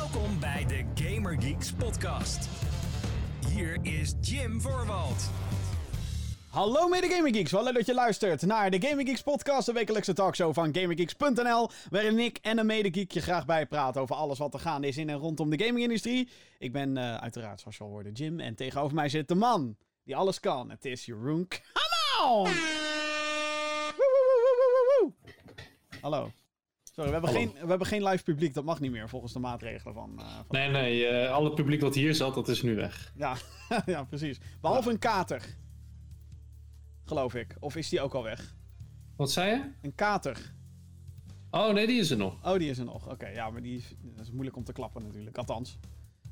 Welkom bij de Gamer Geeks podcast. Hier is Jim Voorwald. Hallo mede Gaming Geeks, wel leuk dat je luistert naar de Gaming Geeks podcast, de wekelijkse talkshow van GamingGeeks.nl, waarin ik en een medegeek je graag bijpraten over alles wat er gaande is in en rondom de gamingindustrie. Ik ben uh, uiteraard, zoals je al hoorde, Jim, en tegenover mij zit de man die alles kan. Het is Jeroen on! Hallo. Sorry, we hebben, geen, we hebben geen live publiek. Dat mag niet meer volgens de maatregelen van. Uh, van nee, nee. Uh, alle publiek wat hier zat, dat is nu weg. Ja, ja precies. Behalve ja. een kater. Geloof ik. Of is die ook al weg? Wat zei je? Een kater. Oh, nee, die is er nog. Oh, die is er nog. Oké, ja, maar die is, dat is moeilijk om te klappen natuurlijk. Althans.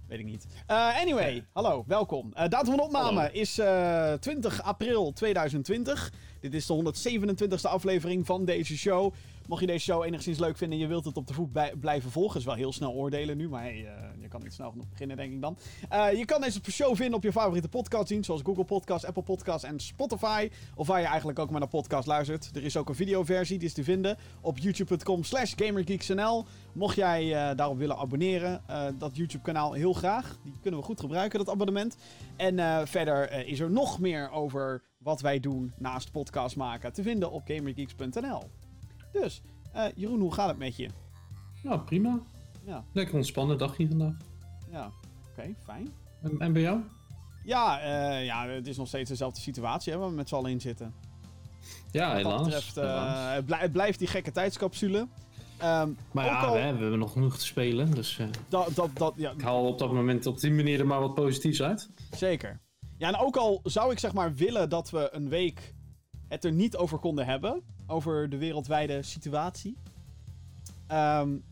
Weet ik niet. Uh, anyway, ja. hallo, welkom. Uh, datum van opname hallo. is uh, 20 april 2020. Dit is de 127e aflevering van deze show. Mocht je deze show enigszins leuk vinden en je wilt het op de voet blijven volgen, is wel heel snel oordelen nu, maar uh, je kan niet snel genoeg beginnen, denk ik dan. Uh, je kan deze show vinden op je favoriete podcast zien, zoals Google Podcast, Apple Podcast en Spotify. Of waar je eigenlijk ook maar naar podcast luistert. Er is ook een videoversie, die is te vinden op youtube.com slash gamergeeksnl. Mocht jij uh, daarop willen abonneren, dat YouTube kanaal heel graag. Die kunnen we goed gebruiken, dat abonnement. En verder is er nog meer over wat wij doen naast podcast maken te vinden op gamergeeks.nl. Dus, uh, Jeroen, hoe gaat het met je? Nou, prima. Ja. Lekker ontspannen dagje vandaag. Ja, oké, okay, fijn. En, en, bij jou? Ja, uh, ja, het is nog steeds dezelfde situatie hè, waar we met z'n allen in zitten. Ja, helaas. Wat betreft, uh, het, blij, het, blijft die gekke tijdscapsule. Um, maar ja, al... we, hebben nog genoeg te spelen. Dus dat, dat, dat, ja. ik haal op dat moment op die manier er maar wat positiefs uit. Zeker. Ja, en ook al zou ik zeg maar willen dat we een week het er niet over konden hebben. Over de wereldwijde situatie. Um,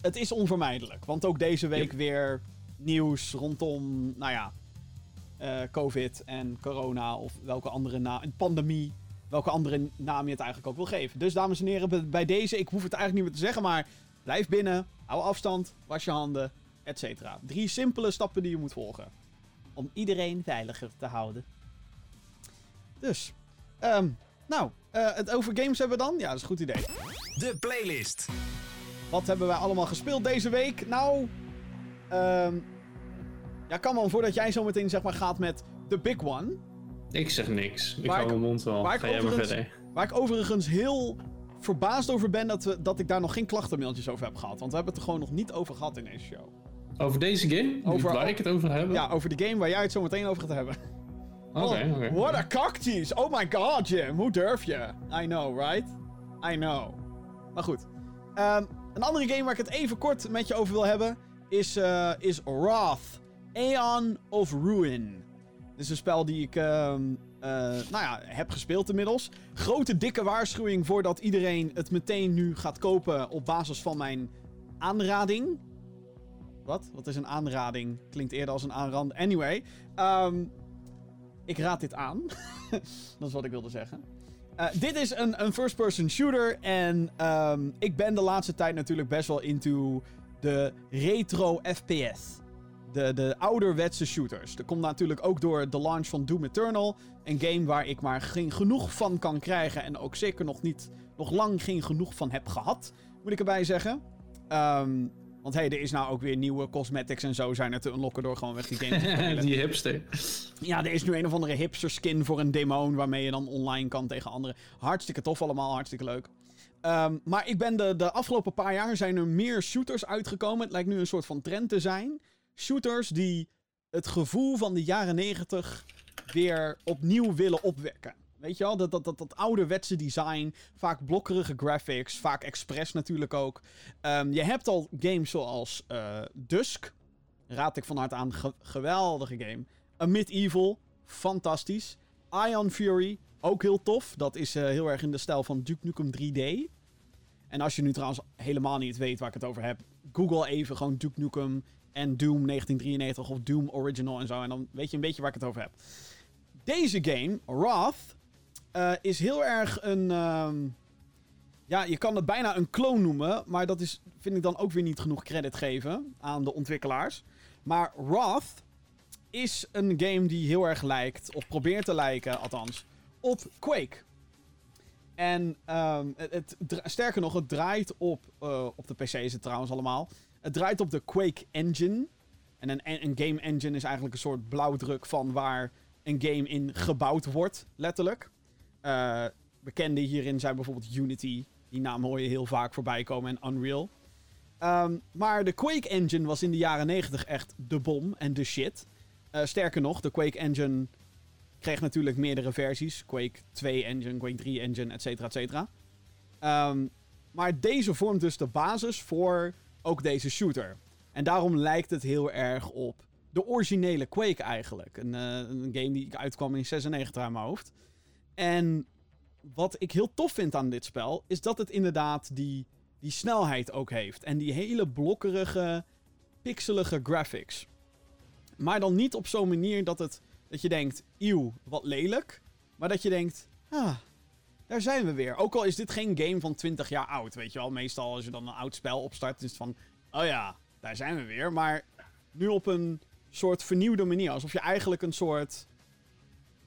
het is onvermijdelijk. Want ook deze week yep. weer nieuws rondom, nou ja, uh, COVID en corona of welke andere naam, pandemie. Welke andere naam je het eigenlijk ook wil geven. Dus dames en heren, bij deze, ik hoef het eigenlijk niet meer te zeggen, maar blijf binnen, hou afstand, was je handen, etc. Drie simpele stappen die je moet volgen. Om iedereen veiliger te houden. Dus, Um, nou, uh, het over games hebben we dan? Ja, dat is een goed idee. De playlist. Wat hebben wij allemaal gespeeld deze week? Nou, um, ja, kan wel voordat jij zo meteen zeg maar gaat met The Big One. Ik zeg niks. Ik hou mijn mond wel. Waar Ga jij maar verder. Waar ik overigens heel verbaasd over ben dat, we, dat ik daar nog geen klachtenmailtjes over heb gehad. Want we hebben het er gewoon nog niet over gehad in deze show. Over deze game? Over, waar ik het over heb? Ja, over de game waar jij het zo meteen over gaat hebben. Oké, okay, oké. Okay. What a cocktease! Oh my god, Jim. Hoe durf je? I know, right? I know. Maar goed. Um, een andere game waar ik het even kort met je over wil hebben... is, uh, is Wrath. Aeon of Ruin. Dit is een spel die ik... Um, uh, nou ja, heb gespeeld inmiddels. Grote dikke waarschuwing voordat iedereen het meteen nu gaat kopen op basis van mijn aanrading. Wat? Wat is een aanrading? Klinkt eerder als een aanrand. Anyway. Um, ik raad dit aan. dat is wat ik wilde zeggen. Uh, dit is een, een first-person shooter. En um, ik ben de laatste tijd natuurlijk best wel into de retro FPS. De, de ouderwetse shooters. Dat komt natuurlijk ook door de launch van Doom Eternal. Een game waar ik maar geen genoeg van kan krijgen. En ook zeker nog niet, nog lang geen genoeg van heb gehad. Moet ik erbij zeggen. Um, want hey, er is nou ook weer nieuwe cosmetics en zo zijn er te unlocken door gewoon weg die game te spelen. die hipster. Ja, er is nu een of andere hipster skin voor een demon waarmee je dan online kan tegen anderen. Hartstikke tof allemaal, hartstikke leuk. Um, maar ik ben de, de afgelopen paar jaar zijn er meer shooters uitgekomen. Het lijkt nu een soort van trend te zijn. Shooters die het gevoel van de jaren 90 weer opnieuw willen opwekken. Weet je wel, dat, dat, dat, dat ouderwetse design. Vaak blokkerige graphics. Vaak expres natuurlijk ook. Um, je hebt al games zoals uh, Dusk. Raad ik van harte aan. Ge geweldige game. A Medieval. Fantastisch. Ion Fury. Ook heel tof. Dat is uh, heel erg in de stijl van Duke Nukem 3D. En als je nu trouwens helemaal niet weet waar ik het over heb. Google even gewoon Duke Nukem en Doom 1993 of Doom Original en zo. En dan weet je een beetje waar ik het over heb. Deze game, Wrath, uh, is heel erg een. Um, ja, je kan het bijna een clone noemen. Maar dat is, vind ik dan ook weer niet genoeg credit geven aan de ontwikkelaars. Maar Wrath is een game die heel erg lijkt, of probeert te lijken althans, op Quake. En um, het, het, sterker nog, het draait op, uh, op de PC is het trouwens allemaal. Het draait op de Quake Engine. En een, een game engine is eigenlijk een soort blauwdruk van waar een game in gebouwd wordt, letterlijk. Uh, bekende hierin zijn bijvoorbeeld Unity. Die naam hoor je heel vaak voorbij komen. En Unreal. Um, maar de Quake Engine was in de jaren 90 echt de bom en de shit. Uh, sterker nog, de Quake Engine kreeg natuurlijk meerdere versies. Quake 2 Engine, Quake 3 Engine, et cetera, et cetera. Um, maar deze vormt dus de basis voor ook deze shooter. En daarom lijkt het heel erg op de originele Quake eigenlijk. Een, uh, een game die uitkwam in 96 aan mijn hoofd. En wat ik heel tof vind aan dit spel, is dat het inderdaad die, die snelheid ook heeft. En die hele blokkerige, pixelige graphics. Maar dan niet op zo'n manier dat, het, dat je denkt, eeuw, wat lelijk. Maar dat je denkt, ah, daar zijn we weer. Ook al is dit geen game van 20 jaar oud, weet je wel. Meestal als je dan een oud spel opstart, is het van, oh ja, daar zijn we weer. Maar nu op een soort vernieuwde manier. Alsof je eigenlijk een soort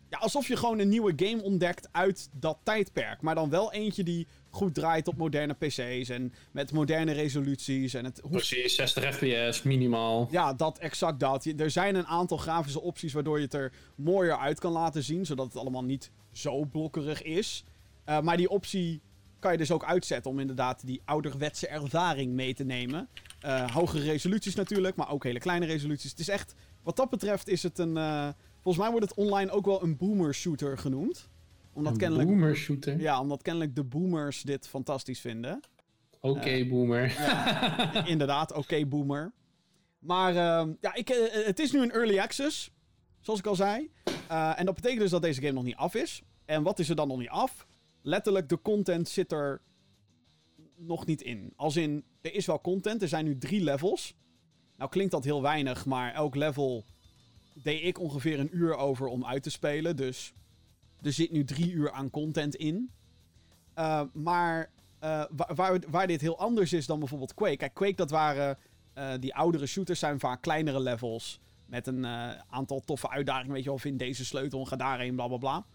ja, alsof je gewoon een nieuwe game ontdekt uit dat tijdperk. Maar dan wel eentje die goed draait op moderne PC's en met moderne resoluties. En het Precies, 60 fps minimaal. Ja, dat, exact dat. Er zijn een aantal grafische opties waardoor je het er mooier uit kan laten zien. Zodat het allemaal niet zo blokkerig is. Uh, maar die optie kan je dus ook uitzetten om inderdaad die ouderwetse ervaring mee te nemen. Uh, hogere resoluties natuurlijk, maar ook hele kleine resoluties. Het is echt, wat dat betreft is het een... Uh, Volgens mij wordt het online ook wel een boomer shooter genoemd. Omdat een kennelijk, boomer shooter? Ja, omdat kennelijk de boomers dit fantastisch vinden. Oké, uh, boomer. Ja, inderdaad, oké, boomer. Maar uh, ja, ik, uh, het is nu een early access, zoals ik al zei. en dat betekent dus dat deze game nog niet af is. En wat is er dan nog niet af? Letterlijk, de content zit er nog niet in. Als in, er is wel content, er zijn nu drie levels. Nou klinkt dat heel weinig, maar elk level deed ik ongeveer een uur over om uit te spelen. Dus er zit nu drie uur aan content in. Uh, maar uh, waar, waar, dit heel anders is dan bijvoorbeeld Quake. Kijk, Quake dat waren... Uh, die oudere shooters zijn vaak kleinere levels. Met een aantal toffe uitdagingen. Weet je wel, vind deze sleutel en ga daarheen, bla bla bla.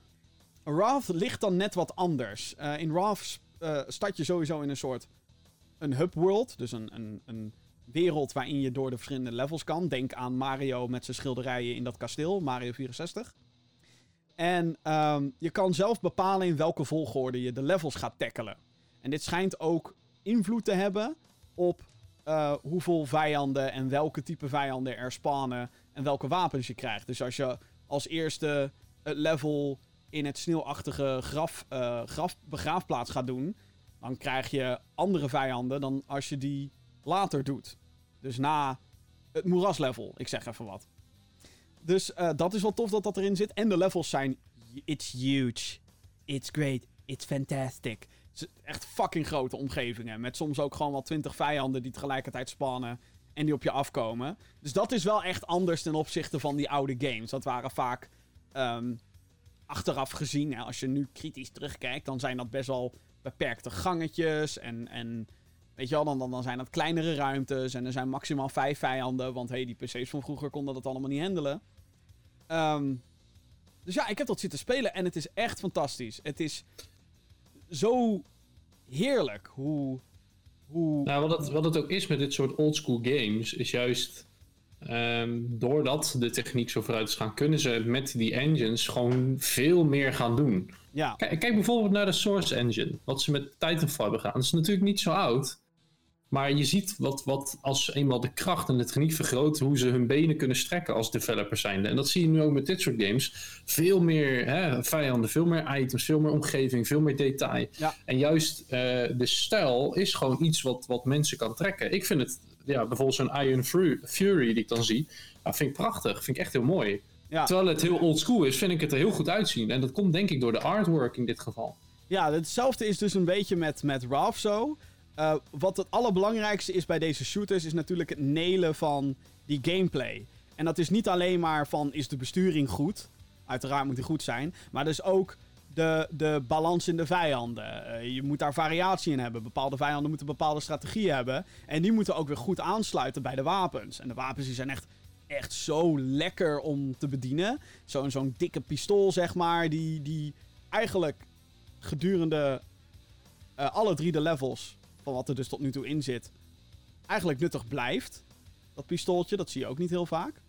Wrath ligt dan net wat anders. in Wrath start je sowieso in een soort... Een hub world. Dus een, een, een wereld waarin je door de verschillende levels kan. Denk aan Mario met zijn schilderijen in dat kasteel, Mario 64. En um, je kan zelf bepalen in welke volgorde je de levels gaat tackelen. En dit schijnt ook invloed te hebben op uh, hoeveel vijanden en welke type vijanden er spawnen en welke wapens je krijgt. Dus als je als eerste het level in het sneeuwachtige graf, uh, graf, begraafplaats gaat doen, dan krijg je andere vijanden dan als je die later doet. Dus na het moeraslevel, ik zeg even wat. Dus uh, dat is wel tof dat dat erin zit. En de levels zijn... It's huge. It's great. It's fantastic. echt fucking grote omgevingen. Met soms ook gewoon wel twintig vijanden die tegelijkertijd spannen. En die op je afkomen. Dus dat is wel echt anders ten opzichte van die oude games. Dat waren vaak... Um, achteraf gezien, als je nu kritisch terugkijkt... dan zijn dat best wel beperkte gangetjes en... en Weet je wel, dan, dan, dan zijn dat kleinere ruimtes en er zijn maximaal vijf vijanden. Want hey, die PC's van vroeger konden dat allemaal niet handelen. Um, dus ja, ik heb dat zitten spelen en het is echt fantastisch. Het is zo heerlijk hoe. hoe... Nou, wat het, wat het ook is met dit soort oldschool games, is juist. Um, doordat de techniek zo vooruit is gaan, kunnen ze met die engines gewoon veel meer gaan doen. Ja. Kijk, kijk bijvoorbeeld naar de Source Engine, wat ze met Titanfall hebben gedaan. Dat is natuurlijk niet zo oud. Maar je ziet wat, wat als eenmaal de kracht en de techniek vergroot, hoe ze hun benen kunnen strekken als developer zijnde. En dat zie je nu ook met dit soort games. Veel meer hè, vijanden, veel meer items, veel meer omgeving, veel meer detail. Ja. En juist uh, de stijl is gewoon iets wat, wat mensen kan trekken. Ik vind het, ja, bijvoorbeeld zo'n Iron Fury die ik dan zie, ja, vind ik prachtig. Vind ik echt heel mooi. Ja. Terwijl het heel old school is, vind ik het er heel goed uitzien. En dat komt denk ik door de artwork in dit geval. Ja, hetzelfde is dus een beetje met, met Ralph zo. Uh, wat het allerbelangrijkste is bij deze shooters, is natuurlijk het nelen van die gameplay. En dat is niet alleen maar van, is de besturing goed? Uiteraard moet die goed zijn. Maar dus ook de, de balans in de vijanden. Uh, je moet daar variatie in hebben. Bepaalde vijanden moeten bepaalde strategieën hebben. En die moeten ook weer goed aansluiten bij de wapens. En de wapens die zijn echt, echt zo lekker om te bedienen. Zo'n zo'n dikke pistool, zeg maar. Die, die eigenlijk gedurende uh, alle drie de levels van wat er dus tot nu toe in zit, eigenlijk nuttig blijft. Dat pistooltje, dat zie je ook niet heel vaak.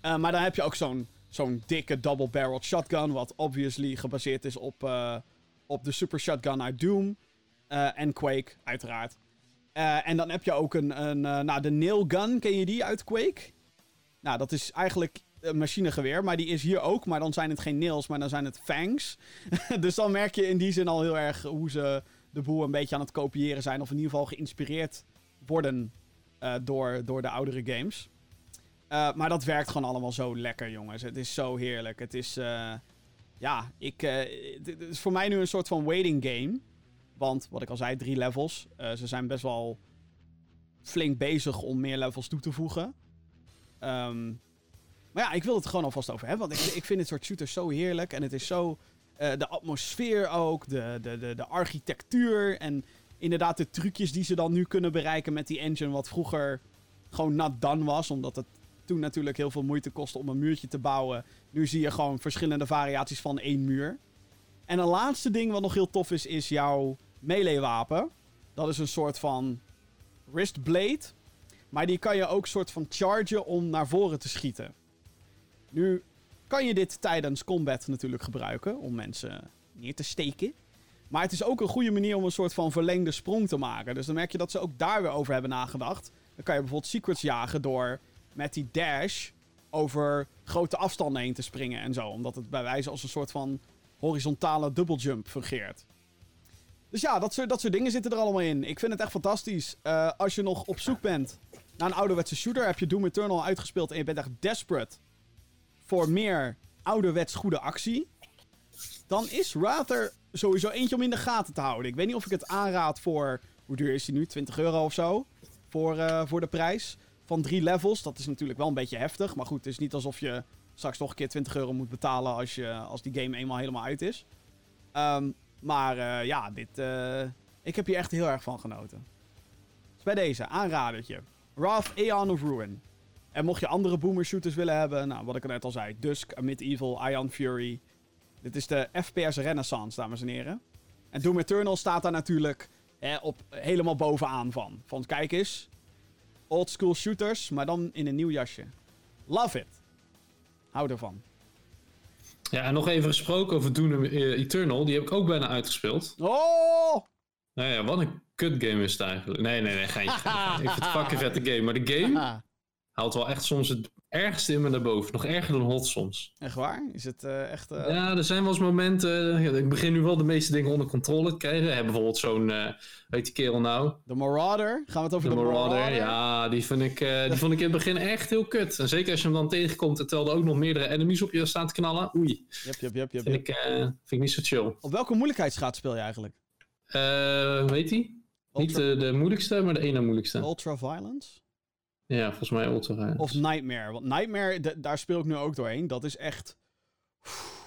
Eh, maar dan heb je ook zo'n zo'n dikke double-barreled shotgun, wat obviously gebaseerd is op, eh, op de super shotgun uit Doom. Eh, en Quake, uiteraard. En dan heb je ook een, een nou, de nail gun, ken je die uit Quake? Nou, dat is eigenlijk een machinegeweer, maar die is hier ook. Maar dan zijn het geen nails, maar dan zijn het fangs. dus dan merk je in die zin al heel erg hoe ze de boel een beetje aan het kopiëren zijn. Of in ieder geval geïnspireerd worden uh, door, door de oudere games. Uh, maar dat werkt gewoon allemaal zo lekker, jongens. Het is zo heerlijk. Het is, uh, ja, ik, het is voor mij nu een soort van waiting game. Want, wat ik al zei, drie levels. ze zijn best wel flink bezig om meer levels toe te voegen. Um, maar ja, ik wil het gewoon alvast over hebben. Want ik, ik vind dit soort shooters zo heerlijk. En het is zo. Uh, de atmosfeer ook, de, de, de, de architectuur. En inderdaad de trucjes die ze dan nu kunnen bereiken met die engine. Wat vroeger gewoon not done was. Omdat het toen natuurlijk heel veel moeite kostte om een muurtje te bouwen. Nu zie je gewoon verschillende variaties van één muur. En een laatste ding wat nog heel tof is, is jouw melee wapen. Dat is een soort van wristblade. Maar die kan je ook soort van chargen om naar voren te schieten. Nu kan je dit tijdens combat natuurlijk gebruiken om mensen neer te steken. Maar het is ook een goede manier om een soort van verlengde sprong te maken. Dus dan merk je dat ze ook daar weer over hebben nagedacht. Dan kan je bijvoorbeeld secrets jagen door met die dash over grote afstanden heen te springen en zo. Omdat het bij wijze als een soort van horizontale double jump fungeert. Dus ja, dat soort, dat dingen zitten er allemaal in. Ik vind het echt fantastisch. Uh, als je nog op zoek bent naar een ouderwetse shooter, heb je Doom Eternal uitgespeeld en je bent echt desperate voor meer ouderwets goede actie, dan is Rather sowieso eentje om in de gaten te houden. Ik weet niet of ik het aanraad voor, hoe duur is die nu? 20 euro of zo? Voor, uh, voor de prijs van drie levels. Dat is natuurlijk wel een beetje heftig. Maar goed, het is niet alsof je straks nog een keer 20 euro moet betalen als, je, als die game eenmaal helemaal uit is. Um, maar uh, ja, dit, uh, ik heb hier echt heel erg van genoten. Dus bij deze, aanradertje. Wrath Aeon of Ruin. En mocht je andere boomer shooters willen hebben, nou, wat ik net al zei, Dusk, Amid Evil, Ion Fury. Dit is de FPS Renaissance, dames en heren. En Doom Eternal staat daar natuurlijk hè, op helemaal bovenaan van. Van kijk eens, old school shooters, maar dan in een nieuw jasje. Love it. Hou ervan. Ja, en nog even gesproken over Doom Eternal. Die heb ik ook bijna uitgespeeld. Oh! Nou ja, wat een kut game is het eigenlijk. Nee, nee, nee, geintje. ik vind het fucking vette game. Maar de game haalt wel echt soms het ergste in me naar boven. Nog erger dan hot soms. Echt waar? Is het uh, echt... Uh... Ja, er zijn wel eens momenten... Ja, ik begin nu wel de meeste dingen onder controle te krijgen. Hebben bijvoorbeeld zo'n... Weet die kerel nou? De Marauder? Gaan we het over de, de Marauder? Marauder? Ja, die, vind ik, die vond ik in het begin echt heel kut. En zeker als je hem dan tegenkomt... terwijl er ook nog meerdere enemies op je staan te knallen. Oei. Yep, yep, yep, yep, vind, Ik, vind ik niet zo chill. Op welke moeilijkheidsgraad speel je eigenlijk? weet hij? Niet de, de moeilijkste, maar de ene moeilijkste. Ultra Violence? Ja, volgens mij Ultra. Of Nightmare. Want Nightmare, daar speel ik nu ook doorheen. Dat is echt...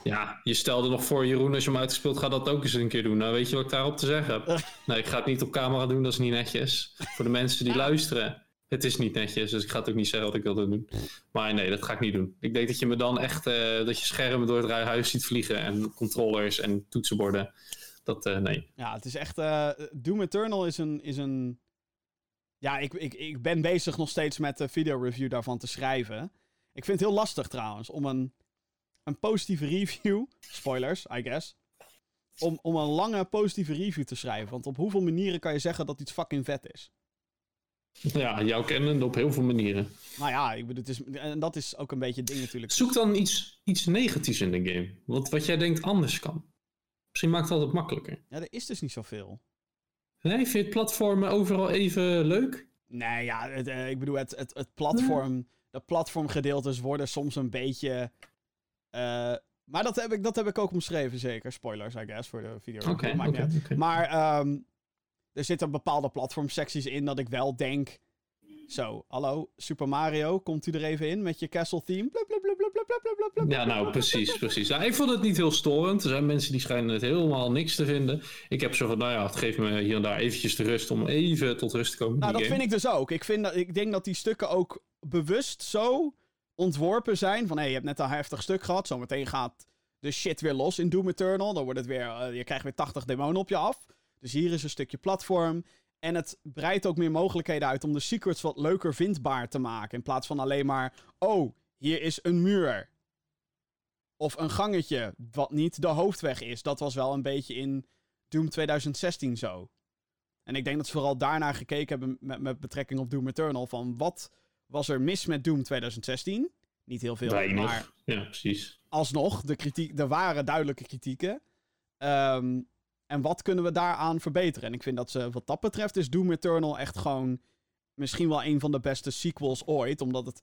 Ja, je stelde nog voor, Jeroen, als je hem uitgespeeld gaat dat ook eens een keer doen. Nou, weet je wat ik daarop te zeggen heb? nee, ik ga het niet op camera doen, dat is niet netjes. Voor de mensen die luisteren, het is niet netjes. Dus ik ga het ook niet zeggen wat ik wil doen. Maar nee, dat ga ik niet doen. Ik denk dat je me dan echt, uh, dat je schermen door het huis ziet vliegen. En controllers en toetsenborden. Dat, uh, nee. Ja, het is echt, uh, Doom Eternal is een... Is een... Ja, ik, ik, ik ben bezig nog steeds met de video-review daarvan te schrijven. Ik vind het heel lastig trouwens om een, een positieve review, spoilers, I guess, om, om een lange positieve review te schrijven. Want op hoeveel manieren kan je zeggen dat iets fucking vet is? Ja, jou kennen op heel veel manieren. Nou ja, ik bedoel, het is, en dat is ook een beetje het ding natuurlijk. Zoek dan iets, iets negatiefs in de game. Wat, wat jij denkt anders kan. Misschien maakt het altijd makkelijker. Ja, er is dus niet zoveel. Nee, vind je het platformen overal even leuk? Nee, ja, het, uh, ik bedoel, het, het, het platform, nee. de platformgedeeltes worden soms een beetje... Uh, maar dat heb, ik, dat heb ik ook omschreven, zeker. Spoilers, I guess, voor de video. Oké, okay, okay, okay. Maar um, er zitten bepaalde platformsecties in dat ik wel denk... Zo, hallo, Super Mario, komt u er even in met je castle theme? Ja, nou, precies, precies. Nou, ik vond het niet heel storend. Er zijn mensen die schijnen het helemaal niks te vinden. Ik heb zo van, nou ja, het geeft me hier en daar eventjes de rust om even tot rust te komen. Nou, dat game. vind ik dus ook. Ik, vind dat, ik denk dat die stukken ook bewust zo ontworpen zijn van, hé, hey, je hebt net een heftig stuk gehad, zometeen gaat de shit weer los in Doom Eternal. Dan wordt het weer, uh, je krijgt weer 80 demonen op je af. Dus hier is een stukje platform. En het breidt ook meer mogelijkheden uit om de secrets wat leuker vindbaar te maken. In plaats van alleen maar, oh, hier is een muur. Of een gangetje, wat niet de hoofdweg is. Dat was wel een beetje in Doom 2016 zo. En ik denk dat ze vooral daarnaar gekeken hebben met, met betrekking op Doom Eternal. Van wat was er mis met Doom 2016? Niet heel veel, Weinig. maar Ja, precies. alsnog, de kritiek, er waren duidelijke kritieken. Ehm, en wat kunnen we daaraan verbeteren? En ik vind dat ze, wat dat betreft, is Doom Eternal echt gewoon misschien wel een van de beste sequels ooit. Omdat het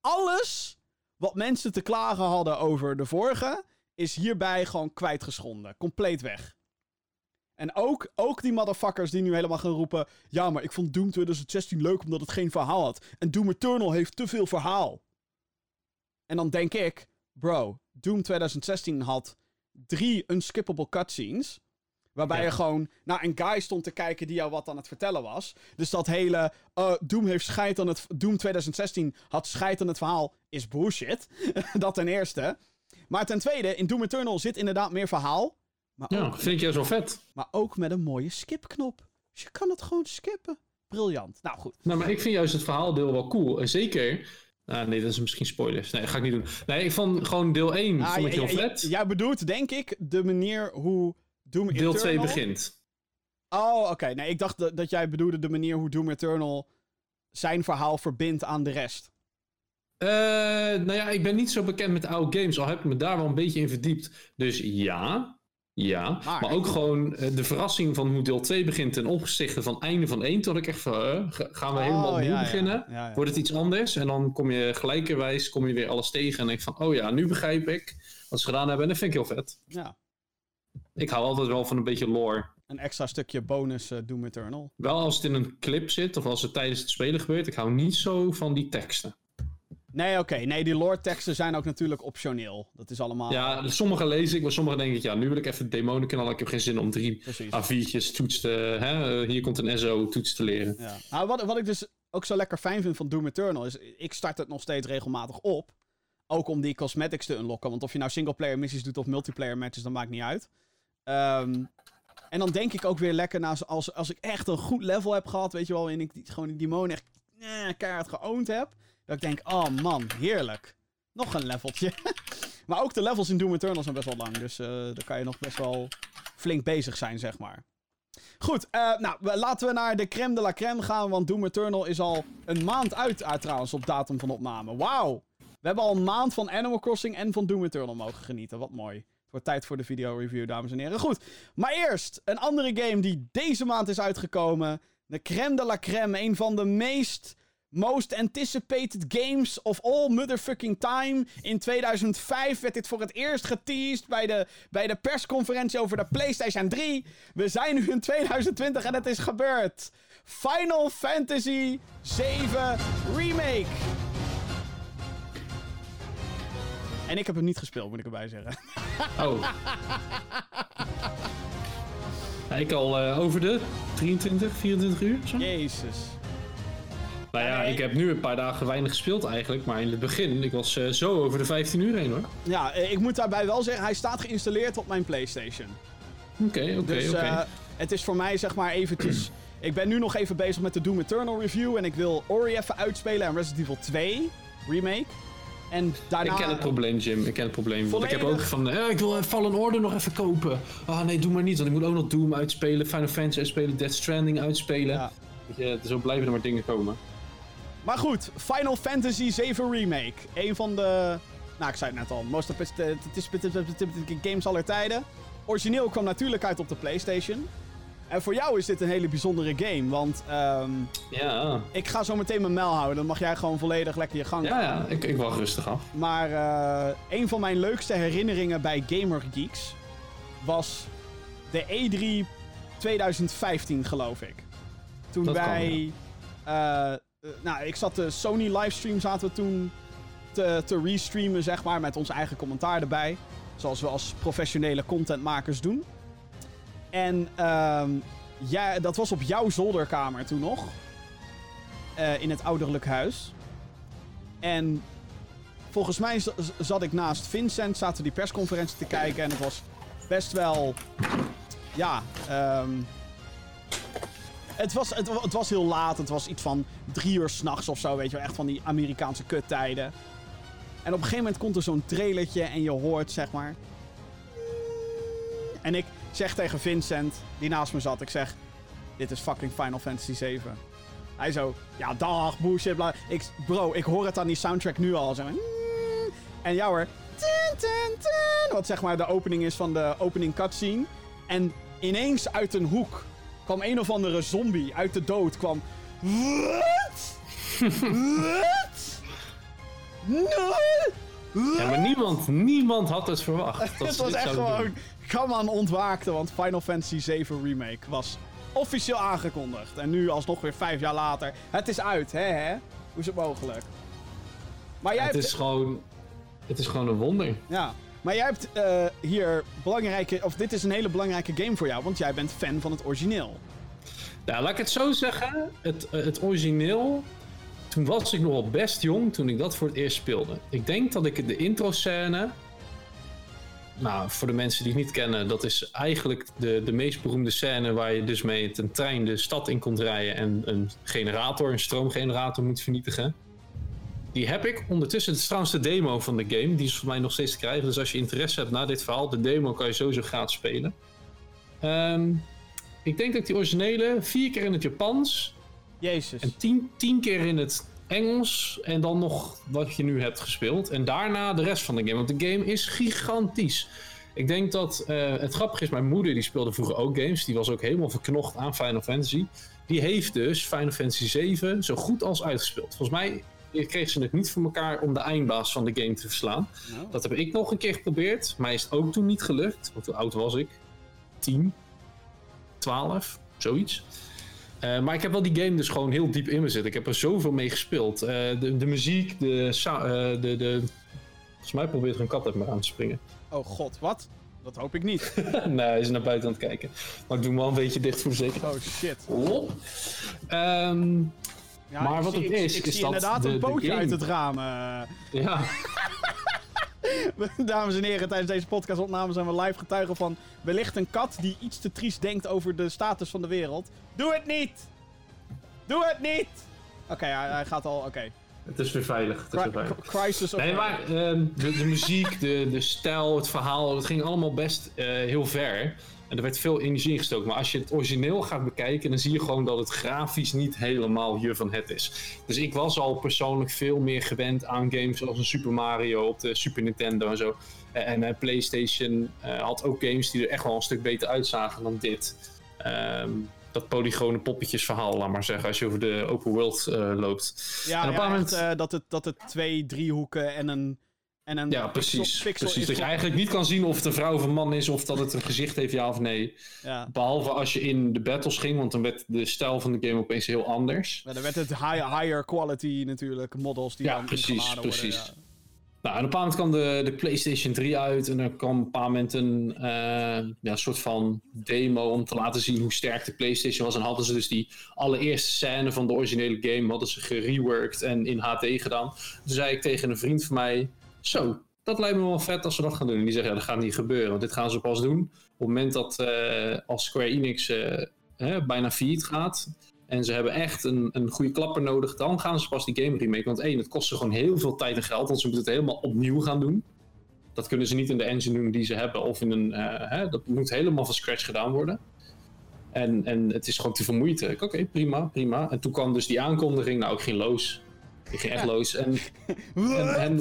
alles wat mensen te klagen hadden over de vorige, is hierbij gewoon kwijtgeschonden. Compleet weg. En ook, ook die motherfuckers die nu helemaal gaan roepen... Ja, maar ik vond Doom 2016 leuk omdat het geen verhaal had. En Doom Eternal heeft te veel verhaal. En dan denk ik... Bro, Doom 2016 had drie unskippable cutscenes... Waarbij Ja. je gewoon naar een guy stond te kijken die jou wat aan het vertellen was. Dus dat hele eh, Doom heeft scheid aan het... Doom 2016 had scheid aan het verhaal is bullshit. dat ten eerste. Maar ten tweede, in Doom Eternal zit inderdaad meer verhaal. Maar Ja, ook vind ik juist wel vet. maar ook met een mooie skipknop. Dus je kan het gewoon skippen. Briljant. Nou goed. Nou, maar ik vind juist het verhaaldeel wel cool. En zeker... Ah, nee, dat is misschien spoilers. Nee, dat ga ik niet doen. Nee, ik vond gewoon deel 1 Ah, vond ik j- heel j- vet. Jij bedoelt, denk ik, de manier hoe Doom deel Eternal... 2 begint. Oh, oké. Nee, ik dacht dat, dat jij bedoelde de manier hoe Doom Eternal zijn verhaal verbindt aan de rest. Eh, nou ja, ik ben niet zo bekend met oude games, al heb ik me daar wel een beetje in verdiept. Dus ja, ja. Maar- Maar, ook gewoon eh, de verrassing van hoe deel 2 begint ten opzichte van einde van 1. Tot ik echt van, eh, ga- gaan we helemaal Oh, opnieuw ja. beginnen? Ja, ja. Wordt het iets anders? En dan kom je gelijkerwijs kom je weer alles tegen en denk van, oh ja, nu begrijp ik wat ze gedaan hebben. En dat vind ik heel vet. Ja. Ik hou altijd wel van een beetje lore. Een extra stukje bonus eh, Doom Eternal. Wel als het in een clip zit of als het tijdens het spelen gebeurt. Ik hou niet zo van die teksten. Nee, oké. Nee, die lore teksten zijn ook natuurlijk optioneel. Dat is allemaal... Ja, sommige lees ik, maar sommige denk ik, ja, nu wil ik even demonen knallen. Ik heb geen zin om drie Precies. A4'tjes toets te... Hè? eh, Hier komt een SO-toets te leren. Ja. Nou, wat, wat ik dus ook zo lekker fijn vind van Doom Eternal is, ik start het nog steeds regelmatig op. Ook om die cosmetics te unlocken. Want of je nou singleplayer missies doet of multiplayer matches, dat maakt niet uit. Ehm, en dan denk ik ook weer lekker naar als, als ik echt een goed level heb gehad, weet je wel, en ik die, gewoon die demon echt eh, keihard geowned heb. Dat ik denk, oh man, heerlijk. Nog een leveltje. maar ook de levels in Doom Eternal zijn best wel lang. Dus eh daar kan je nog best wel flink bezig zijn, zeg maar. Goed, eh, nou, laten we naar de crème de la crème gaan. Want Doom Eternal is al een maand uit, ah, trouwens, op datum van opname. Wauw! We hebben al een maand van Animal Crossing en van Doom Eternal mogen genieten. Wat mooi. Wordt tijd voor de video review, dames en heren. Goed, maar eerst een andere game die deze maand is uitgekomen. De crème de la crème. Een van de meest most anticipated games of all motherfucking time. In 2005 werd dit voor het eerst geteased bij de, bij de persconferentie over de PlayStation 3. We zijn nu in 2020 en het is gebeurd. Final Fantasy 7 Remake. En ik heb hem niet gespeeld, moet ik erbij zeggen. Oh. Ik al eh, over de 23, 24 uur zo? Jezus. Nou ja, ik heb nu een paar dagen weinig gespeeld eigenlijk. Maar in het begin, ik was eh, zo over de 15 uur heen hoor. Ja, eh, ik moet daarbij wel zeggen, hij staat geïnstalleerd op mijn PlayStation. Oké, oké, Dus oké. eh, het is voor mij zeg maar eventjes... ik ben nu nog even bezig met de Doom Eternal review. En ik wil Ori even uitspelen en Resident Evil 2 remake. En daarna... Ik ken het probleem, Jim. Ik ken het probleem. Want ik heb ook van, eh, ik wil eh, Fallen Order nog even kopen. Ah nee, doe maar niet, want ik moet ook nog Doom uitspelen, Final Fantasy uitspelen, Death Stranding uitspelen. Ja. Weet je, zo blijven er maar dingen komen. Maar goed, Final Fantasy 7 Remake. Een van de... Nou, ik zei het net al. Most anticipated games aller tijden. Origineel kwam natuurlijk uit op de PlayStation. En voor jou is dit een hele bijzondere game. Want ehm, Ja, ik ga zo meteen mijn mel houden. Dan mag jij gewoon volledig lekker je gang ja, ja ik, ik wacht rustig af. Maar eh, een van mijn leukste herinneringen bij Gamer Geeks was de E3 2015, geloof ik. Toen Dat kan, wij. eh, eh, nou, ik zat de Sony livestream zaten we toen te, te restreamen, zeg maar, met ons eigen commentaar erbij. Zoals we als professionele contentmakers doen. En ehm, ja, dat was op jouw zolderkamer toen nog. Eh, in het ouderlijk huis. En volgens mij zat ik naast Vincent, zaten die persconferentie te kijken. En het was best wel. Ja, ehm, Het was, het, het was heel laat. Het was iets van drie uur s'nachts of zo, weet je wel. Echt van die Amerikaanse kuttijden. En op een gegeven moment komt er zo'n trailertje en je hoort, zeg maar... En ik zeg tegen Vincent, die naast me zat, ik zeg... Dit is fucking Final Fantasy 7. Hij zo, ja dag, bullshit, bla. Ik, bro, ik hoor het aan die soundtrack nu al. Zeg maar, en ja hoor. Wat zeg maar de opening is van de opening cutscene. En ineens uit een hoek kwam een of andere zombie uit de dood. Kwam. Wat? Wat? No! Ja, maar niemand, niemand had het verwacht. Dat Het was echt gewoon. Gaman ontwaakte, want Final Fantasy 7 Remake was officieel aangekondigd. En nu alsnog weer vijf jaar later. Het is uit, hè hè? Hoe is het mogelijk? Maar jij Het hebt... is gewoon, het is gewoon een wonder. Ja. Maar jij hebt eh, hier belangrijke... Of dit is een hele belangrijke game voor jou, want jij bent fan van het origineel. Nou, laat ik het zo zeggen. Het, eh, het origineel. Toen was ik nog wel best jong toen ik dat voor het eerst speelde. Ik denk dat ik de intro-scène. Nou, voor de mensen die het niet kennen, dat is eigenlijk de, de meest beroemde scène waar je dus mee met een trein de stad in komt rijden en een generator, een stroomgenerator moet vernietigen. Die heb ik ondertussen. Het is trouwens de demo van de game. Die is voor mij nog steeds te krijgen. Dus als je interesse hebt naar dit verhaal, de demo kan je sowieso gratis spelen. Ehm, ik denk dat die originele vier keer in het Japans Jezus. en tien, tien keer in het Engels en dan nog wat je nu hebt gespeeld. En daarna de rest van de game, want de game is gigantisch. Ik denk dat eh, het grappige is, mijn moeder die speelde vroeger ook games. Die was ook helemaal verknocht aan Final Fantasy. Die heeft dus Final Fantasy 7 zo goed als uitgespeeld. Volgens mij kreeg ze het niet voor elkaar om de eindbaas van de game te verslaan. Nou, Dat heb ik nog een keer geprobeerd. Mij is het ook toen niet gelukt. Want hoe oud was ik? 10? 12? Zoiets. Eh, maar ik heb wel die game dus gewoon heel diep in me zitten. Ik heb er zoveel mee gespeeld. Eh, de, de muziek, de, eh, de, de... Volgens mij probeert er een kat uit me aan te springen. Oh god, wat? Dat hoop ik niet. nee, hij is naar buiten aan het kijken. Maar ik doe hem wel een beetje dicht voor de zekerheid. Oh shit. Hop. Ehm, Ja, Maar ik wat zie- het ik- is, ik is zie dat inderdaad de- een pootje uit het raam. ja, Dames en heren, tijdens deze podcastopname zijn we live getuigen van wellicht een kat die iets te triest denkt over de status van de wereld. Doe het niet! Doe het niet! Oké, hij, hij gaat al. Oké. het is weer veilig. Het is weer Cri- veilig. Crisis of. Nee, maar ehm, de, de muziek, de, de stijl, het verhaal, het ging allemaal best eh, heel ver. En er werd veel energie in gestoken. Maar als je het origineel gaat bekijken, dan zie je gewoon dat het grafisch niet helemaal je van het is. Dus ik was al persoonlijk veel meer gewend aan games zoals een Super Mario op de Super Nintendo en zo. En, en eh, PlayStation eh, had ook games die er echt wel een stuk beter uitzagen dan dit. Ehm, dat polygone poppetjesverhaal, laat maar zeggen, als je over de open world eh, loopt. ja, en op ja, echt, moment- dat, het, dat het twee driehoeken en een. En een Ja, precies. pixel precies. Dat je eigenlijk niet kan zien of het een vrouw of een man is, of dat het een gezicht heeft, ja of nee. Ja. Behalve als je in de battles ging, want dan werd de stijl van de game opeens heel anders. Ja, dan werd het high, higher quality natuurlijk, models die Ja, dan precies, worden, precies. ja. Nou, en op een bepaald moment kwam de, de PlayStation 3 uit en er kwam op een bepaald moment een eh, ja, soort van demo om te laten zien hoe sterk de PlayStation was. En hadden ze dus die allereerste scène van de originele game hadden ze gereworked en in HD gedaan. Toen zei ik tegen een vriend van mij, zo, dat lijkt me wel vet als we dat gaan doen. En die zegt, ja, dat gaat niet gebeuren, want dit gaan ze pas doen op het moment dat eh, als Square Enix eh, hè, bijna failliet gaat. En ze hebben echt een, een goede klapper nodig. Dan gaan ze pas die game remake. Want één, het kost ze gewoon heel veel tijd en geld. Want ze moeten het helemaal opnieuw gaan doen. Dat kunnen ze niet in de engine doen die ze hebben. Of in een. eh, hè, dat moet helemaal van scratch gedaan worden. En, en het is gewoon te. Ik, Oké, prima, prima. En toen kwam dus die aankondiging. Nou, ik ging los. Ik ging echt los. En, en, en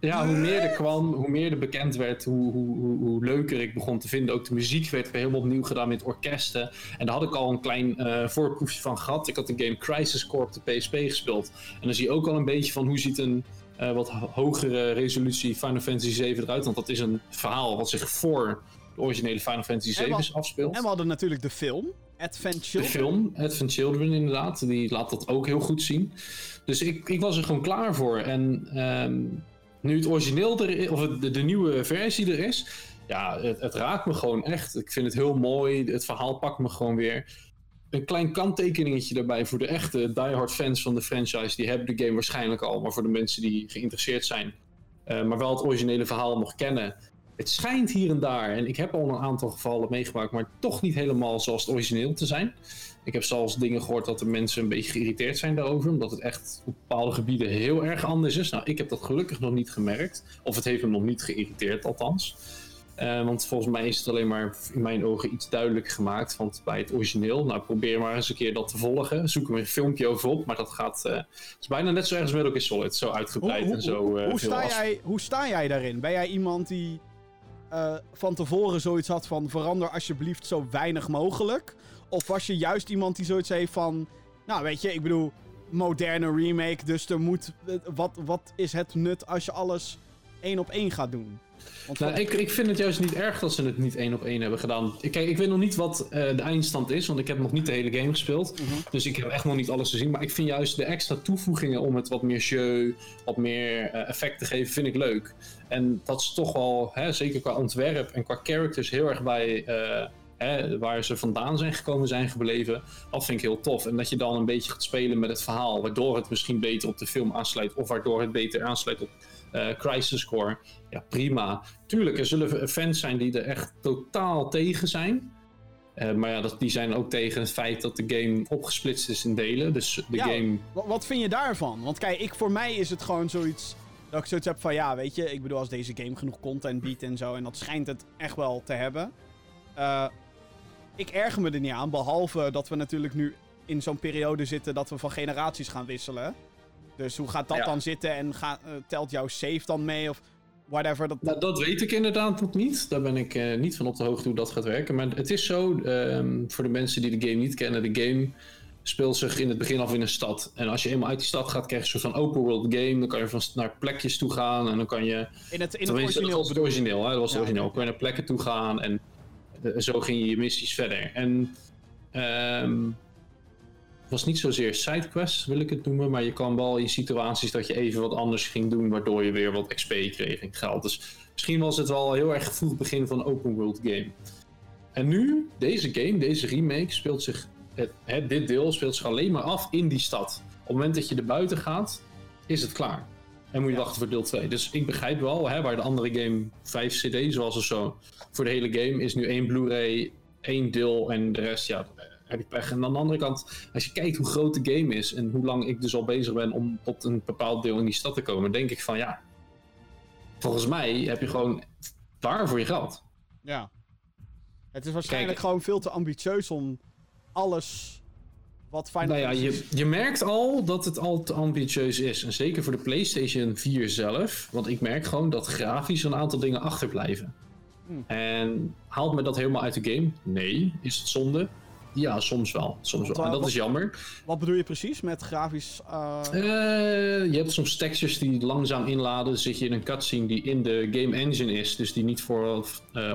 ja, hoe meer er kwam, hoe meer er bekend werd, hoe, hoe, hoe, hoe leuker ik begon te vinden. Ook de muziek werd weer helemaal opnieuw gedaan met orkesten. En daar had ik al een klein eh, voorproefje van gehad. Ik had de game Crisis Core op de PSP gespeeld. En dan zie je ook al een beetje van hoe ziet een eh, wat ho- hogere resolutie Final Fantasy 7 eruit. Want dat is een verhaal wat zich voor de originele Final Fantasy 7 wat- afspeelt. En we hadden natuurlijk de film, Advent De Children. film, Advent Children inderdaad, die laat dat ook heel goed zien. Dus ik, ik was er gewoon klaar voor. En ehm, nu het origineel er is, of de, de nieuwe versie er is, ja, het, het raakt me gewoon echt. Ik vind het heel mooi, het verhaal pakt me gewoon weer. Een klein kanttekeningetje daarbij voor de echte diehard fans van de franchise. Die hebben de game waarschijnlijk al, maar voor de mensen die geïnteresseerd zijn, eh, maar wel het originele verhaal nog kennen. Het schijnt hier en daar, en ik heb al een aantal gevallen meegemaakt, maar toch niet helemaal zoals het origineel te zijn. Ik heb zelfs dingen gehoord dat de mensen een beetje geïrriteerd zijn daarover, omdat het echt op bepaalde gebieden heel erg anders is. Nou, ik heb dat gelukkig nog niet gemerkt, of het heeft me nog niet geïrriteerd althans. Uh, want volgens mij is het alleen maar in mijn ogen iets duidelijker gemaakt van bij het origineel. Nou, probeer maar eens een keer dat te volgen. Zoek er een filmpje over op, maar dat gaat. Uh, is bijna net zo erg als Metal Gear Solid. Zo uitgebreid hoe, en zo. Uh, hoe, sta jij, hoe sta jij daarin? Ben jij iemand die van tevoren zoiets had van verander alsjeblieft zo weinig mogelijk? Of was je juist iemand die zoiets heeft van. Nou, weet je, ik bedoel, moderne remake, dus er moet. Wat, wat is het nut als je alles één op één gaat doen? Nou, ik, ik vind het juist niet erg dat ze het niet één op één hebben gedaan. Kijk, ik weet nog niet wat uh, de eindstand is, want ik heb nog niet de hele game gespeeld. Mhm. Dus ik heb echt nog niet alles gezien. Maar ik vind juist de extra toevoegingen om het wat meer jeu, wat meer uh, effect te geven, vind ik leuk. En dat is toch wel, hè, zeker qua ontwerp en qua characters, heel erg bij uh, hè, waar ze vandaan zijn gekomen, zijn gebleven. Dat vind ik heel tof. En dat je dan een beetje gaat spelen met het verhaal, waardoor het misschien beter op de film aansluit, of waardoor het beter aansluit op uh, Crisis Core. Ja, prima. Tuurlijk, er zullen fans zijn die er echt totaal tegen zijn. Uh, maar ja, dat, die zijn ook tegen het feit dat de game opgesplitst is in delen. Dus de ja, game. Wat vind je daarvan? Want kijk, ik, voor mij is het gewoon zoiets. Dat ik zoiets heb van ja, weet je, ik bedoel, als deze game genoeg content biedt en zo. En dat schijnt het echt wel te hebben. Uh, ik erger me er niet aan. Behalve dat we natuurlijk nu in zo'n periode zitten dat we van generaties gaan wisselen. Dus hoe gaat dat Ja. dan zitten en eh, telt jouw save dan mee of whatever? Dat, Nou, dat weet ik inderdaad nog niet. Daar ben ik eh, niet van op de hoogte hoe dat gaat werken. Maar het is zo, ehm, voor de mensen die de game niet kennen, de game speelt zich in het begin af in een stad. En als je eenmaal uit die stad gaat, krijg je een soort van open world game. Dan kan je van naar plekjes toe gaan en dan kan je... in het, in het origineel dat was het origineel, hè? Dat was het Ja, origineel. oké. Kon je naar plekken toe gaan en eh, zo ging je je missies verder. En ehm het was niet zozeer sidequests, wil ik het noemen, maar je kwam wel in situaties dat je even wat anders ging doen, waardoor je weer wat XP kreeg en geld. Dus misschien was het wel heel erg vroeg begin van open world game. En nu, deze game, deze remake, speelt zich, het, het, dit deel speelt zich alleen maar af in die stad. Op het moment dat je er buiten gaat, is het klaar. En moet je Ja. wachten voor deel 2. Dus ik begrijp wel, hè, waar de andere game 5 cd's was of zo. Voor de hele game is nu één Blu-ray, één deel en de rest, ja, heb ik pech. En aan de andere kant, als je kijkt hoe groot de game is en hoe lang ik dus al bezig ben om tot een bepaald deel in die stad te komen, denk ik van ja, volgens mij heb je gewoon waar voor je geld. Ja. Het is waarschijnlijk Kijk. gewoon veel te ambitieus om alles wat Final Nou ja, je, je merkt al dat het al te ambitieus is. En zeker voor de PlayStation 4 zelf. Want ik merk gewoon dat grafisch een aantal dingen achterblijven. Hmm. En haalt me dat helemaal uit de game? Nee. Is het zonde? Ja, soms wel. Soms Want, wel. En eh, dat is jammer. Wat bedoel je precies met grafisch... eh, Eh, je hebt soms textures die langzaam inladen. Dan zit je in een cutscene die in de game engine is. Dus die niet voor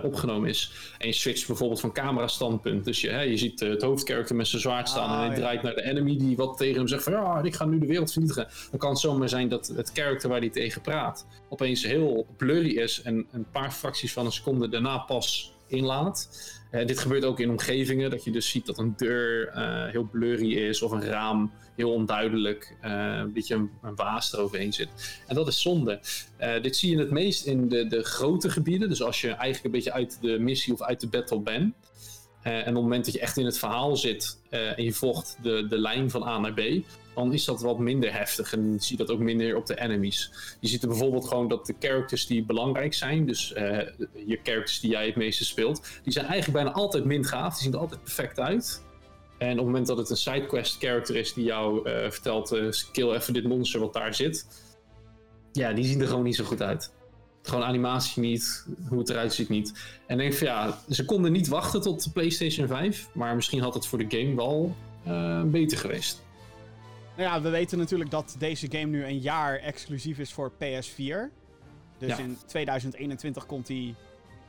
opgenomen is. En je switcht bijvoorbeeld van camera standpunt. Dus je, hè, je ziet het hoofdcharacter met zijn zwaard staan. Ah, en hij ja. draait naar de enemy die wat tegen hem zegt van... Ja, ik ga nu de wereld vernietigen. Dan kan het zomaar zijn dat het character waar hij tegen praat... opeens heel blurry is. En een paar fracties van een seconde daarna pas inlaat. Eh, dit gebeurt ook in omgevingen, dat je dus ziet dat een deur eh, heel blurry is of een raam heel onduidelijk, eh, een beetje een, een waas eroverheen zit. En dat is zonde. Dit zie je het meest in de, de grote gebieden, dus als je eigenlijk een beetje uit de missie of uit de battle bent. Eh, en op het moment dat je echt in het verhaal zit eh, en je volgt de, de lijn van A naar B, dan is dat wat minder heftig en zie je dat ook minder op de enemies. Je ziet er bijvoorbeeld gewoon dat de characters die belangrijk zijn, dus eh, je characters die jij het meeste speelt, die zijn eigenlijk bijna altijd min gaaf. Die zien er altijd perfect uit. En op het moment dat het een sidequest character is die jou vertelt, kill even dit monster wat daar zit. Ja, die zien er gewoon niet zo goed uit. Gewoon animatie niet, hoe het eruit ziet niet. En denk van ja, ze konden niet wachten tot de PlayStation 5. Maar misschien had het voor de game wel eh, beter geweest. Nou ja, we weten natuurlijk dat deze game nu een jaar exclusief is voor PS4. Dus Ja. in 2021 komt hij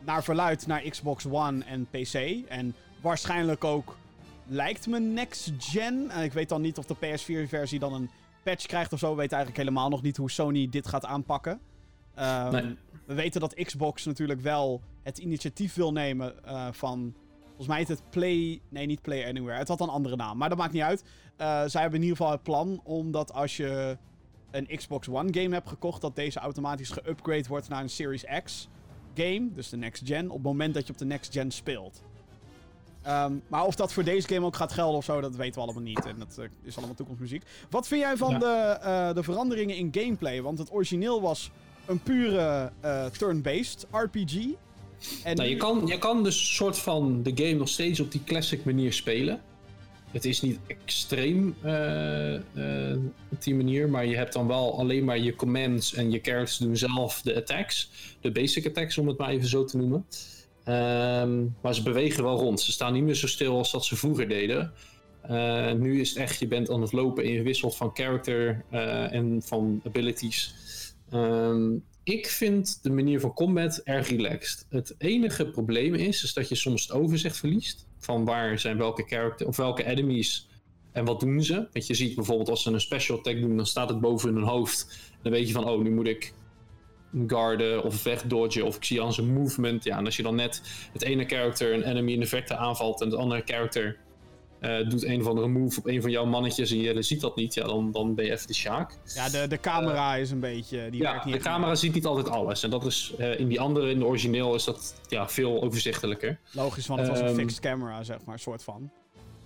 naar verluid naar Xbox One en PC. En waarschijnlijk ook, lijkt me next gen. En ik weet dan niet of de PS4-versie dan een patch krijgt of zo. We weten eigenlijk helemaal nog niet hoe Sony dit gaat aanpakken. Ehm, Nee. We weten dat Xbox natuurlijk wel het initiatief wil nemen eh, van... Volgens mij heet het Play... Nee, niet Play Anywhere. Het had een andere naam, maar dat maakt niet uit. Eh, zij hebben in ieder geval het plan omdat als je een Xbox One game hebt gekocht, dat deze automatisch geupgrade wordt naar een Series X. game, dus de next gen, op het moment dat je op de next gen speelt. Ehm, maar of dat voor deze game ook gaat gelden of zo, dat weten we allemaal niet. En dat eh, is allemaal toekomstmuziek. Wat vind jij van Ja. de, de veranderingen in gameplay? Want het origineel was een pure eh, turn-based RPG. En Nou, je, kan, je kan dus soort van de game nog steeds op die classic manier spelen. Het is niet extreem eh, eh, op die manier, maar je hebt dan wel alleen maar je commands en je characters doen zelf de attacks. De basic attacks, om het maar even zo te noemen. Ehm, maar ze bewegen wel rond. Ze staan niet meer zo stil als dat ze vroeger deden. Nu is het echt, je bent aan het lopen en je wisselt van character en van abilities. Ehm, ik vind de manier van combat erg relaxed. Het enige probleem is, is dat je soms het overzicht verliest. Van waar zijn welke character of welke enemies en wat doen ze. Want je ziet bijvoorbeeld als ze een special attack doen, dan staat het boven hun hoofd. Dan weet je van, oh, nu moet ik guarden of wegdodgen of ik zie aan zijn movement. Ja, en als je dan net het ene character een enemy in de verte aanvalt en het andere character eh, doet een of andere move op een van jouw mannetjes en je ziet dat niet, ja, dan, dan ben je even de Sjaak. Ja, de, de camera is een beetje... Die Ja, werkt niet de camera ziet niet altijd alles. En dat is eh, in die andere, in de origineel, is dat ja, veel overzichtelijker. Logisch, want het was een Ehm, fixed camera, zeg maar, soort van.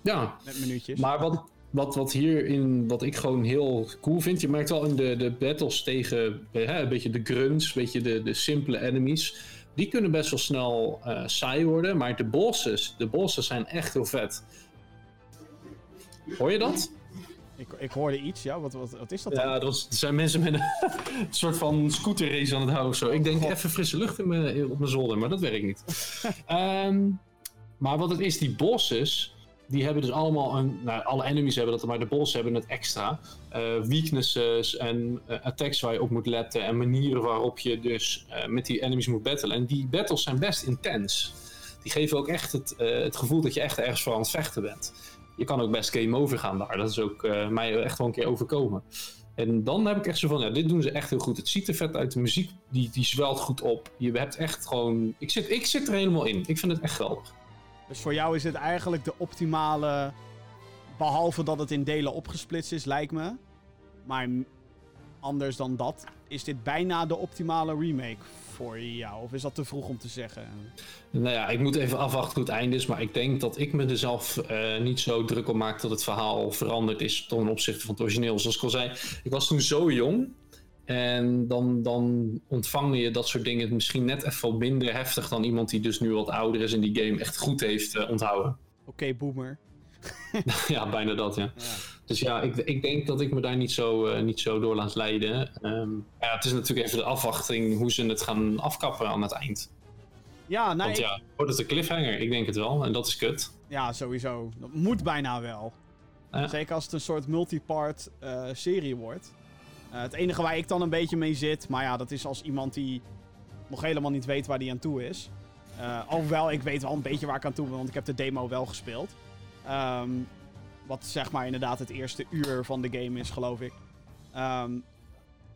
Ja, Met minuutjes. maar wat, wat, wat hierin, wat ik gewoon heel cool vind, je merkt wel in de, de battles tegen eh, hè, een beetje de grunts, een beetje de, de simpele enemies. Die kunnen best wel snel eh, saai worden, maar de bosses, de bosses zijn echt heel vet. Hoor je dat? Ik, ik hoorde iets, ja. Wat, wat, wat is dat dan? Ja, er, was- er zijn mensen met een soort van scooterrace aan het houden of zo. Ik denk even frisse lucht in mijn, op mijn zolder, maar dat werkt niet. Ehm, maar wat het is, die bosses, die hebben dus allemaal een... Nou, alle enemies hebben dat, maar de bossen hebben het extra. Eh, weaknesses en eh, attacks waar je op moet letten en manieren waarop je dus eh, met die enemies moet battlen. En die battles zijn best intens. Die geven ook echt het, eh, het gevoel dat je echt ergens voor aan het vechten bent. Je kan ook best game over gaan daar. Dat is ook eh, mij echt wel een keer overkomen. En dan heb ik echt zo van, ja, dit doen ze echt heel goed. Het ziet er vet uit, de muziek die, die zwelt goed op. Je hebt echt gewoon... Ik zit, ik zit er helemaal in. Ik vind het echt geweldig. Dus voor jou is dit eigenlijk de optimale... Behalve dat het in delen opgesplitst is, lijkt me. Maar anders dan dat, is dit bijna de optimale remake voor jou? Of is dat te vroeg om te zeggen? Nou ja, ik moet even afwachten hoe het einde is. Maar ik denk dat ik me er zelf eh, niet zo druk op maak dat het verhaal veranderd is ten opzichte van het origineel. Zoals ik al zei, ik was toen zo jong. En dan, dan ontvang je dat soort dingen misschien net even minder heftig dan iemand die dus nu wat ouder is en die game echt goed heeft eh, onthouden. Oké, boomer. ja, bijna dat, ja. Ja. Dus ja, ik, ik denk dat ik me daar niet zo, eh, niet zo door laat leiden. Ehm, ja, het is natuurlijk even de afwachting hoe ze het gaan afkappen aan het eind. Ja, nou, Want ik- ja, wordt het een cliffhanger? Ik denk het wel. En dat is kut. ja, sowieso. Dat moet bijna wel. Ja. Zeker als het een soort multipart eh, serie wordt. Eh, het enige waar ik dan een beetje mee zit, maar ja, dat is als iemand die nog helemaal niet weet waar die aan toe is. Eh alhoewel, ik weet wel een beetje waar ik aan toe ben, want ik heb de demo wel gespeeld. Ehm, wat zeg maar inderdaad het eerste uur van de game is, geloof ik. Ehm,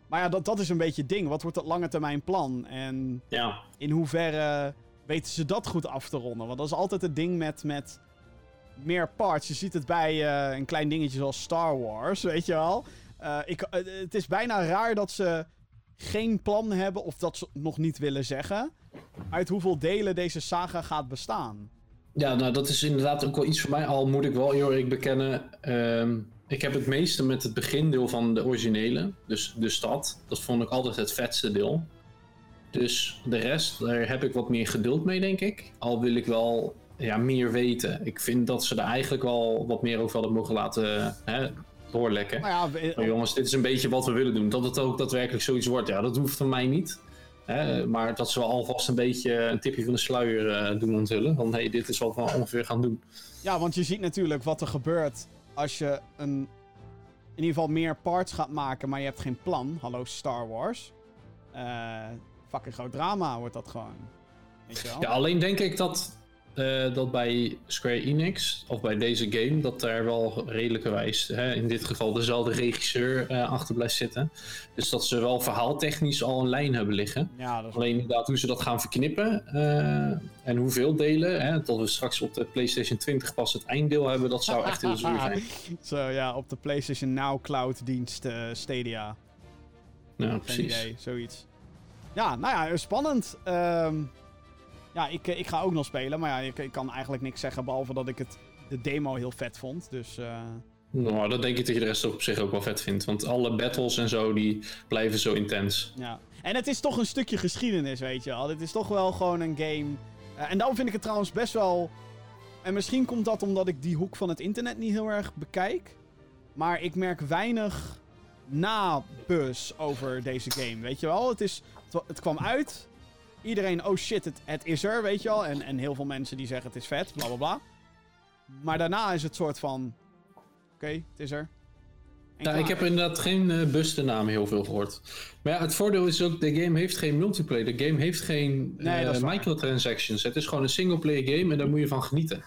maar ja, dat, dat is een beetje het ding. Wat wordt het lange termijn plan? En Ja, in hoeverre weten ze dat goed af te ronden? Want dat is altijd het ding met, met meer parts. Je ziet het bij eh, een klein dingetje zoals Star Wars, weet je wel. Eh, ik, eh, het is bijna raar dat ze geen plan hebben of dat ze nog niet willen zeggen. Uit hoeveel delen deze saga gaat bestaan. Ja, nou dat is inderdaad ook wel iets voor mij. Al moet ik wel heel eerlijk bekennen. ehm, ik heb het meeste met het begindeel van de originele. Dus de stad. Dat vond ik altijd het vetste deel. Dus de rest, daar heb ik wat meer geduld mee, denk ik. Al wil ik wel ja, meer weten. Ik vind dat ze er eigenlijk wel wat meer over hadden mogen laten hè, doorlekken. Maar ja, we- Maar jongens, dit is een beetje wat we willen doen. Dat het ook daadwerkelijk zoiets wordt, ja, dat hoeft van mij niet. Hè, maar dat ze wel alvast een beetje een tipje van de sluier eh, doen onthullen. Van hé, hey, dit is wat we ongeveer gaan doen. Ja, want je ziet natuurlijk wat er gebeurt als je een, in ieder geval meer parts gaat maken, maar je hebt geen plan. Hallo Star Wars. Eh fucking groot drama wordt dat gewoon. Weet je wel? Ja, alleen denk ik dat, eh, dat bij Square Enix, of bij deze game, dat daar wel redelijkerwijs, hè, in dit geval dezelfde regisseur eh, achter blijft zitten. Dus dat ze wel verhaaltechnisch al een lijn hebben liggen. Ja, dat is Alleen inderdaad hoe ze dat gaan verknippen eh, en hoeveel delen, hè, tot we straks op de PlayStation 20 pas het einddeel hebben, dat zou echt heel zuur zijn. Zo ja, op de PlayStation Now Cloud dienst Stadia. Ja, precies. idee, zoiets. Ja, nou ja, spannend. Ehm, ja, ik, ik ga ook nog spelen. Maar ja, ik, ik kan eigenlijk niks zeggen. Behalve dat ik het, de demo heel vet vond. Dus. eh, Nou, dat denk ik dat je de rest op zich ook wel vet vindt. Want alle battles en zo, die blijven zo intens. Ja. En het is toch een stukje geschiedenis, weet je wel. Het is toch wel gewoon een game. Eh, en daarom vind ik het trouwens best wel. En misschien komt dat omdat ik die hoek van het internet niet heel erg bekijk. Maar ik merk weinig nabus over deze game, weet je wel. Het, is, het kwam uit. Iedereen, oh shit, het, het is er, weet je wel. En, en heel veel mensen die zeggen het is vet, bla bla bla. Maar daarna is het soort van... Oké, het is er. En Ja, klaar. ik heb inderdaad geen uh, bustennaam heel veel gehoord. Maar ja, het voordeel is ook, de game heeft geen multiplayer. De game heeft geen Nee, eh, microtransactions. Het is gewoon een singleplayer game en daar moet je van genieten.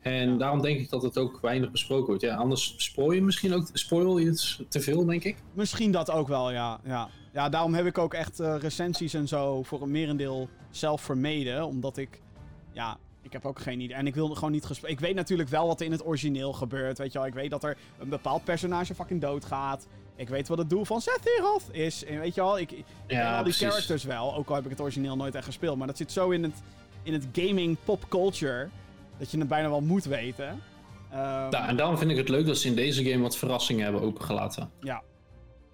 En daarom denk ik dat het ook weinig besproken wordt. Ja, anders spoil je misschien ook spoil je het te veel, denk ik. Misschien dat ook wel, ja. Ja, ja daarom heb ik ook echt eh, recensies en zo voor een merendeel zelf vermeden. Omdat ik, ja, ik heb ook geen idee. En ik wilde gewoon niet gespeeld. Ik weet natuurlijk wel wat er in het origineel gebeurt, weet je wel. Ik weet dat er een bepaald personage fucking doodgaat. Ik weet wat het doel van Sephiroth is. En weet je wel, ik, ik ken Ja, al die precies. characters wel. Ook al heb ik het origineel nooit echt gespeeld. Maar dat zit zo in het, in het gaming pop culture, dat je het bijna wel moet weten. Ehm, Ja, en daarom vind ik het leuk dat ze in deze game wat verrassingen hebben opengelaten. ja.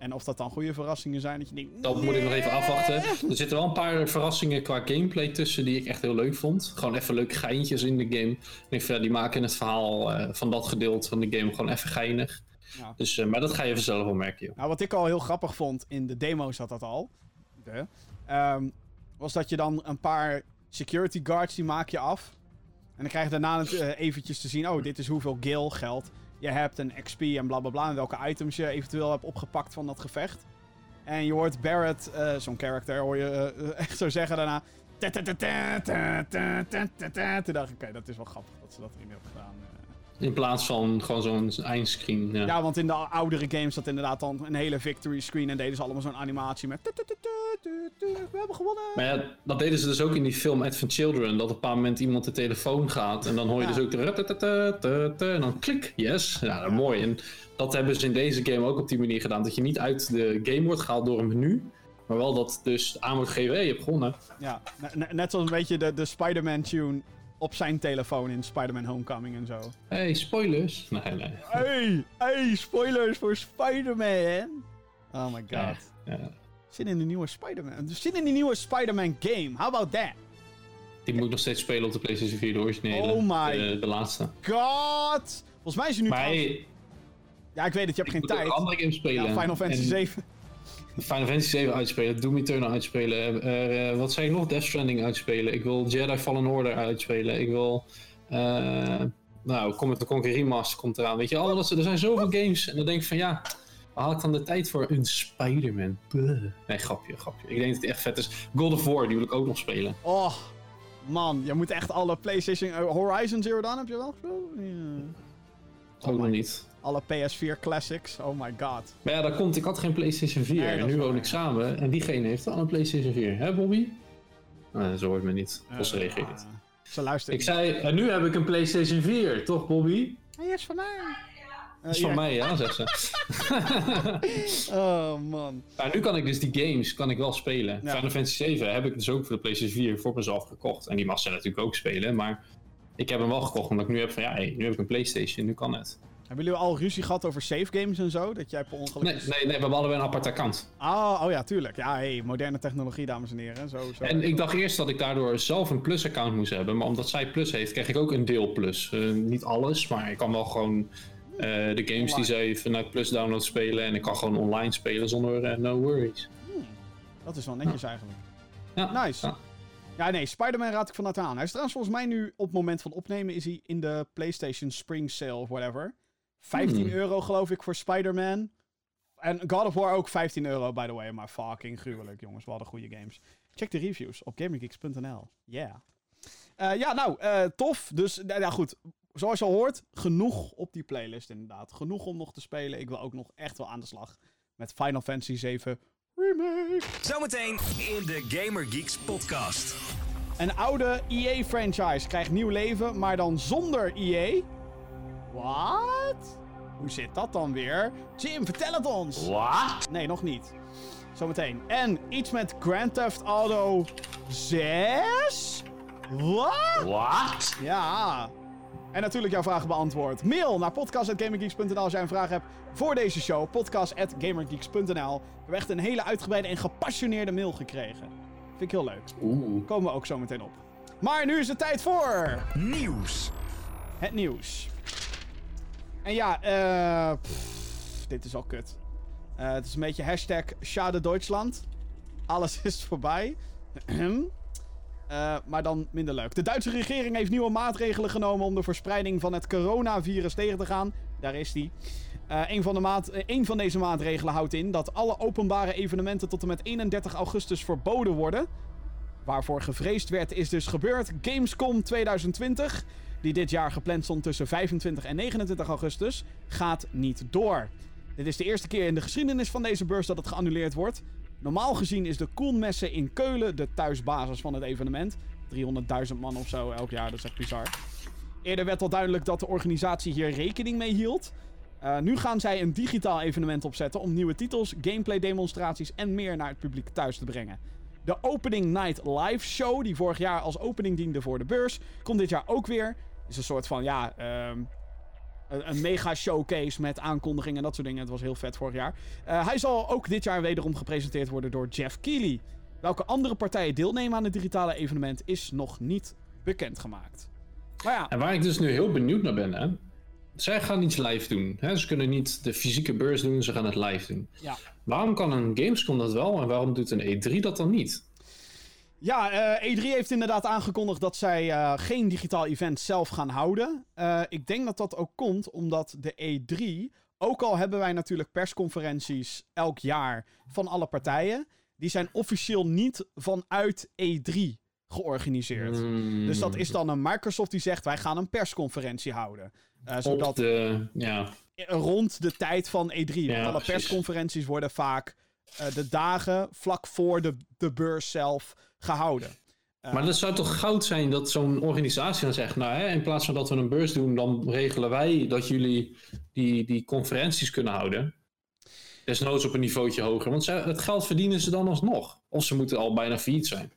En of dat dan goede verrassingen zijn, dat je denkt... Dat moet ik nog even afwachten. Er zitten wel een paar verrassingen qua gameplay tussen die ik echt heel leuk vond. Gewoon even leuke geintjes in de game. Ik ja, die maken het verhaal eh, van dat gedeelte van de game gewoon even geinig. Ja. Dus, eh, maar dat ga je vanzelf wel merken, joh. Nou, wat ik al heel grappig vond, in de demo zat dat al, de, ehm, was dat je dan een paar security guards, die maak je af. En dan krijg je daarna het, eh, eventjes te zien, oh, dit is hoeveel gil geld je hebt een XP en blablabla. Bla bla, en welke items je eventueel hebt opgepakt van dat gevecht. En je hoort Barrett, eh, zo'n character, hoor je eh, echt zo zeggen daarna. Toen dacht ik, oké, dat is wel grappig dat ze dat erin hebben gedaan. In plaats van gewoon zo'n eindscreen. Ja. Ja, want in de oudere games zat inderdaad dan een hele victory screen en deden ze allemaal zo'n animatie met... We hebben gewonnen! Maar ja, dat deden ze dus ook in die film Advent Children. Dat op een bepaald moment iemand de telefoon gaat. En dan hoor je Ja. dus ook de... En dan klik, yes. Ja, dat mooi. En dat hebben ze in deze game ook op die manier gedaan. Dat je niet uit de game wordt gehaald door een menu. Maar wel dat dus aan wordt gegeven, hé, je hebt gewonnen. Ja, ne- ne- net zoals een beetje de, de Spider-Man tune op zijn telefoon in Spider-Man Homecoming en zo. Hé, hey, spoilers. Nee, nee. Hey, hey, spoilers voor Spider-Man! Oh my god. Ja, ja. Zin in de nieuwe Spider-Man. Zin in die nieuwe Spider-Man game. How about that? Die moet ik nog steeds spelen op de PlayStation 4, de originele. Oh my De, de laatste. God! Volgens mij is hij nu Maar trouwens- Ja, ik weet het, je hebt ik geen tijd. andere games spelen. Ja, Final Fantasy En 7. Final Fantasy 7 uitspelen, Doom Eternal uitspelen. eh, eh, wat zei ik nog? Death Stranding uitspelen. Ik wil Jedi Fallen Order uitspelen. Ik wil... eh nou, the Conquer Remaster komt eraan. Weet je, allemaal dat, er zijn zoveel games. En dan denk ik van ja, waar haal ik dan de tijd voor? Een Spider-Man. Nee, grapje, grapje. Ik denk dat het echt vet is. God of War, die wil ik ook nog spelen. Oh, man, je moet echt alle PlayStation... eh, Horizon Zero Dawn heb je wel gespeeld? Ja. Ook nog niet. Alle PS4 classics. Oh my god. Maar ja, dat komt. Ik had geen PlayStation 4. Nee, dat en nu woon ik samen. En diegene heeft al een PlayStation 4. Hè, Bobby? Zo hoort me niet. Of ze reageert. Eh, Ze luistert Ik zei, en nu heb ik een PlayStation 4, toch Bobby? Hij is van mij. Dat is van mij, ja, zegt ze. Oh, man. Maar nu kan ik dus die games kan ik wel spelen. Ja. Final Fantasy 7 heb ik dus ook voor de PlayStation 4 voor mezelf gekocht. En die mag ze natuurlijk ook spelen, maar ik heb hem wel gekocht omdat ik nu heb van ja, hey, nu heb ik een PlayStation, nu kan het. Hebben jullie al ruzie gehad over save games en zo? Dat jij per ongeluk... Nee, nee, nee, we hebben allebei een apart account. Oh, oh ja, tuurlijk. Ja, hey, moderne technologie, dames en heren. Zo, zo. En ik dacht eerst dat ik daardoor zelf een Plus-account moest hebben, maar omdat zij Plus heeft, krijg ik ook een deel Plus. Eh, niet alles, maar ik kan wel gewoon eh, de games Online. die zij vanuit Plus download spelen en ik kan gewoon online spelen zonder eh, no worries. Dat is wel netjes eigenlijk. Ja, Nice. ja. Ja, nee, Spider-Man raad ik van harte aan. Hij is trouwens volgens mij nu, op het moment van opnemen, is hij in de PlayStation Spring Sale of whatever. 15 Hmm. euro geloof ik voor Spider-Man. En God of War ook 15 euro, by the way. Maar fucking gruwelijk, jongens. We hadden goede games. Check de reviews op gamergeeks.nl. Yeah. Eh, ja, nou, eh, tof. Dus, nou ja, goed. Zoals je al hoort, genoeg op die playlist inderdaad. Genoeg om nog te spelen. Ik wil ook nog echt wel aan de slag met Final Fantasy 7 Remake. Zometeen in de Gamer Geeks podcast. Een oude EA-franchise krijgt nieuw leven, maar dan zonder EA. Wat? Hoe zit dat dan weer? Jim, vertel het ons! Wat? Nee, nog niet. Zometeen. En iets met Grand Theft Auto 6? Wat? Wat? Ja. En natuurlijk jouw vragen beantwoord. Mail naar podcast.gamergeeks.nl als jij een vraag hebt voor deze show. Podcast.gamergeeks.nl. We hebben echt een hele uitgebreide en gepassioneerde mail gekregen. Vind ik heel leuk. Oeh. Komen we ook zo meteen op. Maar nu is het tijd voor Nieuws. het nieuws. En ja, eh... dit is al kut. Eh, het is een beetje hashtag Schade Deutschland. Alles is voorbij. Eh, maar dan minder leuk. De Duitse regering heeft nieuwe maatregelen genomen om de verspreiding van het coronavirus tegen te gaan. Daar is die. Eh een, van de maat, een van deze maatregelen houdt in dat alle openbare evenementen tot en met 31 augustus verboden worden. Waarvoor gevreesd werd is dus gebeurd. Gamescom 2020, die dit jaar gepland stond tussen 25 en 29 augustus, gaat niet door. Dit is de eerste keer in de geschiedenis van deze beurs dat het geannuleerd wordt. Normaal gezien is de Koelmesse in Keulen de thuisbasis van het evenement. 300.000 man of zo elk jaar, dat is echt bizar. Eerder werd al duidelijk dat de organisatie hier rekening mee hield. Eh, nu gaan zij een digitaal evenement opzetten om nieuwe titels, gameplay demonstraties en meer naar het publiek thuis te brengen. De Opening Night Live Show, die vorig jaar als opening diende voor de beurs, komt dit jaar ook weer. Is een soort van, ja, ehm, een, een mega showcase met aankondigingen en dat soort dingen. Het was heel vet vorig jaar. Eh, hij zal ook dit jaar wederom gepresenteerd worden door Jeff Keighley. Welke andere partijen deelnemen aan het digitale evenement is nog niet bekendgemaakt. Maar ja, En waar ik dus nu heel benieuwd naar ben, hè. Zij gaan iets live doen. Hè? Ze kunnen niet de fysieke beurs doen, ze gaan het live doen. ja. Waarom kan een Gamescom dat wel en waarom doet een E3 dat dan niet? Ja, eh, E3 heeft inderdaad aangekondigd dat zij eh, geen digitaal event zelf gaan houden. Eh, ik denk dat dat ook komt omdat de E3, ook al hebben wij natuurlijk persconferenties elk jaar van alle partijen, die zijn officieel niet vanuit E3 georganiseerd. Hmm. Dus dat is dan een Microsoft die zegt wij gaan een persconferentie houden. Zodat de, ja, rond de tijd van E3. Want alle precies. persconferenties worden vaak de dagen vlak voor de, de beurs zelf gehouden. Eh, Maar dat zou toch goud zijn dat zo'n organisatie dan zegt, nou hè, in plaats van dat we een beurs doen, dan regelen wij dat jullie die, die conferenties kunnen houden. Desnoods op een niveautje hoger, want ze, het geld verdienen ze dan alsnog. Of ze moeten al bijna failliet zijn.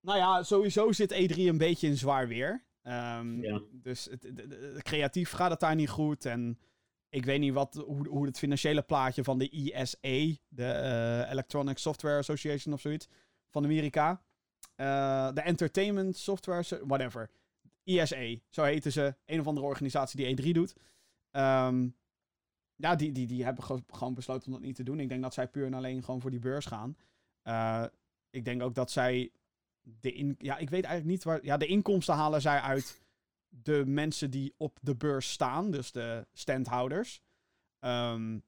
Nou ja, sowieso zit E3 een beetje in zwaar weer. Ehm, Ja. Dus het, het- het- creatief gaat het daar niet goed. En ik weet niet wat, hoe, hoe het financiële plaatje van de ESA, de eh, Electronic Software Association of zoiets, van Amerika. Eh, de Entertainment Software, So- whatever. ESA, zo heten ze. Een of andere organisatie die E3 doet. Ehm, ja, die, die, die hebben ge- gewoon besloten om dat niet te doen. Ik denk dat zij puur en alleen gewoon voor die beurs gaan. Eh, ik denk ook dat zij de in, ja, ik weet eigenlijk niet waar. Ja, de inkomsten halen zij uit de mensen die op de beurs staan, dus de standhouders. Ehm,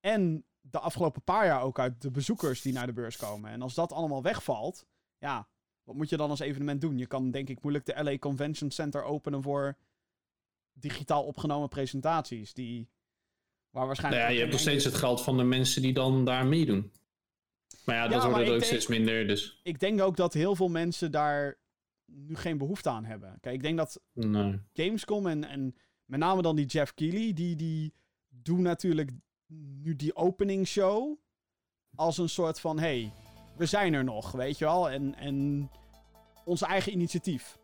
en de afgelopen paar jaar ook uit de bezoekers die naar de beurs komen. En als dat allemaal wegvalt, ja, wat moet je dan als evenement doen? Je kan denk ik moeilijk de LA Convention Center openen voor digitaal opgenomen presentaties. Die, waar Nou waarschijnlijk. ja, ook je hebt nog steeds het geld van de mensen die dan daar meedoen. Maar ja, dat Ja, wordt er ook denk- steeds minder, dus Ik denk ook dat heel veel mensen daar nu geen behoefte aan hebben. Kijk, ik denk dat nee. Gamescom en, en met name dan die Jeff Keighley, die, die doen natuurlijk nu die opening show als een soort van, hey, we zijn er nog, weet je wel, en, en ons eigen initiatief.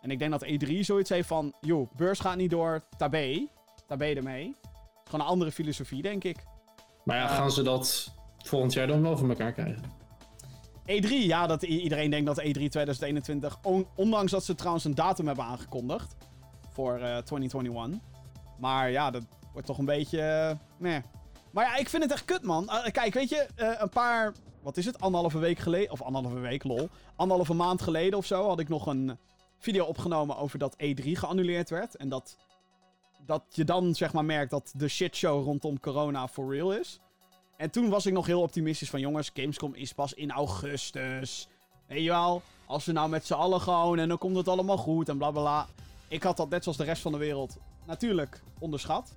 En ik denk dat E3 zoiets heeft van, joh, beurs gaat niet door, tabé, tabé ermee. Het is gewoon een andere filosofie, denk ik. Maar ja, Eh, gaan ze dat volgend jaar dan wel voor elkaar krijgen? E3, ja, dat iedereen denkt dat E E3 2021, on- ondanks dat ze trouwens een datum hebben aangekondigd voor eh 2021. Maar ja, dat wordt toch een beetje, eh, meh. Maar ja, ik vind het echt kut, man. Eh, kijk, weet je, eh, een paar, wat is het, anderhalve week geleden, of anderhalve week, lol. Anderhalve maand geleden of zo had ik nog een video opgenomen over dat E3 geannuleerd werd. En dat, dat je dan zeg maar merkt dat de shitshow rondom corona for real is. En toen was ik nog heel optimistisch van jongens, Gamescom is pas in augustus. Weet je als we nou met z'n allen gewoon en dan komt het allemaal goed en bla. Ik had dat net zoals de rest van de wereld natuurlijk onderschat.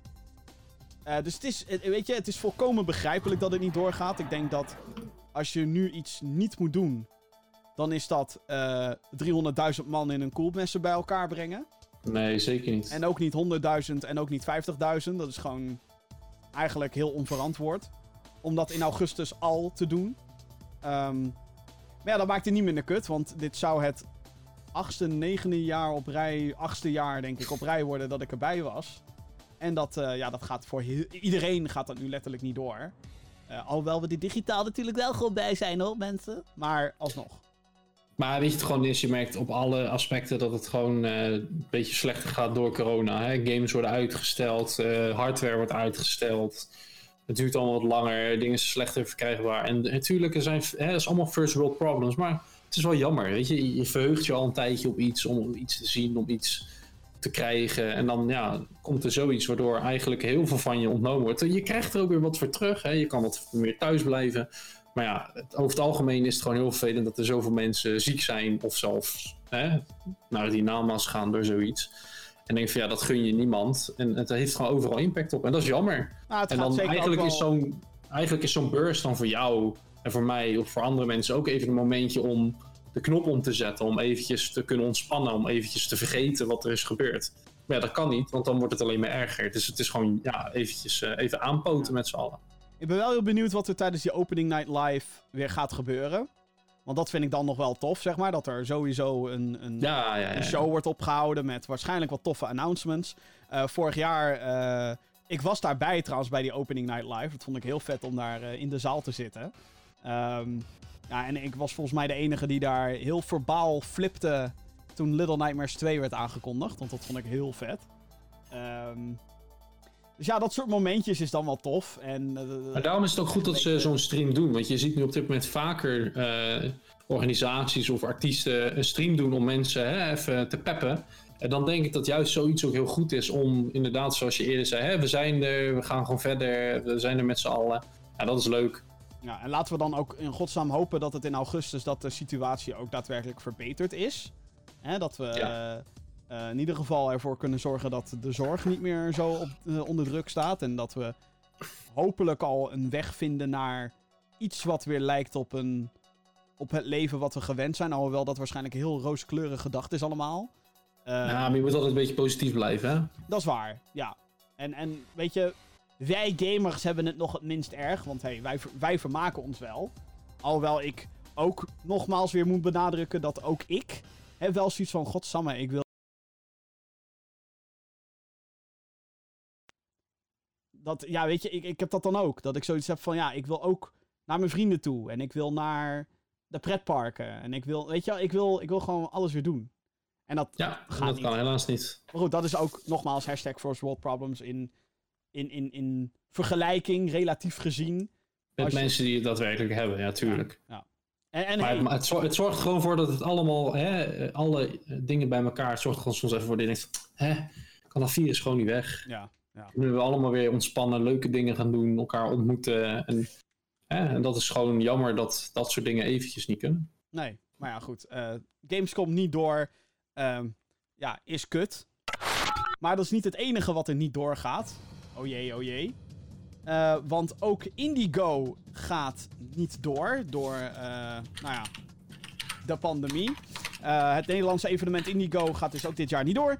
Eh, dus het is, eh, weet je, het is volkomen begrijpelijk dat het niet doorgaat. Ik denk dat als je nu iets niet moet doen, dan is dat eh 300.000 man in een koelmessen bij elkaar brengen. Nee, zeker niet. En ook niet 100.000 en ook niet 50.000. Dat is gewoon eigenlijk heel onverantwoord. Om dat in augustus al te doen. Ehm, maar ja, dat maakt het niet minder kut. Want dit zou het achtste, negende jaar op rij, achtste jaar denk ik op rij worden dat ik erbij was. En dat, eh, ja, dat gaat voor heel- iedereen gaat dat nu letterlijk niet door. Eh, alhoewel we er digitaal natuurlijk wel gewoon bij zijn hoor, mensen. Maar alsnog. Maar weet je het gewoon is, je merkt op alle aspecten dat het gewoon eh, een beetje slechter gaat door corona. Hè? Games worden uitgesteld, eh, hardware wordt uitgesteld. Het duurt allemaal wat langer, dingen zijn slechter verkrijgbaar. En natuurlijk, er zijn, hè, allemaal first world problems, maar het is wel jammer. Weet je, je verheugt je al een tijdje op iets, om iets te zien, om iets te krijgen. En dan ja, komt er zoiets waardoor eigenlijk heel veel van je ontnomen wordt. Je krijgt er ook weer wat voor terug. Hè? Je kan wat meer thuis blijven. Maar ja, het, over het algemeen is het gewoon heel vervelend dat er zoveel mensen ziek zijn of zelfs hè, naar die namaals gaan door zoiets. En denk van ja, dat gun je niemand. En het heeft gewoon overal impact op. En dat is jammer. Nou, En dan eigenlijk is, zo'n, eigenlijk is zo'n burst dan voor jou en voor mij of voor andere mensen ook even een momentje om de knop om te zetten. Om eventjes te kunnen ontspannen, om eventjes te vergeten wat er is gebeurd. Maar ja, dat kan niet, want dan wordt het alleen maar erger. Dus het is gewoon ja, eventjes eh, even aanpoten met z'n allen. Ik ben wel heel benieuwd wat er tijdens die opening night live weer gaat gebeuren. Want dat vind ik dan nog wel tof, zeg maar. Dat er sowieso een, een, Ja, ja, ja. een show wordt opgehouden met waarschijnlijk wat toffe announcements. Eh, vorig jaar, eh, ik was daarbij trouwens bij die opening night live. Dat vond ik heel vet om daar in de zaal te zitten. Ehm, ja, en ik was volgens mij de enige die daar heel verbaal flipte toen Little Nightmares 2 werd aangekondigd. Want dat vond ik heel vet. Ehm, dus ja, dat soort momentjes is dan wel tof. En, eh, Maar daarom is het ook goed dat ze zo'n stream doen. Want je ziet nu op dit moment vaker eh, organisaties of artiesten een stream doen om mensen hè, even te peppen. En dan denk ik dat juist zoiets ook heel goed is om inderdaad, zoals je eerder zei, hè, we zijn er, we gaan gewoon verder, we zijn er met z'n allen. Ja, dat is leuk. Ja, en laten we dan ook in godsnaam hopen dat het in augustus dat de situatie ook daadwerkelijk verbeterd is. Hè, dat we Ja. eh, eh, in ieder geval ervoor kunnen zorgen dat de zorg niet meer zo op, eh, onder druk staat. En dat we hopelijk al een weg vinden naar iets wat weer lijkt op, een, op het leven wat we gewend zijn. Alhoewel dat waarschijnlijk heel rooskleurig gedacht is allemaal. Ja, maar je moet altijd een beetje positief blijven, hè? dat is waar, ja. En, en weet je, wij gamers hebben het nog het minst erg. Want hey, wij, wij vermaken ons wel. Alhoewel ik ook nogmaals weer moet benadrukken dat ook ik heb wel zoiets van... Godsamme, ik wil... Dat, ja, weet je, ik, ik heb dat dan ook. Dat ik zoiets heb van, ja, ik wil ook naar mijn vrienden toe. En ik wil naar de pretparken. En ik wil, weet je wel, ik wil, ik wil gewoon alles weer doen. En dat Ja, gaat dat niet. kan helaas niet. Maar goed, dat is ook nogmaals hashtag first world problems in, in, in, in vergelijking, relatief gezien. Met je- mensen die het daadwerkelijk hebben, ja, tuurlijk. En, en Maar hey, het, maar het, zorgt, het zorgt gewoon voor dat het allemaal, hè, alle eh, dingen bij elkaar, het zorgt gewoon soms even voor dat je denkt, hè, kan dat virus gewoon niet weg. ja, Nu we allemaal weer ontspannen, leuke dingen gaan doen, elkaar ontmoeten. En, hè, en dat is gewoon jammer dat dat soort dingen eventjes niet kunnen. nee. Maar ja, goed. eh, Gamescom niet door, ehm, ja, is kut. Maar dat is niet het enige wat er niet doorgaat. Oh jee, oh jee. Eh, want ook Indigo gaat niet door. Door, eh, nou ja, de pandemie. Eh, het Nederlandse evenement Indigo gaat dus ook dit jaar niet door.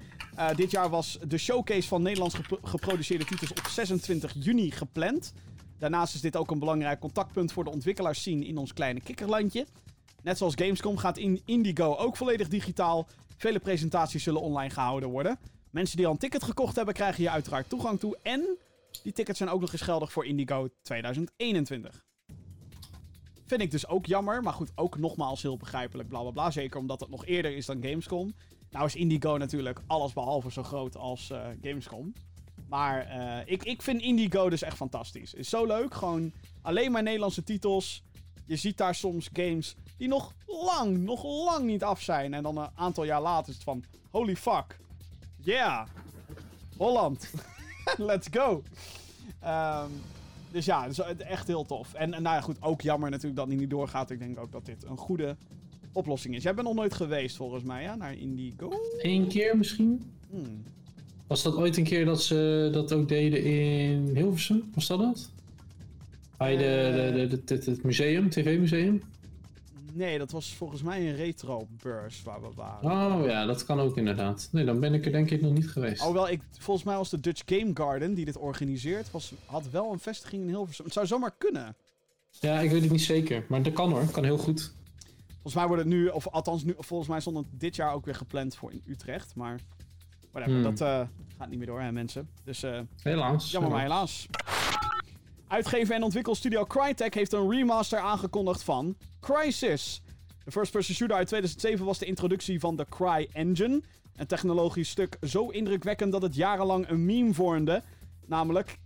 Dit jaar was de showcase van Nederlands gepro- geproduceerde titels op 26 juni gepland. Daarnaast is dit ook een belangrijk contactpunt voor de ontwikkelaarsscene in ons kleine kikkerlandje. Net zoals Gamescom gaat in Indigo ook volledig digitaal. Vele presentaties zullen online gehouden worden. Mensen die al een ticket gekocht hebben, krijgen hier uiteraard toegang toe. En die tickets zijn ook nog eens geldig voor Indigo 2021. Vind ik dus ook jammer, maar goed, ook nogmaals heel begrijpelijk, bla bla bla. Zeker omdat het nog eerder is dan Gamescom. Nou is Indigo natuurlijk alles behalve zo groot als eh, Gamescom. Maar eh, ik, ik vind Indigo dus echt fantastisch. Is zo leuk, gewoon alleen maar Nederlandse titels. Je ziet daar soms games die nog lang, nog lang niet af zijn. En dan een aantal jaar later is het van, holy fuck. Yeah. Holland. Let's go. Ehm, dus ja, dus het- echt heel tof. En, en nou ja, goed, ook jammer natuurlijk dat die niet doorgaat. Ik denk ook dat dit een goede oplossing is. Jij bent nog nooit geweest volgens mij, ja, naar Indigo? Eén keer misschien? Hmm. Was dat ooit een keer dat ze dat ook deden in Hilversum? Was dat het? Bij de, de, de, de- het- het museum, tv-museum? Nee, dat was volgens mij een retro-beurs waar we waren. Oh ja, dat kan ook inderdaad. Nee, dan ben ik er denk ik nog niet geweest. Alhoewel, ik, volgens mij was de Dutch Game Garden die dit organiseert, was, had wel een vestiging in Hilversum. Het zou zomaar kunnen. Ja, ik weet het niet zeker. Maar dat kan hoor, kan heel goed. Volgens mij wordt het nu, of althans nu, volgens mij stond het dit jaar ook weer gepland voor in Utrecht. Maar whatever, Hmm. dat eh, gaat niet meer door hè mensen. Dus eh, Helaas. jammer maar helaas. Uitgever en ontwikkelstudio Crytek heeft een remaster aangekondigd van Crysis. De first-person shooter uit 2007 was de introductie van de Cry Engine. Een technologisch stuk zo indrukwekkend dat het jarenlang een meme vormde. Namelijk,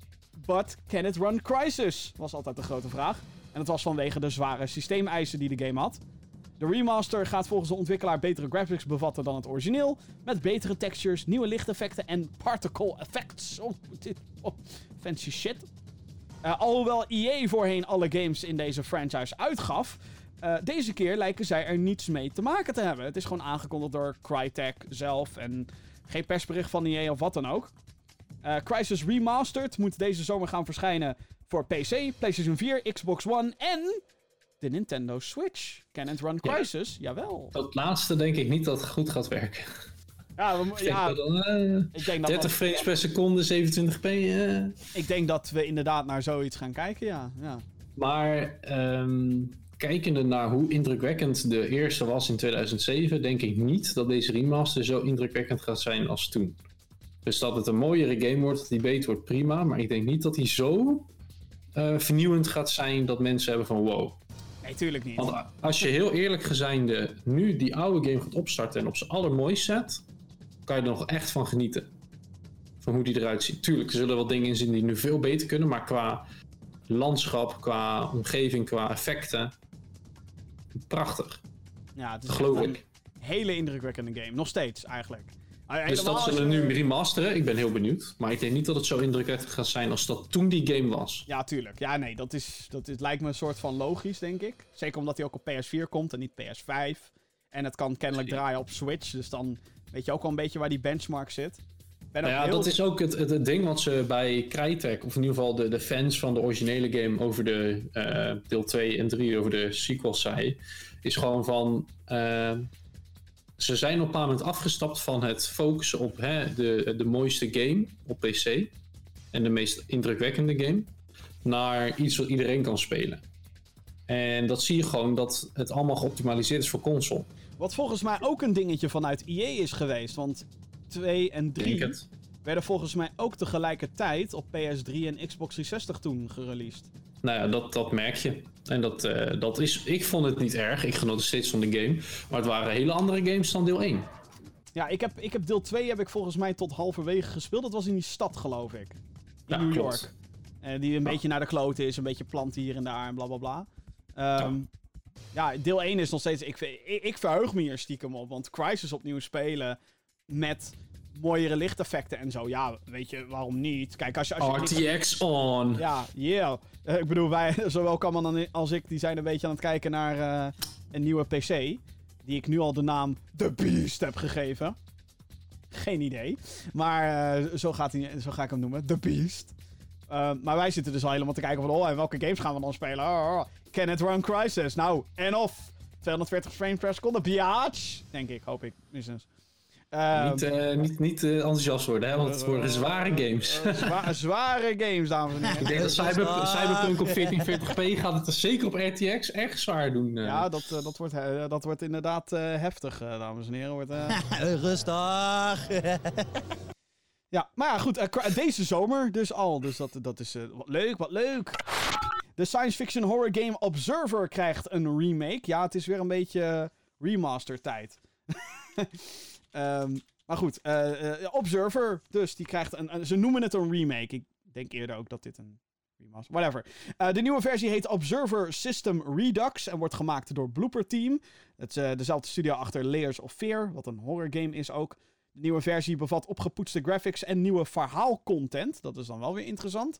but can it run Crysis? Was altijd de grote vraag. En dat was vanwege de zware systeemeisen die de game had. De remaster gaat volgens de ontwikkelaar betere graphics bevatten dan het origineel. Met betere textures, nieuwe lichteffecten en particle effects. Oh, dit, oh, fancy shit. Eh, alhoewel EA voorheen alle games in deze franchise uitgaf, eh, deze keer lijken zij er niets mee te maken te hebben. Het is gewoon aangekondigd door Crytek zelf en geen persbericht van EA of wat dan ook. Eh, Crysis Remastered moet deze zomer gaan verschijnen voor PC, PlayStation 4, Xbox One en de Nintendo Switch. Can it run Ja. Crysis? Jawel. Dat laatste denk ik niet dat het goed gaat werken. Ja, we, mo- Ik denk ja dat eh, ik, denk dat 30 frames per seconde, 27p. eh. ik denk dat we inderdaad naar zoiets gaan kijken, ja. ja. Maar ehm, kijkende naar hoe indrukwekkend de eerste was in 2007, denk ik niet dat deze remaster zo indrukwekkend gaat zijn als toen. Dus dat het een mooiere game wordt, dat die beter wordt, prima. Maar ik denk niet dat die zo eh, vernieuwend gaat zijn dat mensen hebben van wow. Nee, tuurlijk niet. Want als je heel eerlijk gezijnde nu die oude game gaat opstarten en op zijn allermooist zet, kan je er nog echt van genieten. Van hoe die eruit ziet. Tuurlijk, er zullen wel dingen in zitten die nu veel beter kunnen, maar qua landschap, qua omgeving, qua effecten, prachtig. Ja, het is geloof echt een ik. hele indrukwekkende game. Nog steeds, eigenlijk. Dus dat zullen je- nu remasteren. Ik ben heel benieuwd. Maar ik denk niet dat het zo indrukwekkend gaat zijn als dat toen die game was. Ja, tuurlijk. Ja, nee, dat, is, dat is, lijkt me een soort van logisch, denk ik. Zeker omdat hij ook op PS4 komt en niet PS5. En het kan kennelijk draaien op Switch. Dus dan weet je ook wel een beetje waar die benchmark zit. Ben Nou ja, heel- dat is ook het, het, het ding wat ze bij Crytek, of in ieder geval de, de fans van de originele game over de eh, deel 2 en 3 over de sequels zei, is gewoon van. eh, ze zijn op een bepaald moment afgestapt van het focussen op hè, de, de mooiste game op PC en de meest indrukwekkende game, naar iets wat iedereen kan spelen. En dat zie je gewoon dat het allemaal geoptimaliseerd is voor console. Wat volgens mij ook een dingetje vanuit EA is geweest. Want 2 en 3 Denk het. werden volgens mij ook tegelijkertijd op PS3 en Xbox 360 toen gereleased. Nou ja, dat, dat merk je. En dat, eh, dat is, ik vond het niet erg. Ik genoot steeds van de game. Maar het waren hele andere games dan deel 1. Ja, ik heb, ik heb deel 2 heb ik volgens mij tot halverwege gespeeld. Dat was in die stad, geloof ik. In Ja, New klopt. York. Eh, die een Ja. beetje naar de kloten is, een beetje planten hier en daar en bla bla bla. Ehm, ja. Deel 1 is nog steeds. Ik, ik, ik verheug me hier stiekem op. Want Crisis opnieuw spelen met mooiere lichteffecten en zo. Ja, weet je, waarom niet? Kijk, als je. Als je RTX on. ja, yeah. Eh, ik bedoel, wij, zowel Kaman als ik, die zijn een beetje aan het kijken naar eh, een nieuwe PC. Die ik nu al de naam The Beast heb gegeven. Geen idee. Maar eh, zo, gaat hij, zo ga ik hem noemen. The Beast. Maar wij zitten dus al helemaal te kijken van... Oh, en welke games gaan we dan spelen? Oh, oh, Can it run Crisis? Nou, en of 240 frames per seconde. Biatch! Denk ik, hoop ik. Minstens. Ehm, niet eh, niet, niet eh, enthousiast worden, hè, want het worden zware games. eh, zwa- zware games, dames en heren. ik denk dat Cyber, Cyberpunk op 1440p gaat het er zeker op RTX echt zwaar doen. Ja, dat, eh, dat, wordt, dat wordt inderdaad eh, heftig, eh, dames en heren. Wordt, Rustig. ja, maar ja, goed. deze zomer dus al. Dus dat, dat is eh, wat leuk, wat leuk. De science fiction horror game Observer krijgt een remake. Ja, het is weer een beetje eh, remaster tijd. Ehm, maar goed, eh, eh, Observer dus, die krijgt een, Ze noemen het een remake. Ik denk eerder ook dat dit een remaster... Whatever. De nieuwe versie heet Observer System Redux en wordt gemaakt door Blooper Team. Het dezelfde studio achter Layers of Fear, wat een horror game is ook. De nieuwe versie bevat opgepoetste graphics en nieuwe verhaalcontent. Dat is dan wel weer interessant.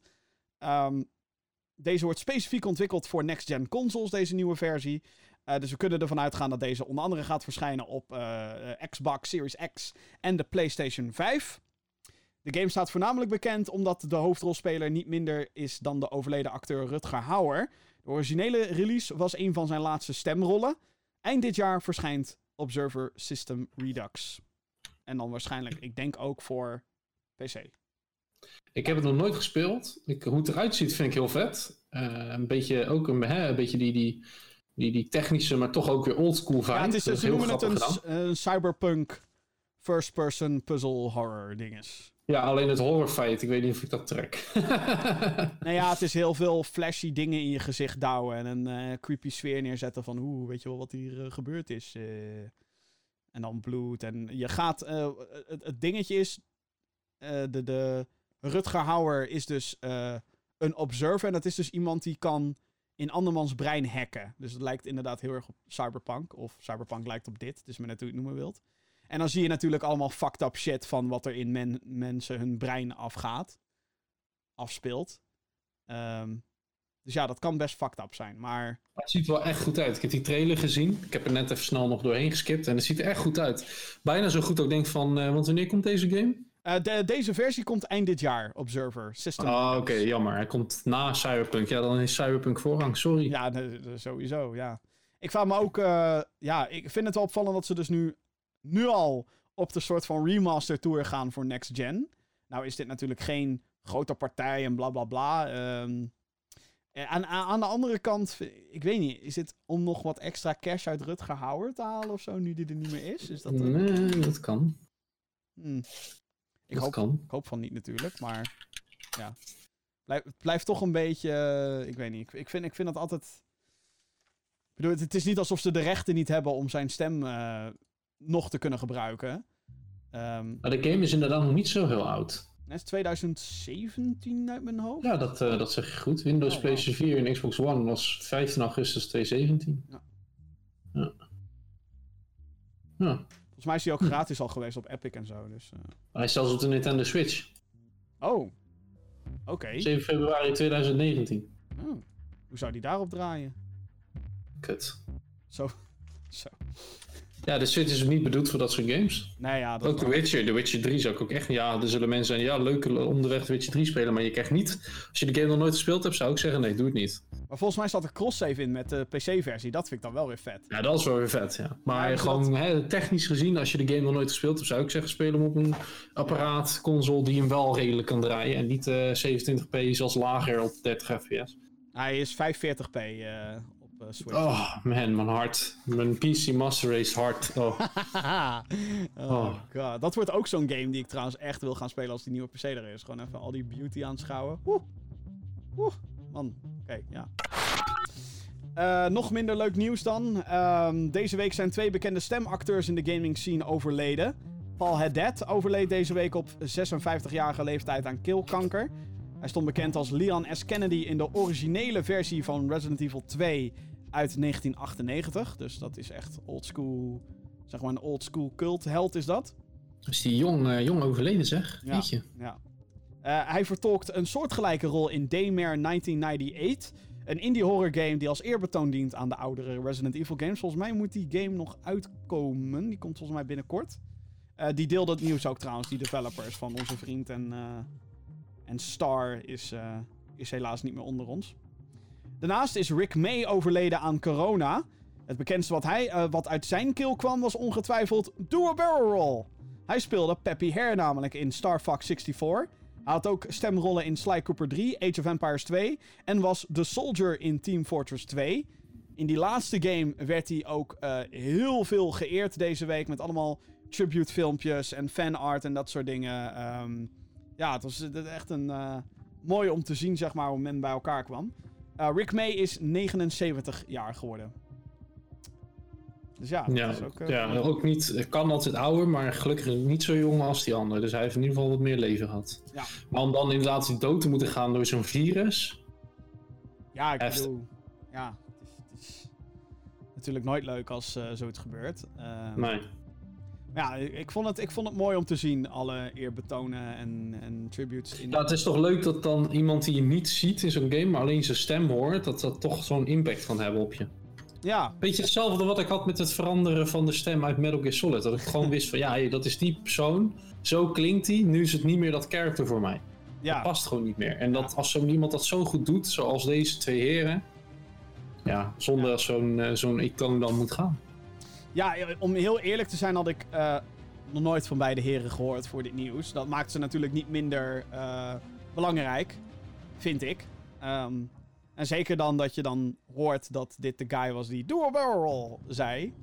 Ehm, deze wordt specifiek ontwikkeld voor next-gen consoles, deze nieuwe versie. Eh, dus we kunnen ervan uitgaan dat deze onder andere gaat verschijnen op eh, eh, Xbox Series X en de PlayStation 5. De game staat voornamelijk bekend omdat de hoofdrolspeler niet minder is dan de overleden acteur Rutger Hauer. De originele release was een van zijn laatste stemrollen. eind dit jaar verschijnt Observer System Redux. En dan waarschijnlijk, ik denk ook voor PC. Ik heb het nog nooit gespeeld. Ik, hoe het eruit ziet vind ik heel vet. Eh, een beetje ook een, hè, een beetje die, die, die, die technische, maar toch ook weer oldschool vibe. Ja, het is, Dat ze heel noemen het een, cyberpunk first-person puzzle horror dinges. Ja, alleen het horrorfeit, ik weet niet of ik dat trek. Nou ja, het is heel veel flashy dingen in je gezicht douwen en een eh, creepy sfeer neerzetten van oeh, weet je wel wat hier eh, gebeurd is. en dan bloed en je gaat, het, het dingetje is, de, de Rutger Hauer is dus eh, een observer en dat is dus iemand die kan in andermans brein hacken. Dus het lijkt inderdaad heel erg op Cyberpunk of Cyberpunk lijkt op dit, dus maar net hoe je het noemen wilt. En dan zie je natuurlijk allemaal fucked up shit van wat er in men, mensen hun brein afgaat, afspeelt. Ehm, dus ja, dat kan best fucked up zijn. Maar het ziet er wel echt goed uit. Ik heb die trailer gezien. Ik heb er net even snel nog doorheen geskipt. En het ziet er echt goed uit. Bijna zo goed ik denk van, eh, want wanneer komt deze game? Eh, de- deze versie komt eind dit jaar, Observer. System. Ah, oké, jammer. Hij komt na Cyberpunk. Ja, dan is Cyberpunk voorrang. Sorry. Ja, sowieso, ja. Ik vraag me ook... eh, ja, ik vind het wel opvallend dat ze dus nu, nu al op de soort van remaster tour gaan voor next gen. Nou is dit natuurlijk geen grote partij en bla bla bla. Ehm, eh, aan, de andere kant, ik weet niet, is het om nog wat extra cash uit Rutger Hauer te halen of zo, nu die er niet meer is? Is dat... eh, Nee, dat kan. hmm. Ik dat hoop, kan. ik hoop van niet natuurlijk, maar ja. Blijf, het blijft toch een beetje, eh, ik weet niet, ik, ik, vind, ik vind dat altijd... Ik bedoel, het, het is niet alsof ze de rechten niet hebben om zijn stem eh, nog te kunnen gebruiken. Ehm Maar de game is inderdaad nog niet zo heel oud. het is 2017 uit mijn hoofd. Ja, dat, eh, dat zeg je goed. Windows, Oh, wow. PlayStation 4 en Xbox One was 15 augustus 2017. Ja. Ja. Ja. Volgens mij is hij ook gratis al geweest op Epic en zo. Dus, eh. Hij is zelfs op de Nintendo Switch. Oh, oké. 7 februari 2019. Oh. Hoe zou die daarop draaien? Kut. Zo. Zo. Ja, de Switch is niet bedoeld voor dat soort games. Ja, dat Ook The Witcher. The Witcher 3 zou ik ook echt... Ja, er zullen mensen zijn... Ja, leuk om de weg The Witcher 3 spelen. Maar je krijgt niet... Als je de game nog nooit gespeeld hebt, zou ik zeggen... Nee, doe het niet. Maar volgens mij staat er cross-save in met de PC-versie. Dat vind ik dan wel weer vet. Ja, dat is wel weer vet, ja. Maar Ja, gewoon hè, technisch gezien... Als je de game nog nooit gespeeld hebt... Zou ik zeggen, speel hem op een apparaat, console... Die hem wel redelijk kan draaien. En niet eh 27p zelfs lager op 30 fps. Hij is 540p eh, op eh, Switch. Oh, man, mijn hart. Mijn PC Master Race hart. Oh. oh, Oh. god. Dat wordt ook zo'n game die ik trouwens echt wil gaan spelen als die nieuwe PC er is. Gewoon even al die beauty aanschouwen. Oeh. Oeh. Man. Oké, ja. Eh, nog minder leuk nieuws dan. Ehm, deze week zijn twee bekende stemacteurs in de gaming scene overleden. Paul Haddad overleed deze week op 56-jarige leeftijd aan keelkanker. Hij stond bekend als Leon S. Kennedy in de originele versie van Resident Evil 2 uit 1998. Dus dat is echt oldschool, zeg maar een oldschool cult held is dat. Is die jong, eh, jong overleden, zeg? Ja. Weet je. Ja. Eh, hij vertolkt een soortgelijke rol in Daymare 1998. Een indie horror game die als eerbetoon dient aan de oudere Resident Evil games. Volgens mij moet die game nog uitkomen. Die komt volgens mij binnenkort. Eh, die deelde het nieuws ook trouwens, die developers van onze vriend en, en Star is, eh, is helaas niet meer onder ons. Daarnaast is Rick May overleden aan corona. Het bekendste wat, hij, eh, wat uit zijn keel kwam was ongetwijfeld Do a Barrel Roll. Hij speelde Peppy Hare namelijk in Star Fox 64. Hij had ook stemrollen in Sly Cooper 3, Age of Empires 2 en was The Soldier in Team Fortress 2. In die laatste game werd hij ook eh, heel veel geëerd deze week met allemaal tribute filmpjes en fanart en dat soort dingen. Ehm, ja, het was eh, echt een eh, mooi om te zien zeg maar hoe men bij elkaar kwam. Eh, Rick May is 79 jaar geworden. Dus ja, dat Ja, is ook, ja, ook niet, kan altijd ouder, maar gelukkig niet zo jong als die ander. Dus hij heeft in ieder geval wat meer leven gehad. Ja. Maar om dan inderdaad dood te moeten gaan door zo'n virus. Ja, ik bedoel... Ja, het is, het is natuurlijk nooit leuk als eh, zoiets gebeurt. Ehm, Nee. Ja, ik vond, het, ik vond het mooi om te zien, alle eerbetonen en, en tributes. In... Ja, het is toch leuk dat dan iemand die je niet ziet in zo'n game, maar alleen zijn stem hoort, dat dat toch zo'n impact kan hebben op je. Ja, Beetje hetzelfde wat ik had met het veranderen van de stem uit Metal Gear Solid. Dat ik gewoon wist van, ja, hey, dat is die persoon, zo klinkt die, nu is het niet meer dat character voor mij. ja. past gewoon niet meer. En dat, als zo'n iemand dat zo goed doet, zoals deze twee heren, ja, zonder Ja. dat zo'n eh, zo'n icoon dan moet gaan. Ja, om heel eerlijk te zijn had ik eh, nog nooit van beide heren gehoord voor dit nieuws. Dat maakt ze natuurlijk niet minder eh, belangrijk, vind ik. Ehm, en zeker dan dat je dan hoort dat dit de guy was die do barrel zei.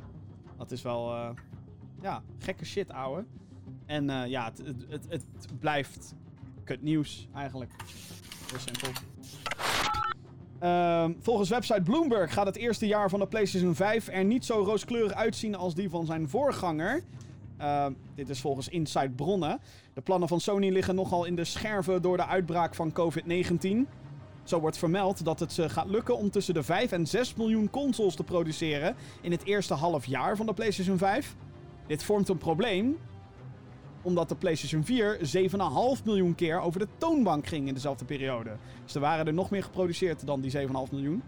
Dat is wel, eh, ja, gekke shit, ouwe. En ja, het, het, het, het blijft kut nieuws eigenlijk. Heel simpel. Ehm, volgens website Bloomberg gaat het eerste jaar van de PlayStation 5 er niet zo rooskleurig uitzien als die van zijn voorganger. Ehm, dit is volgens Inside bronnen. De plannen van Sony liggen nogal in de scherven door de uitbraak van COVID-19. Zo wordt vermeld dat het ze gaat lukken om tussen de 5 en 6 miljoen consoles te produceren in het eerste half jaar van de PlayStation 5. Dit vormt een probleem, omdat de PlayStation 4 7,5 miljoen keer over de toonbank ging in dezelfde periode. Dus er waren er nog meer geproduceerd dan die 7,5 miljoen.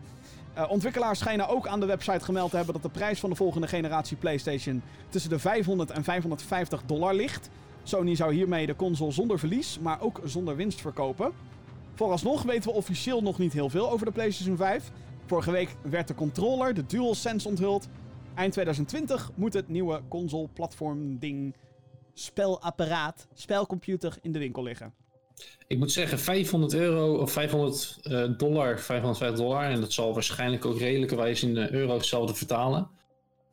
Uh, ontwikkelaars schijnen ook aan de website gemeld te hebben dat de prijs van de volgende generatie PlayStation tussen de 500 en 550 dollar ligt. Sony zou hiermee de console zonder verlies, maar ook zonder winst verkopen. Vooralsnog weten we officieel nog niet heel veel over de PlayStation 5. Vorige week werd de controller, de DualSense, onthuld. Eind 2020 moet het nieuwe console-platform-ding, spelapparaat, spelcomputer in de winkel liggen. Ik moet zeggen, 500 euro of 500 uh, dollar, 550 dollar, en dat zal waarschijnlijk ook redelijkerwijs in uh, euro hetzelfde vertalen,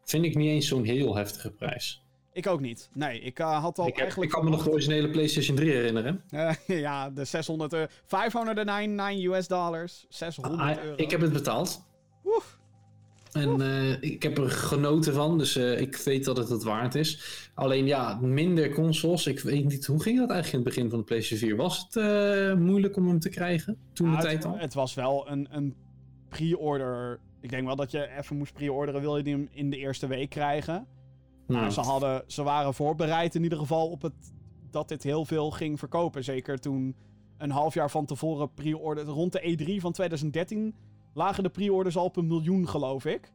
vind ik niet eens zo'n heel heftige prijs. Ik ook niet. Nee, ik uh, had al ik heb, eigenlijk... Ik kan me nog de originele PlayStation 3 herinneren. Uh, ja, de 600 euro. 599 US dollars. 600 ah, euro. Ik heb het betaald. Oef. En uh, ik heb er genoten van, dus ik weet dat het het waard is. Alleen ja, minder consoles. Ik weet niet, hoe ging dat eigenlijk in het begin van de PlayStation 4? Was het moeilijk om hem te krijgen toen de tijd al? Het, was wel een, een pre-order. Ik denk wel dat je even moest pre-orderen. Wil je die hem in de eerste week krijgen? Maar ze, hadden, ze waren voorbereid in ieder geval op het, dat dit heel veel ging verkopen. Zeker toen een half jaar van tevoren pre-order... Rond de E3 van 2013 lagen de pre-orders al op een miljoen, geloof ik.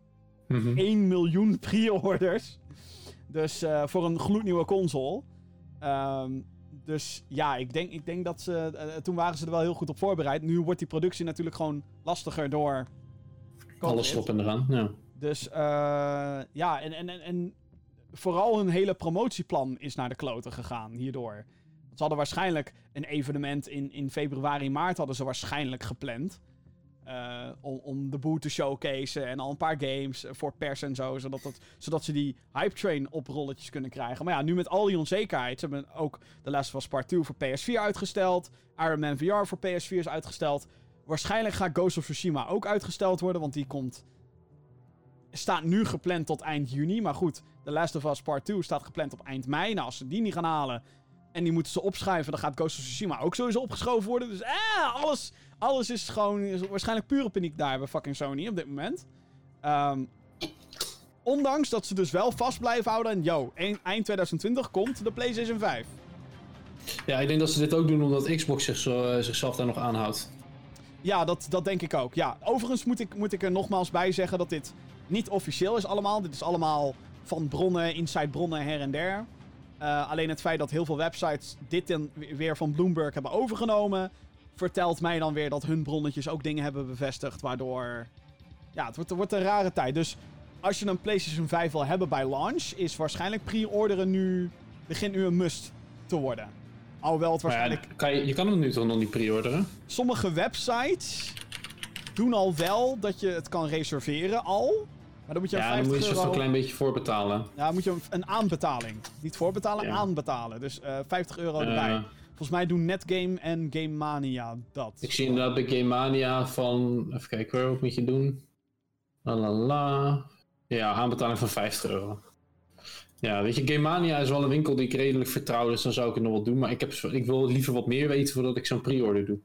Mm -hmm. 1 miljoen pre-orders. Dus uh, voor een gloednieuwe console. Um, dus ja, ik denk, ik denk dat ze... Uh, toen waren ze er wel heel goed op voorbereid. Nu wordt die productie natuurlijk gewoon lastiger door... COVID. Alles erop en eraan, ja. Dus uh, ja, en, en, en, en vooral hun hele promotieplan is naar de kloten gegaan hierdoor. Ze hadden waarschijnlijk een evenement in, in februari, maart hadden ze waarschijnlijk gepland. Uh, om, om de boot te showcaseen en al een paar games voor pers en zo. Zodat, dat, zodat ze die hype train op rolletjes kunnen krijgen. Maar ja, nu met al die onzekerheid. Ze hebben ook The Last of Us Part 2 voor PS4 uitgesteld. Iron Man VR voor PS4 is uitgesteld. Waarschijnlijk gaat Ghost of Tsushima ook uitgesteld worden. Want die komt... Staat nu gepland tot eind juni. Maar goed, The Last of Us Part 2 staat gepland op eind mei. Nou, als ze die niet gaan halen en die moeten ze opschuiven, dan gaat Ghost of Tsushima ook sowieso opgeschoven worden. Dus eh, alles, alles is gewoon is waarschijnlijk pure paniek daar bij fucking Sony op dit moment. Um, ondanks dat ze dus wel vast blijven houden en yo, eind 2020 komt de PlayStation 5. Ja, ik denk dat ze dit ook doen omdat Xbox zich zo, uh, zichzelf daar nog aanhoudt. Ja, dat, dat denk ik ook. Ja, overigens moet ik, moet ik er nogmaals bij zeggen dat dit niet officieel is allemaal. Dit is allemaal van bronnen, inside bronnen her en der. Uh, alleen het feit dat heel veel websites dit dan weer van Bloomberg hebben overgenomen, vertelt mij dan weer dat hun bronnetjes ook dingen hebben bevestigd, waardoor... Ja, het wordt, wordt een rare tijd. Dus als je een PlayStation 5 wil hebben bij launch, is waarschijnlijk pre-orderen nu... begint nu een must te worden. Alhoewel het waarschijnlijk... Ja, kan je, je kan hem nu toch nog niet pre-orderen? Sommige websites doen al wel dat je het kan reserveren al. Maar dan moet je ja, 50 dan moet je euro... een klein beetje voorbetalen. Ja, dan moet je een aanbetaling. Niet voorbetalen, ja. aanbetalen. Dus uh, 50 euro Uh, erbij. Volgens mij doen Netgame en Game Mania dat. Ik zie inderdaad bij Game Mania van... Even kijken hoor, wat moet je doen? La la la. Ja, aanbetaling van 50 euro. Ja, weet je, Game Mania is wel een winkel die ik redelijk vertrouw, dus dan zou ik het nog wel doen. Maar ik, heb, ik wil liever wat meer weten voordat ik zo'n pre-order doe.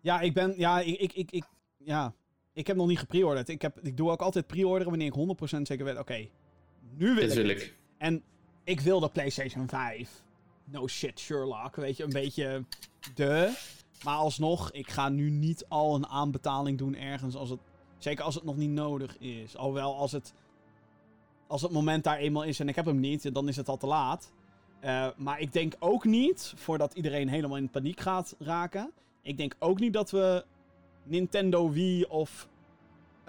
Ja, ik ben... Ja, ik... ik, ik, ik ja, ik heb nog niet gepreorderd. Ik, heb, ik doe ook altijd pre-orderen wanneer ik 100% zeker weet. Oké, okay, nu wil Dit ik wil het. ik. En ik wil de PlayStation 5. No shit, Sherlock. Weet je, een beetje de. Maar alsnog, ik ga nu niet al een aanbetaling doen ergens als het... Zeker als het nog niet nodig is. Alhoewel, als het... Als het moment daar eenmaal is en ik heb hem niet, dan is het al te laat. Uh, maar ik denk ook niet, voordat iedereen helemaal in paniek gaat raken... Ik denk ook niet dat we Nintendo Wii of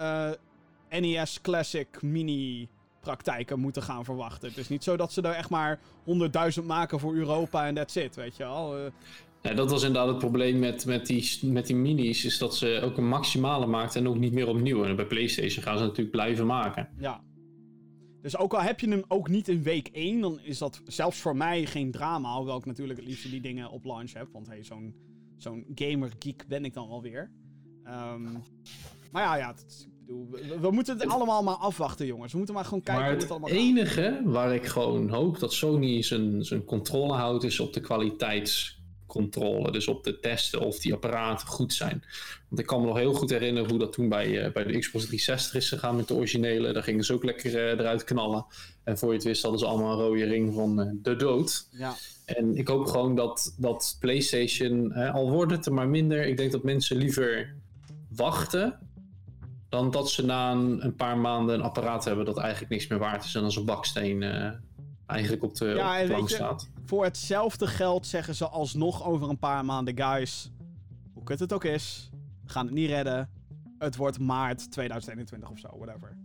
uh, NES Classic Mini praktijken moeten gaan verwachten. Het is niet zo dat ze er echt maar 100.000 maken voor Europa en that's it, weet je wel. Eh, Ja, dat was inderdaad het probleem met, met, die, met die minis. Is dat ze ook een maximale maakten en ook niet meer opnieuw. En bij PlayStation gaan ze natuurlijk blijven maken. ja. Dus ook al heb je hem ook niet in week 1, dan is dat zelfs voor mij geen drama. Hoewel ik natuurlijk het liefst die dingen op launch heb. Want hey, zo'n zo'n gamer geek ben ik dan alweer. Ehm maar ja, ja het we, we moeten het allemaal maar afwachten, jongens. We moeten maar gewoon kijken maar hoe het het allemaal gaat. enige waar ik gewoon hoop dat Sony zijn, zijn controle houdt, is op de kwaliteitscontrole. Dus op de testen of die apparaten goed zijn. Want ik kan me nog heel goed herinneren hoe dat toen bij, eh, bij de Xbox 360 is gegaan met de originele. Daar gingen ze ook lekker eh, eruit knallen. En voor je het wist hadden ze allemaal een rode ring van eh, de dood. Ja, En ik hoop gewoon dat, dat PlayStation, al wordt het er maar minder, ik denk dat mensen liever wachten. Dan dat ze na een, een paar maanden een apparaat hebben dat eigenlijk niks meer waard is en als een baksteen eh, eigenlijk op de, Ja, op de plank je- staat. voor hetzelfde geld zeggen ze alsnog over een paar maanden: guys, hoe kut het ook is, we gaan het niet redden. Het wordt maart 2021 of zo, whatever.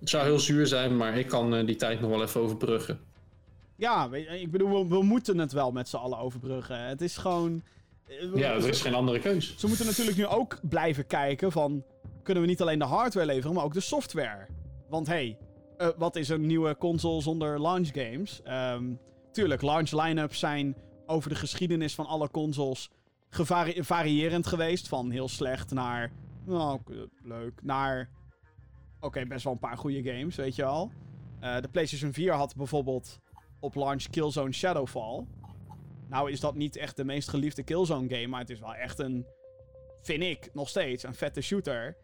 Het zou heel zuur zijn, maar ik kan eh, die tijd nog wel even overbruggen. Ja, ik bedoel, we, we moeten het wel met z'n allen overbruggen. Het is gewoon. eh, Ja, er is geen andere keus. Ze moeten natuurlijk nu ook blijven kijken van... Kunnen we niet alleen de hardware leveren, maar ook de software? Want hey, eh, wat is een nieuwe console zonder launch games? Ehm, tuurlijk, launch line-ups zijn over de geschiedenis van alle consoles variërend geweest. Van heel slecht naar... Nou, leuk. Naar... Oké, best wel een paar goede games, weet je wel. Eh, de PlayStation 4 had bijvoorbeeld op launch Killzone Shadowfall. Nou is dat niet echt de meest geliefde Killzone game, maar het is wel echt een, vind ik, nog steeds een vette shooter.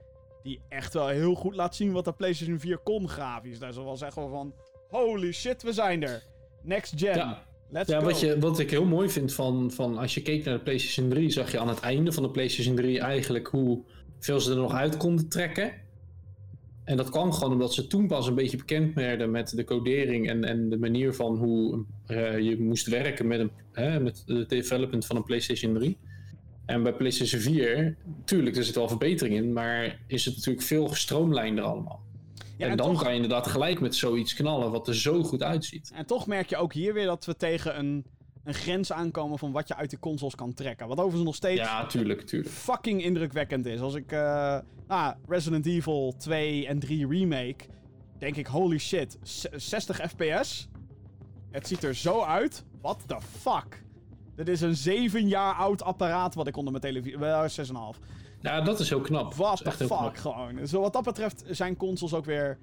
Die echt wel heel goed laat zien wat de PlayStation 4 kon grafisch. Daar zal wel zeggen van, holy shit, we zijn er. Next gen. Ja. Let's Ja, go. wat, je, wat ik heel mooi vind van, van als je keek naar de PlayStation 3, zag je aan het einde van de PlayStation 3 eigenlijk hoeveel ze er nog uit konden trekken. En dat kwam gewoon omdat ze toen pas een beetje bekend werden met de codering en, en de manier van hoe eh, je moest werken met, een, hè, met het development van een PlayStation 3. En bij PlayStation 4, tuurlijk, er zit wel verbetering in, maar is het natuurlijk veel gestroomlijnder allemaal. Ja, en, en dan toch- kan je inderdaad gelijk met zoiets knallen wat er zo goed uitziet. En toch merk je ook hier weer dat we tegen een, een grens aankomen van wat je uit de consoles kan trekken. Wat overigens nog steeds Ja, tuurlijk, tuurlijk. fucking indrukwekkend is. Als ik eh, nou, Resident Evil 2 en 3 remake, denk ik, holy shit, z- 60 fps? Het ziet er zo uit. What the fuck? Dit is een 7 jaar oud apparaat wat ik onder mijn televisie... Wel, 6,5. Ja, dat is heel knap. What the echt fuck, knap. gewoon. Dus wat dat betreft zijn consoles ook weer...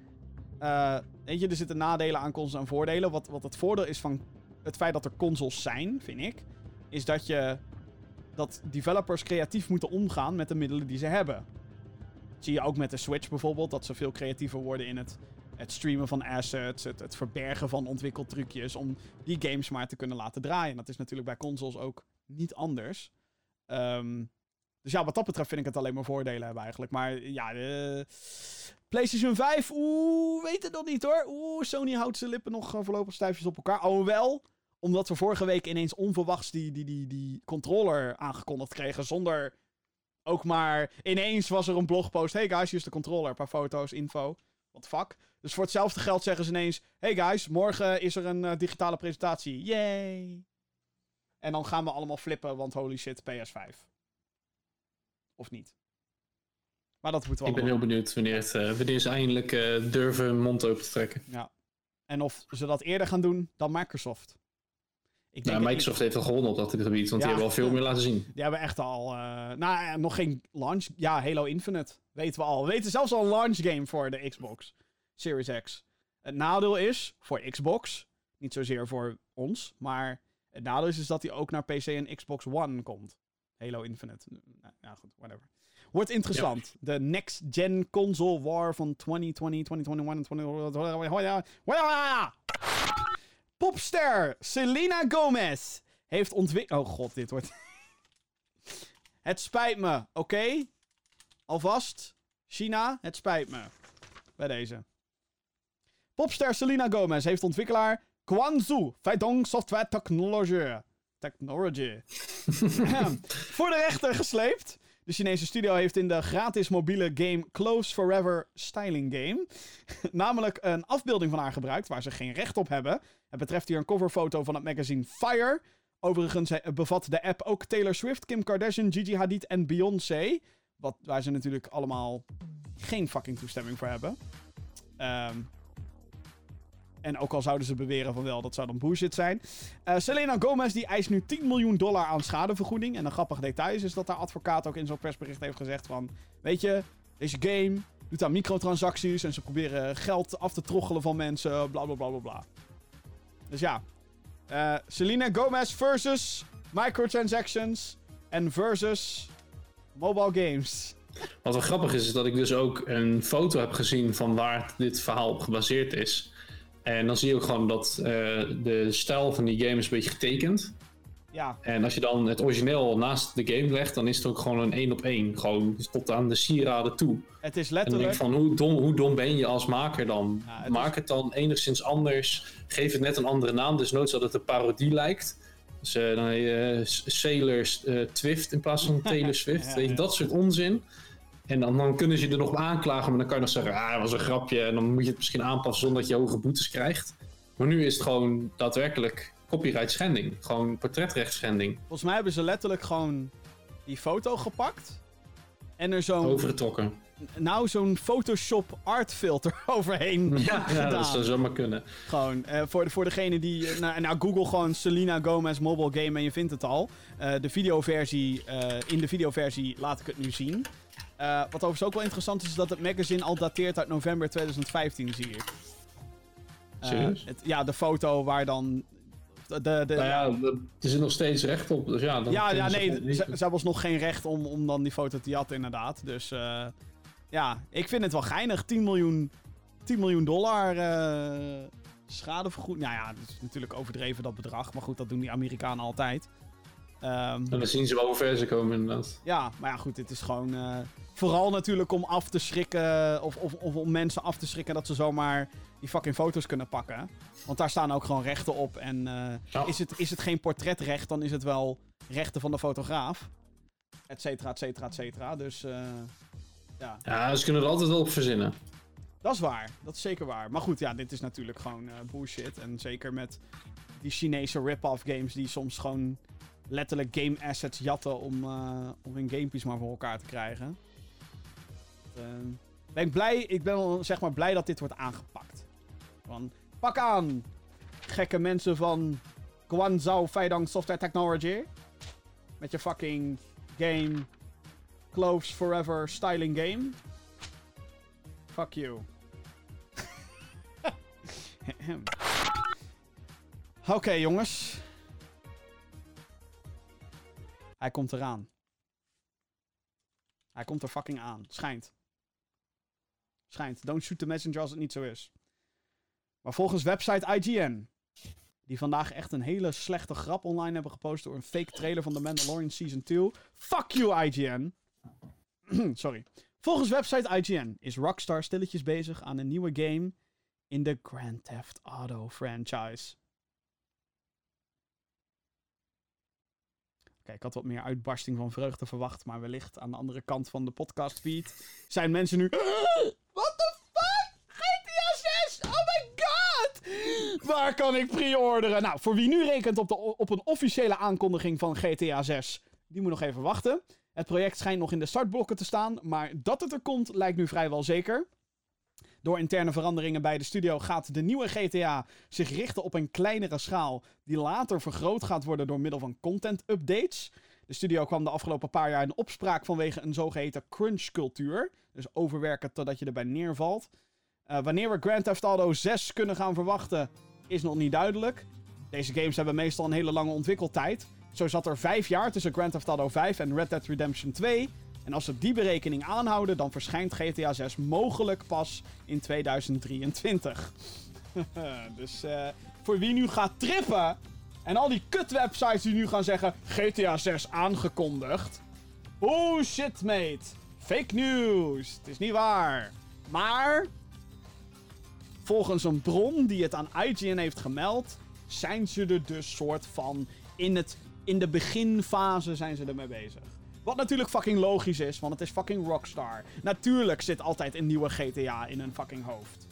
eh, weet je, er zitten nadelen aan consoles en voordelen. Wat, wat het voordeel is van het feit dat er consoles zijn, vind ik... is dat je... dat developers creatief moeten omgaan met de middelen die ze hebben. Dat zie je ook met de Switch bijvoorbeeld, dat ze veel creatiever worden in het, het streamen van assets, het, het verbergen van ontwikkeltrucjes, om die games maar te kunnen laten draaien. Dat is natuurlijk bij consoles ook niet anders. Ehm, dus ja, wat dat betreft vind ik het alleen maar voordelen hebben eigenlijk. Maar ja, de PlayStation 5, oeh, weet het nog niet hoor. Oeh, Sony houdt zijn lippen nog eh, voorlopig stijfjes op elkaar. Alhoewel, omdat we vorige week ineens onverwachts die, die, die, die controller aangekondigd kregen zonder ook maar... Ineens was er een blogpost. Hey guys, hier is de controller. Een paar foto's, info. What the fuck? Dus voor hetzelfde geld zeggen ze ineens... Hey guys, morgen is er een eh, digitale presentatie. Yay! En dan gaan we allemaal flippen, want holy shit, PS5. Of niet? Maar dat moeten we Ik ben heel benieuwd wanneer, het, eh, wanneer ze eindelijk eh, durven hun mond open te trekken. Ja. En of ze dat eerder gaan doen dan Microsoft. Ik denk Nou, Microsoft heeft al gewonnen op dat gebied, want Ja. die hebben al veel meer laten zien. Die hebben echt al. nou, nog geen launch. Ja, Halo Infinite. Weten we al. We weten zelfs al een launch game voor de Xbox Series X. Het nadeel is voor Xbox. Niet zozeer voor ons. Maar het nadeel is, is dat hij ook naar PC en Xbox One komt. Halo Infinite. Nou, ja, goed, whatever. Wordt interessant. De next gen console war van 2020, 2021 en 2021. Popster Selena Gomez heeft ontwikkeld. Oh god, dit wordt. het spijt me, oké? Alvast. China, het spijt me. Bij deze. Popster Selena Gomez heeft ontwikkelaar Quanzu Feidong Software Technology. Technology. voor de rechter gesleept. De Chinese studio heeft in de gratis mobiele game Close Forever Styling Game namelijk een afbeelding van haar gebruikt waar ze geen recht op hebben. Het betreft hier een coverfoto van het magazine Fire. Overigens eh, bevat de app ook Taylor Swift, Kim Kardashian, Gigi Hadid en Beyoncé. Wat, waar ze natuurlijk allemaal geen fucking toestemming voor hebben. Ehm, en ook al zouden ze beweren van wel, dat zou dan bullshit zijn. Eh, Selena Gomez die eist nu 10 miljoen dollar aan schadevergoeding. En een grappig detail is, is dat haar advocaat ook in zo'n persbericht heeft gezegd van... Weet je, deze game doet aan microtransacties en ze proberen geld af te troggelen van mensen, bla bla bla bla bla. Dus ja, eh, Selena Gomez versus microtransactions en versus mobile games. Wat wel grappig is, is dat ik dus ook een foto heb gezien van waar dit verhaal op gebaseerd is. En dan zie je ook gewoon dat eh, de stijl van die game is een beetje getekend. Ja, En als je dan het origineel naast de game legt, dan is het ook gewoon een één op één. Gewoon tot aan de sieraden toe. het is En dan denk letterlijk... ik van, hoe dom, hoe dom ben je als maker dan? Ja, het Maak het dan enigszins anders. Geef het net een andere naam, dus nooit zodat het een parodie lijkt. Dus eh, dan heet je eh, Sailor eh, Twift in plaats van Taylor Swift. Ja, ja. dat soort onzin. En dan, dan kunnen ze je er nog op aanklagen, maar dan kan je nog zeggen, ah, dat was een grapje. En dan moet je het misschien aanpassen zonder dat je hoge boetes krijgt. Maar nu is het gewoon daadwerkelijk copyright schending. Gewoon portretrecht schending. Volgens mij hebben ze letterlijk gewoon die foto gepakt. En er zo'n, Overgetrokken. Nou zo'n Photoshop art filter overheen Ja, ja dat zou zomaar kunnen. Gewoon, eh, voor, de, voor degene die... nou, nou, Google gewoon Selena Gomez mobile game en je vindt het al. Eh, de videoversie, in de videoversie laat ik het nu zien. Wat overigens ook wel interessant is, is dat het magazine al dateert uit november 2015, zie ik. Serieus? het- ja, de foto waar dan... De, de, Nou ja, er zit nog steeds recht op. Dus ja, dan ja, ja, nee, ze, ze hebben nog geen recht om, om dan die foto te jatten, inderdaad. Dus ja, ik vind het wel geinig. 10 miljoen, 10 miljoen dollar eh schadevergoed. Nou ja, dat is natuurlijk overdreven dat bedrag. Maar goed, dat doen die Amerikanen altijd. Ehm, En dan zien ze wel hoe ver ze komen inderdaad. ja, maar ja, goed, dit is gewoon... eh, vooral natuurlijk om af te schrikken, of, of, of om mensen af te schrikken dat ze zomaar die fucking foto's kunnen pakken. Want daar staan ook gewoon rechten op. En eh, is, het, is het geen portretrecht, dan is het wel rechten van de fotograaf. Et cetera, et cetera, et cetera. Dus ja, Ja, ze kunnen er altijd wel op verzinnen. dat is waar. Dat is zeker waar. Maar goed, ja, dit is natuurlijk gewoon eh, bullshit. En zeker met die Chinese rip-off games die soms gewoon letterlijk game assets jatten om, eh, om hun gamepjes maar voor elkaar te krijgen. Eh, ben ik blij, ik ben wel zeg maar blij dat dit wordt aangepakt. Van, pak aan, gekke mensen van Guangzhou Feidang Software Technology. Met je fucking game Clothes Forever styling game. Fuck you. Oké, jongens. Hij komt eraan. Hij komt er fucking aan. Schijnt. Schijnt. Don't shoot the messenger als het niet zo is. Maar volgens website IGN. Die vandaag echt een hele slechte grap online hebben gepost door een fake trailer van The Mandalorian Season 2. Fuck you, IGN. Sorry. Volgens website IGN is Rockstar stilletjes bezig aan een nieuwe game in de Grand Theft Auto franchise. Oké, ik had wat meer uitbarsting van vreugde verwacht, maar wellicht aan de andere kant van de podcastfeed zijn mensen nu... What the fuck? GTA 6? Oh my god! Waar kan ik pre-orderen? Nou, voor wie nu rekent op, de, op een officiële aankondiging van GTA 6, die moet nog even wachten. Het project schijnt nog in de startblokken te staan, maar dat het er komt lijkt nu vrijwel zeker. Door interne veranderingen bij de studio gaat de nieuwe GTA zich richten op een kleinere schaal, die later vergroot gaat worden door middel van content updates. De studio kwam de afgelopen paar jaar in opspraak vanwege een zogeheten crunch-cultuur. Dus overwerken totdat je erbij neervalt. Eh, wanneer we Grand Theft Auto 6 kunnen gaan verwachten, is nog niet duidelijk. Deze games hebben meestal een hele lange ontwikkeltijd. Zo zat er vijf jaar tussen Grand Theft Auto 5 en Red Dead Redemption 2. En als we die berekening aanhouden, dan verschijnt GTA 6 mogelijk pas in 2023. dus eh, voor wie nu gaat trippen en al die kutwebsites die nu gaan zeggen GTA 6 aangekondigd. Oh shit, mate. Fake news. Het is niet waar. Maar volgens een bron die het aan IGN heeft gemeld, zijn ze er dus soort van in, het, in de beginfase zijn ze ermee bezig. Wat natuurlijk fucking logisch is, want het is fucking Rockstar. Natuurlijk zit altijd een nieuwe GTA in een fucking hoofd.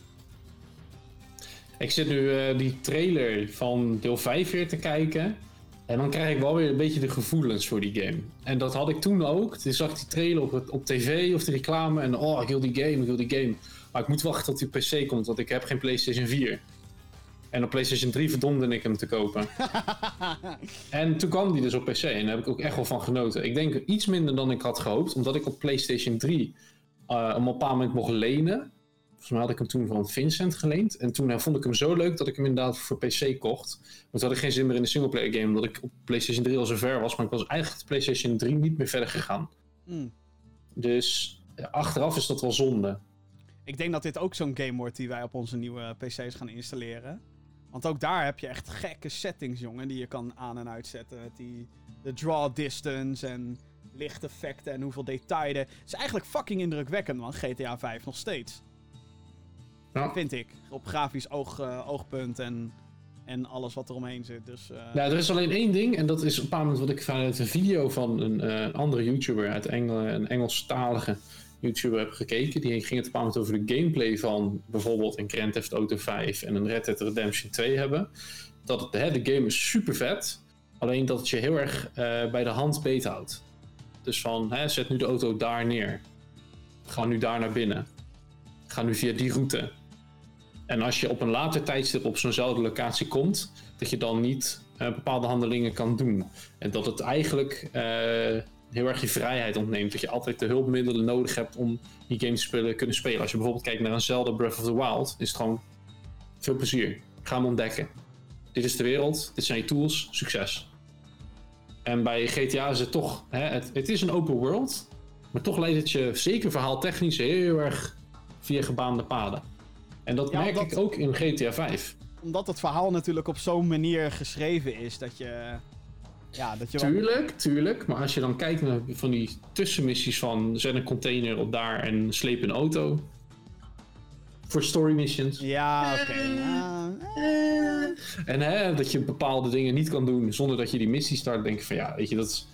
Ik zit nu eh, die trailer van deel 5 weer te kijken. En dan krijg ik wel weer een beetje de gevoelens voor die game. En dat had ik toen ook. Toen zag ik die trailer op, op tv of de reclame. En oh, ik wil die game, ik wil die game. Maar ik moet wachten tot die PC komt, want ik heb geen PlayStation 4. En op PlayStation 3 verdomde ik hem te kopen. en toen kwam die dus op PC en daar heb ik ook echt wel van genoten. Ik denk iets minder dan ik had gehoopt, omdat ik op PlayStation 3 eh hem op een bepaald moment mocht lenen. Volgens mij had ik hem toen van Vincent geleend. En toen eh, vond ik hem zo leuk dat ik hem inderdaad voor PC kocht. Want toen had ik geen zin meer in de singleplayer game, omdat ik op PlayStation 3 al zo ver was. Maar ik was eigenlijk op PlayStation 3 niet meer verder gegaan. Hmm. Dus achteraf is dat wel zonde. Ik denk dat dit ook zo'n game wordt die wij op onze nieuwe PC's gaan installeren. Want ook daar heb je echt gekke settings, jongen, die je kan aan- en uitzetten. Met die, de draw distance en lichteffecten en hoeveel detail. er- Het is eigenlijk fucking indrukwekkend, man, GTA 5 nog steeds. Ja. Vind ik. Op grafisch oog, eh, oogpunt en, en alles wat er omheen zit. Dus, eh, Ja, er is alleen één ding, en dat is op een moment wat ik vanuit een video van een eh, andere YouTuber uit Engel, een Engelstalige YouTuber heb gekeken. Die ging het op over de gameplay van bijvoorbeeld een Grand Theft Auto 5 en een Red Dead Redemption 2 hebben. Dat het, hè, de game is super vet, alleen dat het je heel erg eh, bij de hand beethoudt. Dus van, hè, zet nu de auto daar neer. Ga nu daar naar binnen. Ga nu via die route. En als je op een later tijdstip op zo'nzelfde locatie komt, dat je dan niet eh, bepaalde handelingen kan doen. En dat het eigenlijk eh, heel erg je vrijheid ontneemt. Dat je altijd de hulpmiddelen nodig hebt om die game te spelen, kunnen spelen. Als je bijvoorbeeld kijkt naar een Zelda Breath of the Wild, is het gewoon veel plezier. Ga hem ontdekken. Dit is de wereld, dit zijn je tools, succes. En bij GTA is het toch, hè, het, het is een open world, maar toch leidt het je zeker verhaaltechnisch heel erg via gebaande paden. En dat Ja, merk dat- ik ook in GTA 5. omdat het verhaal natuurlijk op zo'n manier geschreven is dat je. Ja, dat je wel- Tuurlijk, tuurlijk. Maar als je dan kijkt naar van die tussenmissies van zet een container op daar en sleep een auto. Voor story missions. Ja, oké. ja, eh. En hè, dat je bepaalde dingen niet kan doen zonder dat je die missie start. Denk ik van ja, weet je, dat is.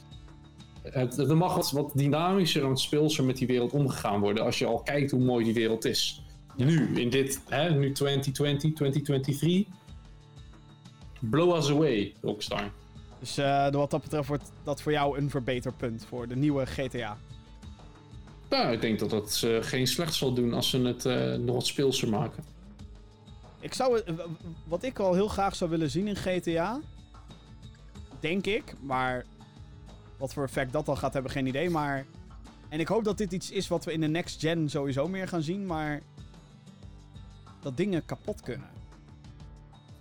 Het, er mag wat, wat dynamischer en speelser met die wereld omgegaan worden. Als je al kijkt hoe mooi die wereld is. Nu, in dit, hè, nu 2020, 2023. Blow us away, Rockstar. Dus eh, wat dat betreft wordt dat voor jou een verbeterpunt voor de nieuwe GTA. Nou, ik denk dat dat eh, geen slecht zal doen als ze het eh, nog wat speelser maken. Ik zou wat ik al heel graag zou willen zien in GTA, denk ik, maar wat voor effect dat dan gaat hebben, geen idee. Maar en ik hoop dat dit iets is wat we in de next gen sowieso meer gaan zien, maar dat dingen kapot kunnen.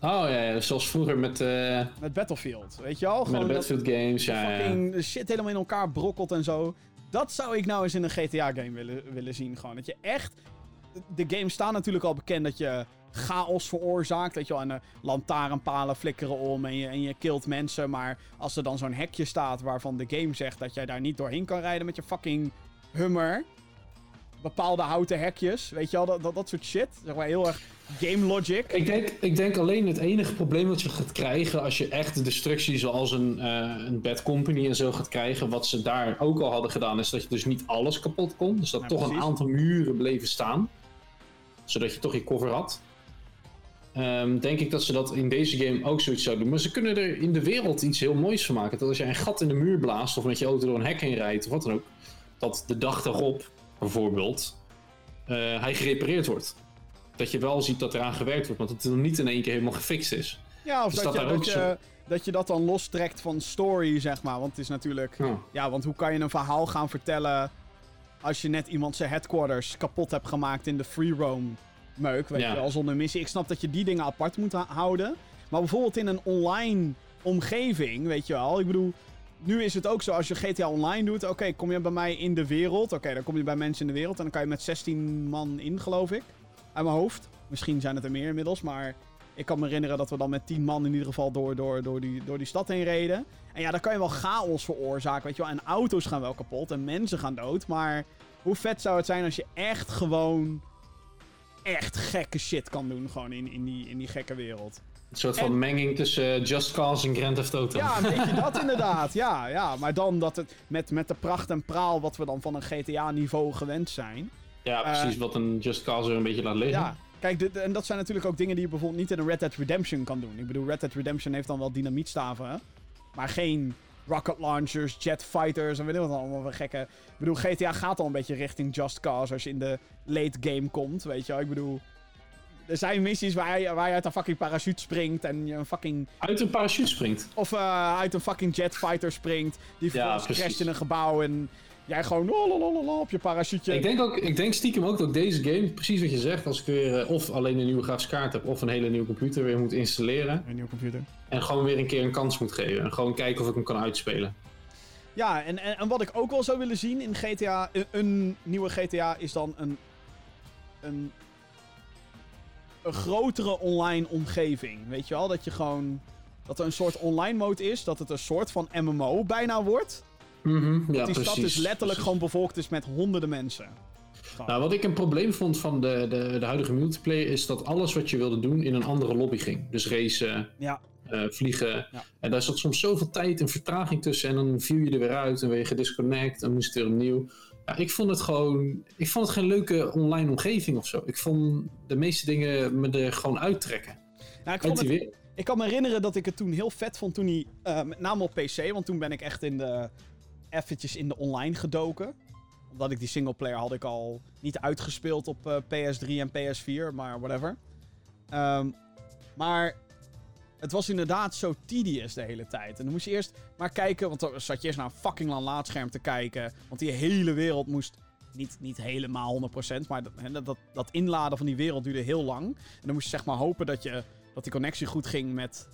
Oh ja, zoals vroeger met, eh Met Battlefield, weet je wel? met de dat Battlefield games. Ja, ja. fucking shit helemaal in elkaar brokkelt en zo. Dat zou ik nou eens in een GTA-game willen, willen zien. Gewoon dat je echt. De games staan natuurlijk al bekend dat je chaos veroorzaakt. Weet je wel, en de lantaarnpalen flikkeren om en je, en je killt mensen. Maar als er dan zo'n hekje staat waarvan de game zegt dat jij daar niet doorheen kan rijden met je fucking Hummer. Bepaalde houten hekjes, weet je wel, dat, dat, dat soort shit. Zeg maar heel erg game logic. Ik denk, ik denk alleen het enige probleem wat je gaat krijgen als je echt destructie zoals een, eh, een Bad Company en zo gaat krijgen, wat ze daar ook al hadden gedaan, is dat je dus niet alles kapot kon. Dus dat Ja, toch een aantal muren bleven staan. Zodat je toch je cover had. Ehm, denk ik dat ze dat in deze game ook zoiets zouden doen. Maar ze kunnen er in de wereld iets heel moois van maken. Dat als jij een gat in de muur blaast of met je auto door een hek heen rijdt of wat dan ook, dat de dag erop bijvoorbeeld eh, hij gerepareerd wordt. Dat je wel ziet dat eraan gewerkt wordt, maar dat het dan niet in één keer helemaal gefixt is. Ja, of Is dat, dat je, dat, ook je, zo? dat je dat dan lostrekt van story, zeg maar. Want het is natuurlijk... Ja. Ja, want hoe kan je een verhaal gaan vertellen... als je net iemand zijn headquarters kapot hebt gemaakt in de free roam meuk, weet Ja. je wel, zonder missie. Ik snap dat je die dingen apart moet houden. Maar bijvoorbeeld in een online omgeving, weet je wel. Ik bedoel, nu is het ook zo als je GTA Online doet. Oké, kom je bij mij in de wereld. Oké, dan kom je bij mensen in de wereld. En dan kan je met 16 man in, geloof ik. Uit mijn hoofd. Misschien zijn het er meer inmiddels, maar... Ik kan me herinneren dat we dan met 10 man in ieder geval door, door, door, die, door die stad heen reden. En ja, dan kan je wel chaos veroorzaken, weet je wel. En auto's gaan wel kapot en mensen gaan dood. Maar hoe vet zou het zijn als je echt gewoon... echt gekke shit kan doen gewoon in, in, die, in die gekke wereld. Een soort van En- menging tussen eh, Just Cause en Grand Theft Auto. Ja, een beetje dat inderdaad. Ja, ja. Maar dan dat het met, met de pracht en praal wat we dan van een GTA-niveau gewend zijn. Ja, precies. wat een Just Cause er een beetje laat liggen. Ja, kijk, dit, en dat zijn natuurlijk ook dingen die je bijvoorbeeld niet in een Red Dead Redemption kan doen. Ik bedoel, Red Dead Redemption heeft dan wel dynamietstaven, maar geen rocket launchers, jet fighters en weet ik wat allemaal voor gekke. Ik bedoel, GTA gaat al een beetje richting Just Cause als je in de late game komt, weet je wel. Ik bedoel, er zijn missies waar je, waar je uit een fucking parachute springt en je een fucking... Uit een parachute springt. Of eh, uit een fucking jet fighter springt, die vervolgens crasht in een gebouw en jij gewoon lalalala op je parachute. Ik denk, ook, ik denk stiekem ook dat deze game, precies wat je zegt, als ik weer eh, of alleen een nieuwe grafische kaart heb of een hele nieuwe computer weer moet installeren. Een nieuwe computer. En gewoon weer een keer een kans moet geven. En gewoon kijken of ik hem kan uitspelen. Ja, en, en, en wat ik ook wel zou willen zien in GTA, een, een nieuwe GTA, is dan een, een, een grotere online omgeving. Weet je wel, dat je gewoon, dat er een soort online mode is, dat het een soort van MMO bijna wordt. Mhm, ja, die precies. stad dus letterlijk precies. gewoon bevolkt is met honderden mensen. Nou, wat ik een probleem vond van de, de, de huidige multiplayer is dat alles wat je wilde doen in een andere lobby ging. Dus racen, ja, eh, vliegen. Ja. En daar zat soms zoveel tijd en vertraging tussen. En dan viel je er weer uit en weer gedisconnect en moest je weer opnieuw. Ja, ik vond het gewoon. Ik vond het geen leuke online omgeving of zo. Ik vond de meeste dingen me er gewoon uittrekken. nou, ik, vond het, ik kan me herinneren dat ik het toen heel vet vond toen hij, eh, met name op PC, want toen ben ik echt in de, eventjes in de online gedoken. Omdat ik die singleplayer had ik al niet uitgespeeld op eh, PS3 en PS4, maar whatever. Ehm, maar het was inderdaad zo tedious de hele tijd. En dan moest je eerst maar kijken, want dan zat je eerst naar een fucking lang laadscherm te kijken. Want die hele wereld moest, niet, niet helemaal 100%, maar dat, dat, dat inladen van die wereld duurde heel lang. En dan moest je zeg maar hopen dat, je, dat die connectie goed ging met,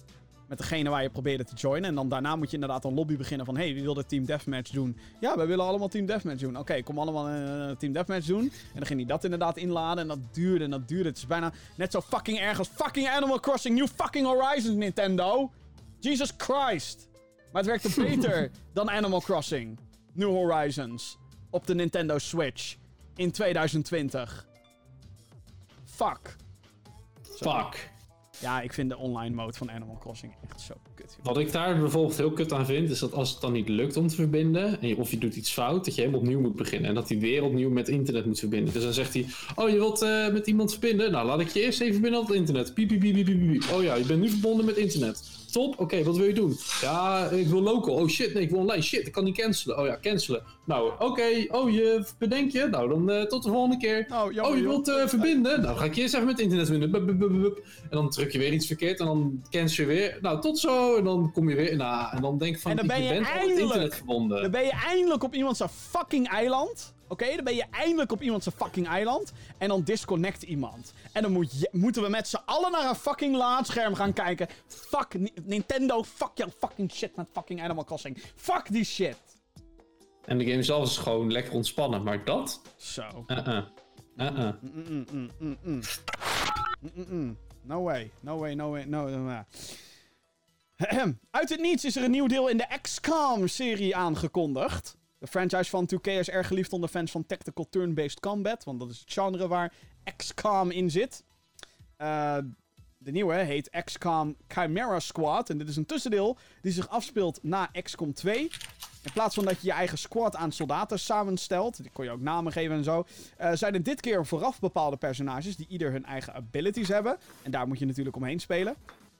met degene waar je probeerde te joinen. En dan daarna moet je inderdaad een lobby beginnen van... hey, wie wil de Team Deathmatch doen? Ja, wij willen allemaal Team Deathmatch doen. Oké, kom allemaal een Team Deathmatch doen. En dan ging hij dat inderdaad inladen. En dat duurde en dat duurde. Het is bijna net zo fucking erg als fucking Animal Crossing New fucking Horizons, Nintendo. Jesus Christ. Maar het werkte beter dan Animal Crossing New Horizons op de Nintendo Switch in 2020. Fuck. Fuck. Ja, ik vind de online mode van Animal Crossing echt zo kut. Wat ik daar bijvoorbeeld heel kut aan vind, is dat als het dan niet lukt om te verbinden, en of je doet iets fout, dat je helemaal opnieuw moet beginnen. En dat hij weer opnieuw met internet moet verbinden. Dus dan zegt hij, oh je wilt eh, met iemand verbinden? Nou, laat ik je eerst even verbinden op het internet. Piep, piep, piep, piep, piep. Oh ja, je bent nu verbonden met internet. Top, oké, wat wil je doen? Ja, ik wil local. Oh shit, nee, ik wil online. Shit, ik kan niet cancelen. Oh ja, cancelen. Nou, oké, oh je bedenk je? Nou, dan eh, tot de volgende keer. Oh, jammer, oh, je wilt eh, verbinden? Nou, ga ik je eerst even met internet verbinden. En dan druk je weer iets verkeerd en dan cancel je weer. Nou, tot zo. En dan kom je weer. Nou, en dan denk ik van, En dan ben je bent eindelijk- internet verbonden. Dan ben je eindelijk op iemand zijn fucking eiland. Oké, dan ben je eindelijk op iemand zijn fucking eiland. En dan disconnect iemand. En dan moet je, moeten we met z'n allen naar een fucking laadscherm gaan kijken. Fuck Ni- Nintendo, fuck your fucking shit met fucking Animal Crossing. Fuck die shit. En de game zelf is gewoon lekker ontspannen. Maar dat? Zo. Uh-uh. Uh-uh. No way, no way, no way, no. no, no. Ahem. Uit het niets is er een nieuw deel in de XCOM-serie aangekondigd. De franchise van 2K is erg geliefd onder fans van tactical turn-based combat, want dat is het genre waar XCOM in zit. Eh, de nieuwe heet XCOM Chimera Squad en dit is een tussendeel die zich afspeelt na XCOM 2. In plaats van dat je je eigen squad aan soldaten samenstelt, die kon je ook namen geven en zo, eh, zijn er dit keer vooraf bepaalde personages die ieder hun eigen abilities hebben. En daar moet je natuurlijk omheen spelen.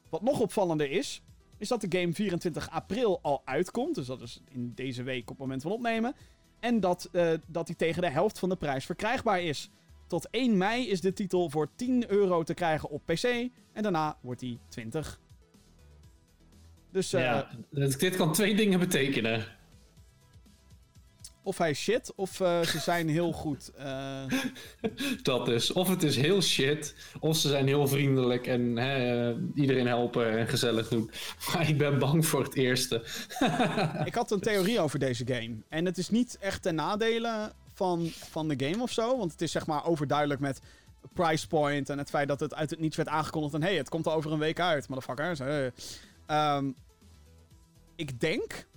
Wat nog opvallender is, is dat de game 24 april al uitkomt. Dus dat is in deze week op het moment van opnemen. En dat, eh, dat die tegen de helft van de prijs verkrijgbaar is. Tot 1 mei is de titel voor 10 euro te krijgen op PC. En daarna wordt die 20. Dus eh, ja, dit, dit kan twee dingen betekenen. Of hij is shit, of eh, ze zijn heel goed. eh, Dat dus. Of het is heel shit, of ze zijn heel vriendelijk en hè, eh, iedereen helpen en gezellig doen. Maar ik ben bang voor het eerste. ik had een theorie over deze game. En het is niet echt ten nadele van, van de game of zo. Want het is zeg maar overduidelijk met price point en het feit dat het uit het niets werd aangekondigd. En hey, het komt er over een week uit, motherfuckers. Hey. Ehm, ik denk,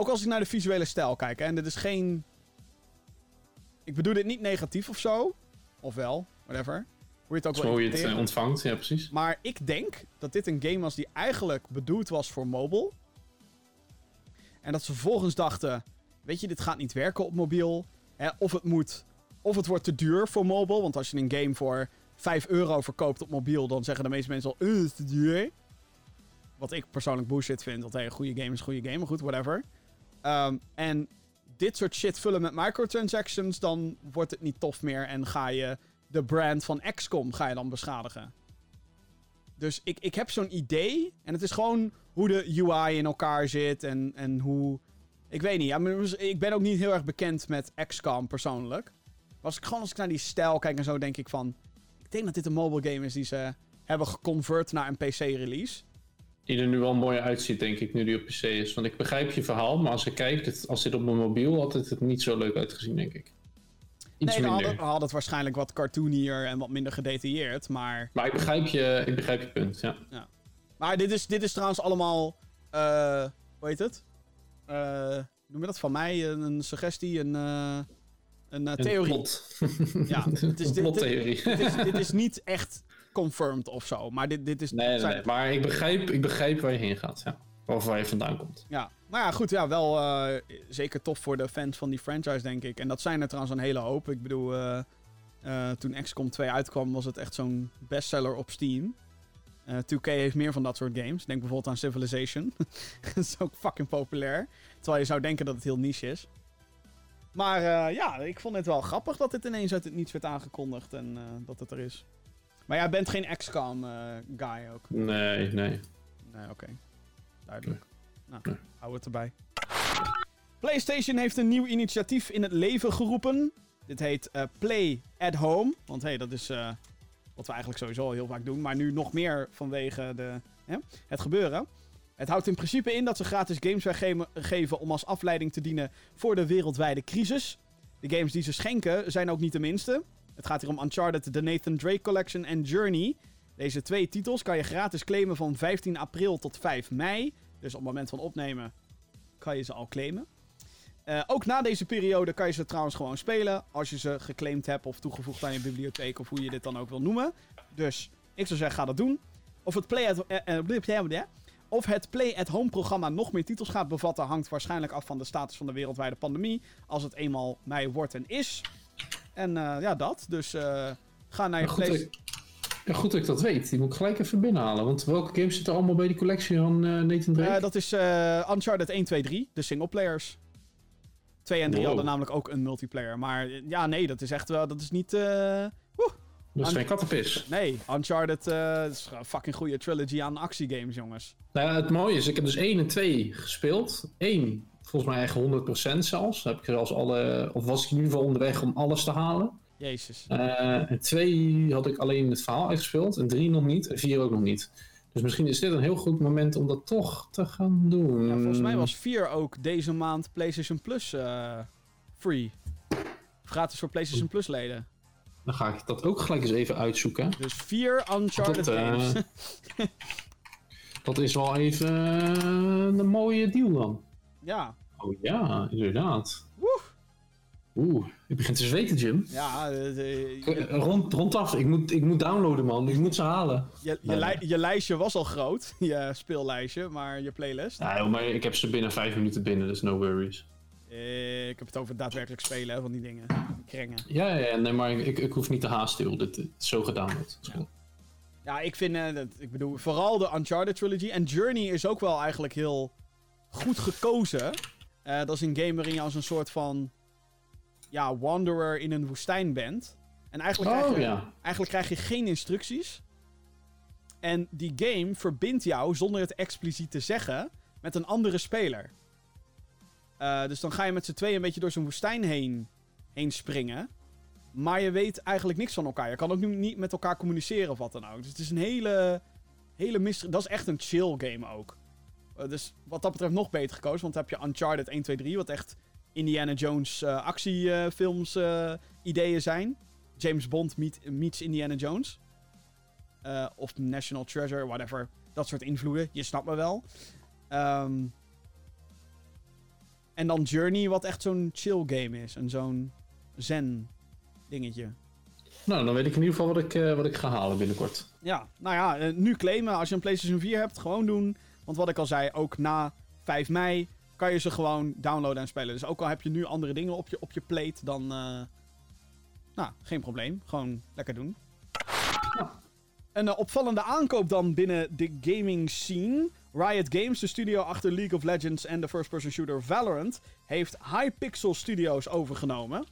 ook als ik naar de visuele stijl kijk, hè, en dit is geen. Ik bedoel dit niet negatief of zo. Of wel, whatever. je het ook Zo wel hoe je het eh, ontvangt, ja precies. Maar ik denk dat dit een game was die eigenlijk bedoeld was voor mobile. En dat ze vervolgens dachten: Weet je, dit gaat niet werken op mobiel. Hè, of het moet. Of het wordt te duur voor mobile. Want als je een game voor 5 euro verkoopt op mobiel, dan zeggen de meeste mensen al: "Eh, het is te duur. Wat ik persoonlijk bullshit vind. Want hey, een goede game is een goede game. Maar goed, whatever. Ehm, en dit soort shit vullen met microtransactions, dan wordt het niet tof meer. En ga je de brand van XCOM ga je dan beschadigen. Dus ik, ik heb zo'n idee. En het is gewoon hoe de UI in elkaar zit. En, en hoe. Ik weet niet. Ja, ik ben ook niet heel erg bekend met XCOM persoonlijk. Maar als ik gewoon als ik naar die stijl kijk en zo, denk ik van. Ik denk dat dit een mobile game is die ze hebben geconvert naar een PC-release. Die er nu wel mooi uitziet, denk ik, nu die op PC is. Want ik begrijp je verhaal, maar als ik kijk, dit, als dit op mijn mobiel had het niet zo leuk uitgezien, denk ik. Iets nee, dan minder. had, het- had het waarschijnlijk wat cartoonier en wat minder gedetailleerd. Maar, Maar ik begrijp, je, ik begrijp je punt, ja. maar dit, is, dit is trouwens allemaal. eh hoe heet het? Eh, noem je dat van mij? Een, suggestie, een, eh, een eh, Een theorie. plot. Ja, het is een dit- dit- plottheorie. dit, is, dit is niet echt confirmed of zo. Maar dit, dit is. Nee, nee, zijn- nee. Maar ik begrijp, ik begrijp waar je heen gaat, ja. Of waar je vandaan komt. Ja, maar ja, goed. Ja, wel eh, zeker tof voor de fans van die franchise, denk ik. En dat zijn er trouwens een hele hoop. Ik bedoel, eh, eh, toen XCOM 2 uitkwam, was het echt zo'n bestseller op Steam. Eh 2K heeft meer van dat soort games. Denk bijvoorbeeld aan Civilization. dat is ook fucking populair. Terwijl je zou denken dat het heel niche is. Maar ja, ik vond het wel grappig dat dit ineens uit het niets werd aangekondigd en dat het er is. Maar jij bent geen XCOM eh, guy ook. Nee, nee. Nee, oké. Duidelijk. Nou, hou het erbij. PlayStation heeft een nieuw initiatief in het leven geroepen. Dit heet eh, Play at Home. Want hey, dat is eh, wat we eigenlijk sowieso al heel vaak doen. Maar nu nog meer vanwege de, hè, het gebeuren. Het houdt in principe in dat ze gratis games weggeven om als afleiding te dienen voor de wereldwijde crisis. De games die ze schenken zijn ook niet de minste. Het gaat hier om Uncharted, The Nathan Drake Collection en Journey. Deze twee titels kan je gratis claimen van 15 april tot 5 mei. Dus op het moment van opnemen kan je ze al claimen. Eh, ook na deze periode kan je ze trouwens gewoon spelen. Als je ze geclaimd hebt of toegevoegd aan je bibliotheek. Of hoe je dit dan ook wil noemen. Dus ik zou zeggen, ga dat doen. Of het Play at, eh, eh, of het Play at Home programma nog meer titels gaat bevatten. Hangt waarschijnlijk af van de status van de wereldwijde pandemie. Als het eenmaal mei wordt en is. En eh, ja, dat. Dus eh, ga naar je Ja, goed, Play... dat ik, ja, goed dat ik dat weet. Die moet ik gelijk even binnenhalen. Want welke games zitten allemaal bij die collectie van eh, Nathan Drake? Dat is eh, Uncharted 1, 2, 3, de singleplayers. 2 en 3 Wow. hadden namelijk ook een multiplayer. Maar ja, nee, dat is echt wel. Dat is niet. eh, dat is geen kattenpis. nee, Uncharted is een fucking goede trilogy aan actiegames, jongens. Nou ja, het mooie is, ik heb dus 1 en 2 gespeeld. 1, volgens mij echt 100% zelfs. Heb ik zelfs alle, of was ik in ieder geval onderweg om alles te halen. Jezus. Eh, en 2 had ik alleen het verhaal uitgespeeld. En 3 nog niet. En 4 ook nog niet. Dus misschien is dit een heel goed moment om dat toch te gaan doen. Ja, volgens mij was 4 ook deze maand PlayStation Plus eh, free. Gratis voor PlayStation Plus leden. Dan ga ik dat ook gelijk eens even uitzoeken. Dus 4 Uncharted Dat, eh, games. Dat is wel even een mooie deal dan. ja. Oh ja, inderdaad. Oeh, ik begin te zweten, Jim. Ja, eh, eh, je, Eh, Rond, rondaf, ik moet, ik moet downloaden, man. Ik moet ze halen. je, je, Nee. li- je lijstje was al groot. Je speellijstje, maar je playlist. Joh, maar ik heb ze binnen vijf minuten binnen, dus no worries. Ik heb het over daadwerkelijk spelen van die dingen. Krengen. Ja, ja, ja, nee, maar ik, ik hoef niet te haasten, joh. Dit, dit is zo is goed. Ja, ik vind, dat, ik bedoel, vooral de Uncharted trilogy. En Journey is ook wel eigenlijk heel goed gekozen. Eh, dat is een game waarin je als een soort van, ja, wanderer in een woestijn bent. En eigenlijk, krijg Oh je, ja. eigenlijk krijg je geen instructies. En die game verbindt jou, zonder het expliciet te zeggen, met een andere speler. Eh, dus dan ga je met z'n tweeën een beetje door zo'n woestijn heen, heen springen. Maar je weet eigenlijk niks van elkaar. Je kan ook nu niet met elkaar communiceren of wat dan ook. Dus het is een hele, hele mysterie. Dat is echt een chill game ook. Eh, dus wat dat betreft nog beter gekozen. Want dan heb je Uncharted 1, 2, 3. Wat echt Indiana Jones eh, actiefilms eh, ideeën zijn. James Bond meet, meets Indiana Jones. Of National Treasure, whatever. Dat soort invloeden. Je snapt me wel. Ehm, en dan Journey, wat echt zo'n chill game is. En zo'n zen dingetje. Nou, dan weet ik in ieder geval wat ik, wat ik ga halen binnenkort. Ja, nou ja, nu claimen als je een PlayStation 4 hebt, gewoon doen. Want wat ik al zei, ook na 5 mei kan je ze gewoon downloaden en spelen. Dus ook al heb je nu andere dingen op je, op je plate, dan... eh, nou, geen probleem. Gewoon lekker doen. Een eh, opvallende aankoop dan binnen de gaming scene. Riot Games, de studio achter League of Legends en de first-person shooter Valorant, heeft Hypixel Studios overgenomen.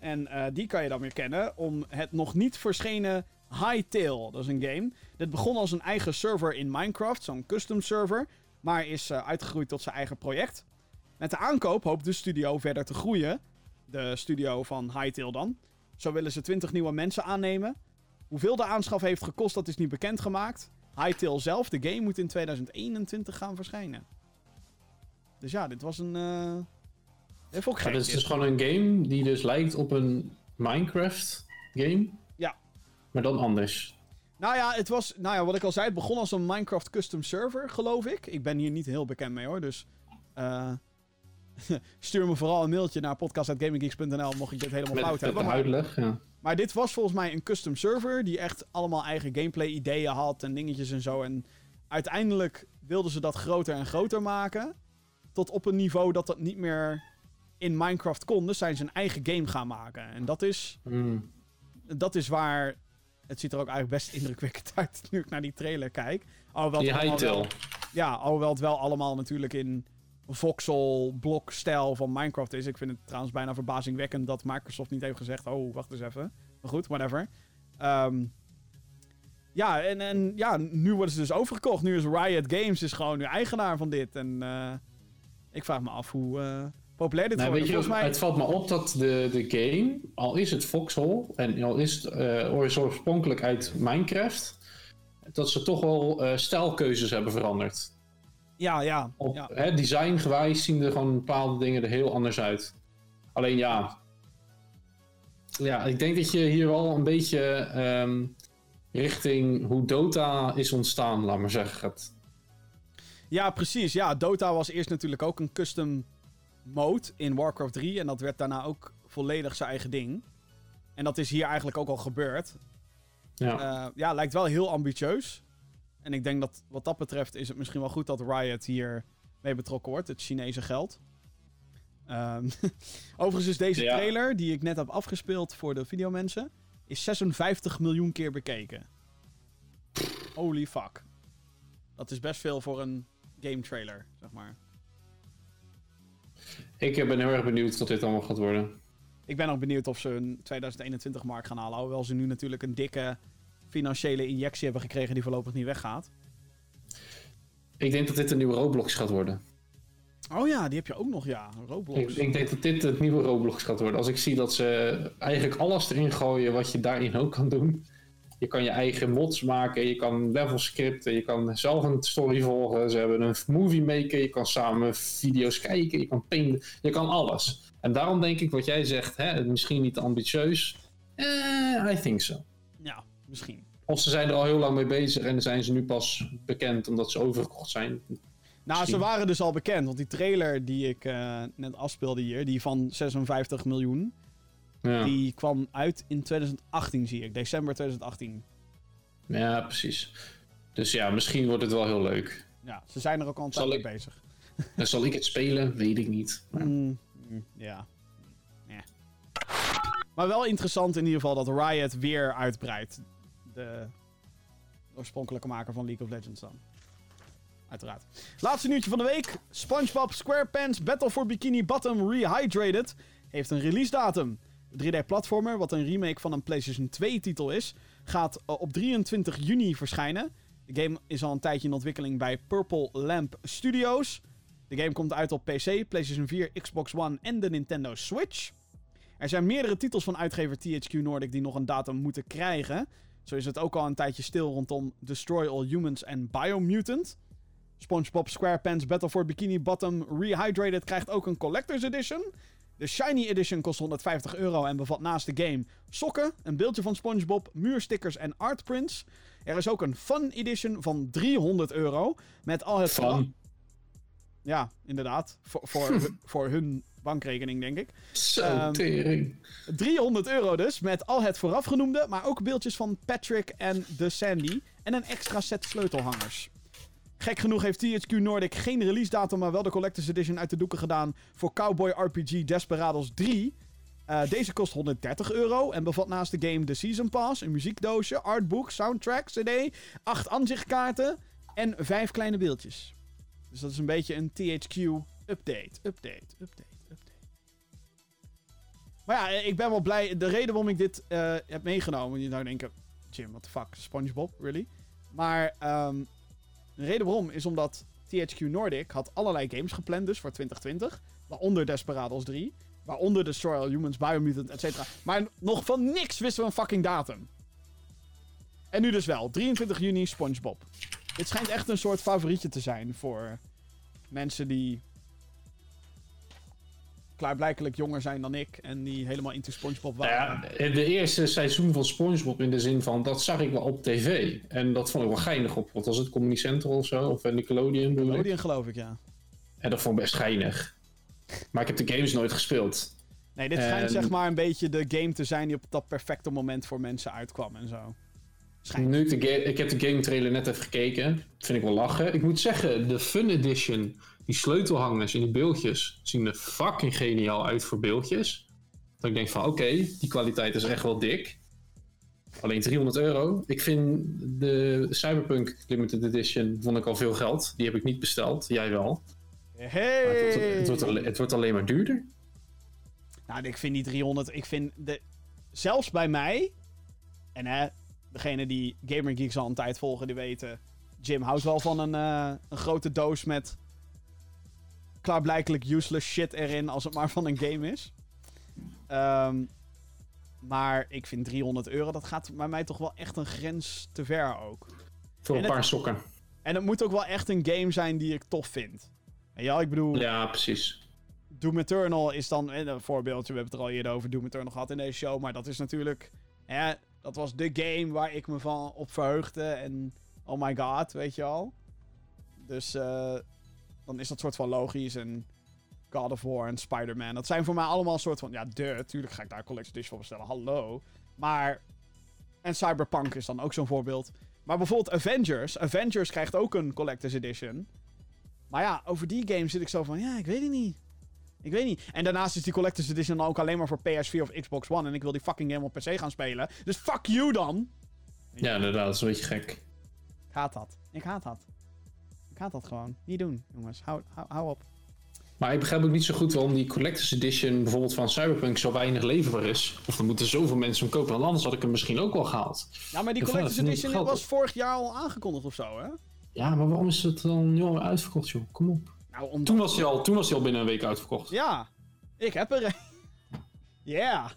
En eh, die kan je dan weer kennen om het nog niet verschenen Hytale. Dat is een game. Dit begon als een eigen server in Minecraft, zo'n custom server, maar is eh, uitgegroeid tot zijn eigen project. Met de aankoop hoopt de studio verder te groeien. De studio van Hytale dan. Zo willen ze 20 nieuwe mensen aannemen. Hoeveel de aanschaf heeft gekost, dat is niet bekendgemaakt. Hytale zelf, de game, moet in 2021 gaan verschijnen. Dus ja, dit was een... Dit Ja, gek, dit is dus gewoon een game die dus lijkt op een Minecraft game. Maar dan anders. Nou ja, het was, nou ja, wat ik al zei, het begon als een Minecraft custom server, geloof ik. Ik ben hier niet heel bekend mee hoor, dus eh, stuur me vooral een mailtje naar podcast.gaminggeeks.nl mocht ik dit helemaal Met, fout met hebben. de Maar, uitleg, ja. maar dit was volgens mij een custom server die echt allemaal eigen gameplay ideeën had en dingetjes en zo. En uiteindelijk wilden ze dat groter en groter maken, tot op een niveau dat dat niet meer in Minecraft kon. Dus zijn ze een eigen game gaan maken. En dat is Hmm. dat is waar. Het ziet er ook eigenlijk best indrukwekkend uit nu ik naar die trailer kijk. Alhoewel Die Hytale. Ja, alhoewel het wel allemaal natuurlijk in voxel blok stijl van Minecraft is. Ik vind het trouwens bijna verbazingwekkend dat Microsoft niet heeft gezegd... Oh, wacht eens even. Maar goed, whatever. Ehm, ja, en, en ja, nu worden ze dus overgekocht. Nu is Riot Games is gewoon nu eigenaar van dit. En eh, ik vraag me af hoe eh, populair dit Nou, weet je, Volgens mij... Het valt me op dat de, de game, al is het Foxhole en al is het eh, oorspronkelijk uit Minecraft, dat ze toch wel eh, stijlkeuzes hebben veranderd. Ja, ja. Op, ja. hè, designgewijs zien er gewoon bepaalde dingen er heel anders uit. Alleen ja. Ja, ik denk dat je hier wel een beetje ehm, richting hoe Dota is ontstaan, laat maar zeggen. Ja, precies. Ja, Dota was eerst natuurlijk ook een custom mode in Warcraft 3. En dat werd daarna ook volledig zijn eigen ding. En dat is hier eigenlijk ook al gebeurd. Ja. Eh, ja, lijkt wel heel ambitieus. En ik denk dat wat dat betreft is het misschien wel goed dat Riot hier mee betrokken wordt. Het Chinese geld. Ehm, Overigens is deze Ja. trailer, die ik net heb afgespeeld voor de videomensen, is 56 miljoen keer bekeken. Holy fuck. Dat is best veel voor een game trailer, zeg maar. Ik eh, ben heel erg benieuwd wat dit allemaal gaat worden. Ik ben ook benieuwd of ze een 2021 markt gaan halen. Hoewel ze nu natuurlijk een dikke financiële injectie hebben gekregen die voorlopig niet weggaat. Ik denk dat dit een nieuwe Roblox gaat worden. Oh ja, die heb je ook nog, ja. Roblox. Ik, ik denk dat dit het nieuwe Roblox gaat worden. Als ik zie dat ze eigenlijk alles erin gooien wat je daarin ook kan doen. Je kan je eigen mods maken, je kan levels scripten, je kan zelf een story volgen. Ze hebben een movie maker, je kan samen video's kijken, je kan painten, je kan alles. En daarom denk ik wat jij zegt, hè, misschien niet ambitieus. Eh, I think so. Ja, misschien. Of ze zijn er al heel lang mee bezig en zijn ze nu pas bekend omdat ze overgekocht zijn. Nou, ze waren dus al bekend. Want die trailer die ik eh, net afspeelde hier, die van 56 miljoen, Ja, die kwam uit in 2018, zie ik. December 2018. ja precies. Dus ja, misschien wordt het wel heel leuk. Ja, ze zijn er ook al een tijd mee bezig. En zal ik het spelen? Weet ik niet. Maar- Mm, mm, ja. Ja. Maar wel interessant in ieder geval dat Riot weer uitbreidt. De oorspronkelijke maker van League of Legends dan. Uiteraard. Laatste nieuwtje van de week. SpongeBob SquarePants Battle for Bikini Bottom Rehydrated heeft een release datum. De 3D-platformer, wat een remake van een PlayStation 2-titel is, gaat eh, op 23 juni verschijnen. De game is al een tijdje in ontwikkeling bij Purple Lamp Studios. De game komt uit op PC, PlayStation 4, Xbox One en de Nintendo Switch. Er zijn meerdere titels van uitgever THQ Nordic die nog een datum moeten krijgen. Zo is het ook al een tijdje stil rondom Destroy All Humans en Biomutant. SpongeBob SquarePants Battle for Bikini Bottom Rehydrated krijgt ook een Collector's Edition. De Shiny Edition kost 150 euro en bevat naast de game sokken, een beeldje van SpongeBob, muurstickers en artprints. Er is ook een Fun Edition van 300 euro met al het Van. ja, inderdaad. Voor, voor, hun- voor hun bankrekening, denk ik. Zo, Ehm, tering. 300 euro dus, met al het voorafgenoemde, maar ook beeldjes van Patrick en de Sandy. En een extra set sleutelhangers. Gek genoeg heeft THQ Nordic geen release datum, maar wel de Collector's Edition uit de doeken gedaan voor Cowboy RPG Desperados 3. Eh, deze kost 130 euro en bevat naast de game de Season Pass, een muziekdoosje, artbook, soundtrack, cd, 8 aanzichtkaarten en 5 kleine beeldjes. Dus dat is een beetje een THQ update, update, update, update. Maar ja, ik ben wel blij. De reden waarom ik dit eh, heb meegenomen, je zou denken, Jim, what the fuck, SpongeBob, really? Maar ehm, de reden waarom is omdat THQ Nordic had allerlei games gepland dus voor 2020. Waaronder Desperados 3. Waaronder Destroy Humans, Biomutant, etc. Maar nog van niks wisten we een fucking datum. En nu dus wel. 23 juni SpongeBob. Dit schijnt echt een soort favorietje te zijn voor mensen die klaarblijkelijk jonger zijn dan ik. En die helemaal into SpongeBob waren. ja, de eerste seizoen van SpongeBob in de zin van, dat zag ik wel op tv. En dat vond ik wel geinig op, wat was het, Comedy Central of zo? Of eh, Nickelodeon ik. Nickelodeon geloof ik, ja. En dat vond ik best geinig. Maar ik heb de games nooit gespeeld. Nee, dit schijnt En- zeg maar een beetje de game te zijn die op dat perfecte moment voor mensen uitkwam en zo. Schijnt. Nu ik, de ik heb de game trailer net even gekeken. Vind ik wel lachen. Ik moet zeggen, de Fun Edition, die sleutelhangers en die beeldjes zien er fucking geniaal uit voor beeldjes. Dat ik denk van oké, die kwaliteit is echt wel dik. Alleen 300 euro. Ik vind de Cyberpunk Limited Edition vond ik al veel geld. Die heb ik niet besteld. Jij wel. Hey! Maar het, wordt, het, wordt alle- het wordt alleen maar duurder. Nou, ik vind die 300. Ik vind de. Zelfs bij mij. En hè, degene die Gamer Geeks al een tijd volgen, die weten. Jim houdt wel van een, eh, een grote doos met. Klaarblijkelijk useless shit erin. als het maar van een game is. Ehm, maar ik vind 300 euro, dat gaat bij mij toch wel echt een grens te ver ook. Voor En een het- paar sokken. En het moet ook wel echt een game zijn die ik tof vind. En ja, ik bedoel. Ja, precies. Doom Eternal is dan eh, een voorbeeldje. We hebben het er al eerder over Doom Eternal gehad in deze show. Maar dat is natuurlijk... Hè, dat was de game waar ik me van op verheugde. En oh my god, weet je al. Dus eh, dan is dat soort van logisch. En God of War en Spider-Man. Dat zijn voor mij allemaal een soort van... Ja, de, tuurlijk ga ik daar een collector's edition voor bestellen. Hallo. Maar... En Cyberpunk is dan ook zo'n voorbeeld. Maar bijvoorbeeld Avengers. Avengers krijgt ook een collector's edition. Maar ja, over die game zit ik zo van... Ja, ik weet het niet. Ik weet niet. En daarnaast is die Collector's Edition dan ook alleen maar voor PS4 of Xbox One. En ik wil die fucking game op PC gaan spelen. Dus fuck you dan. Ja, inderdaad. Dat is een beetje gek. Ik haat dat. Ik haat dat. Ik haat dat gewoon. Niet doen, jongens. Hou, hou, hou op. Maar ik begrijp ook niet zo goed waarom die Collector's Edition bijvoorbeeld van Cyberpunk zo weinig leverbaar is. Of er moeten zoveel mensen hem kopen, want anders had ik hem misschien ook wel gehaald. Ja, maar die Collector's Edition geld was op. vorig jaar al aangekondigd of zo, hè? Ja, maar waarom is het dan nu al uitverkocht, joh? Kom op. Nou, omdat... Toen was hij al, toen was hij al binnen een week uitverkocht. Ja. Ik heb er een. Ja.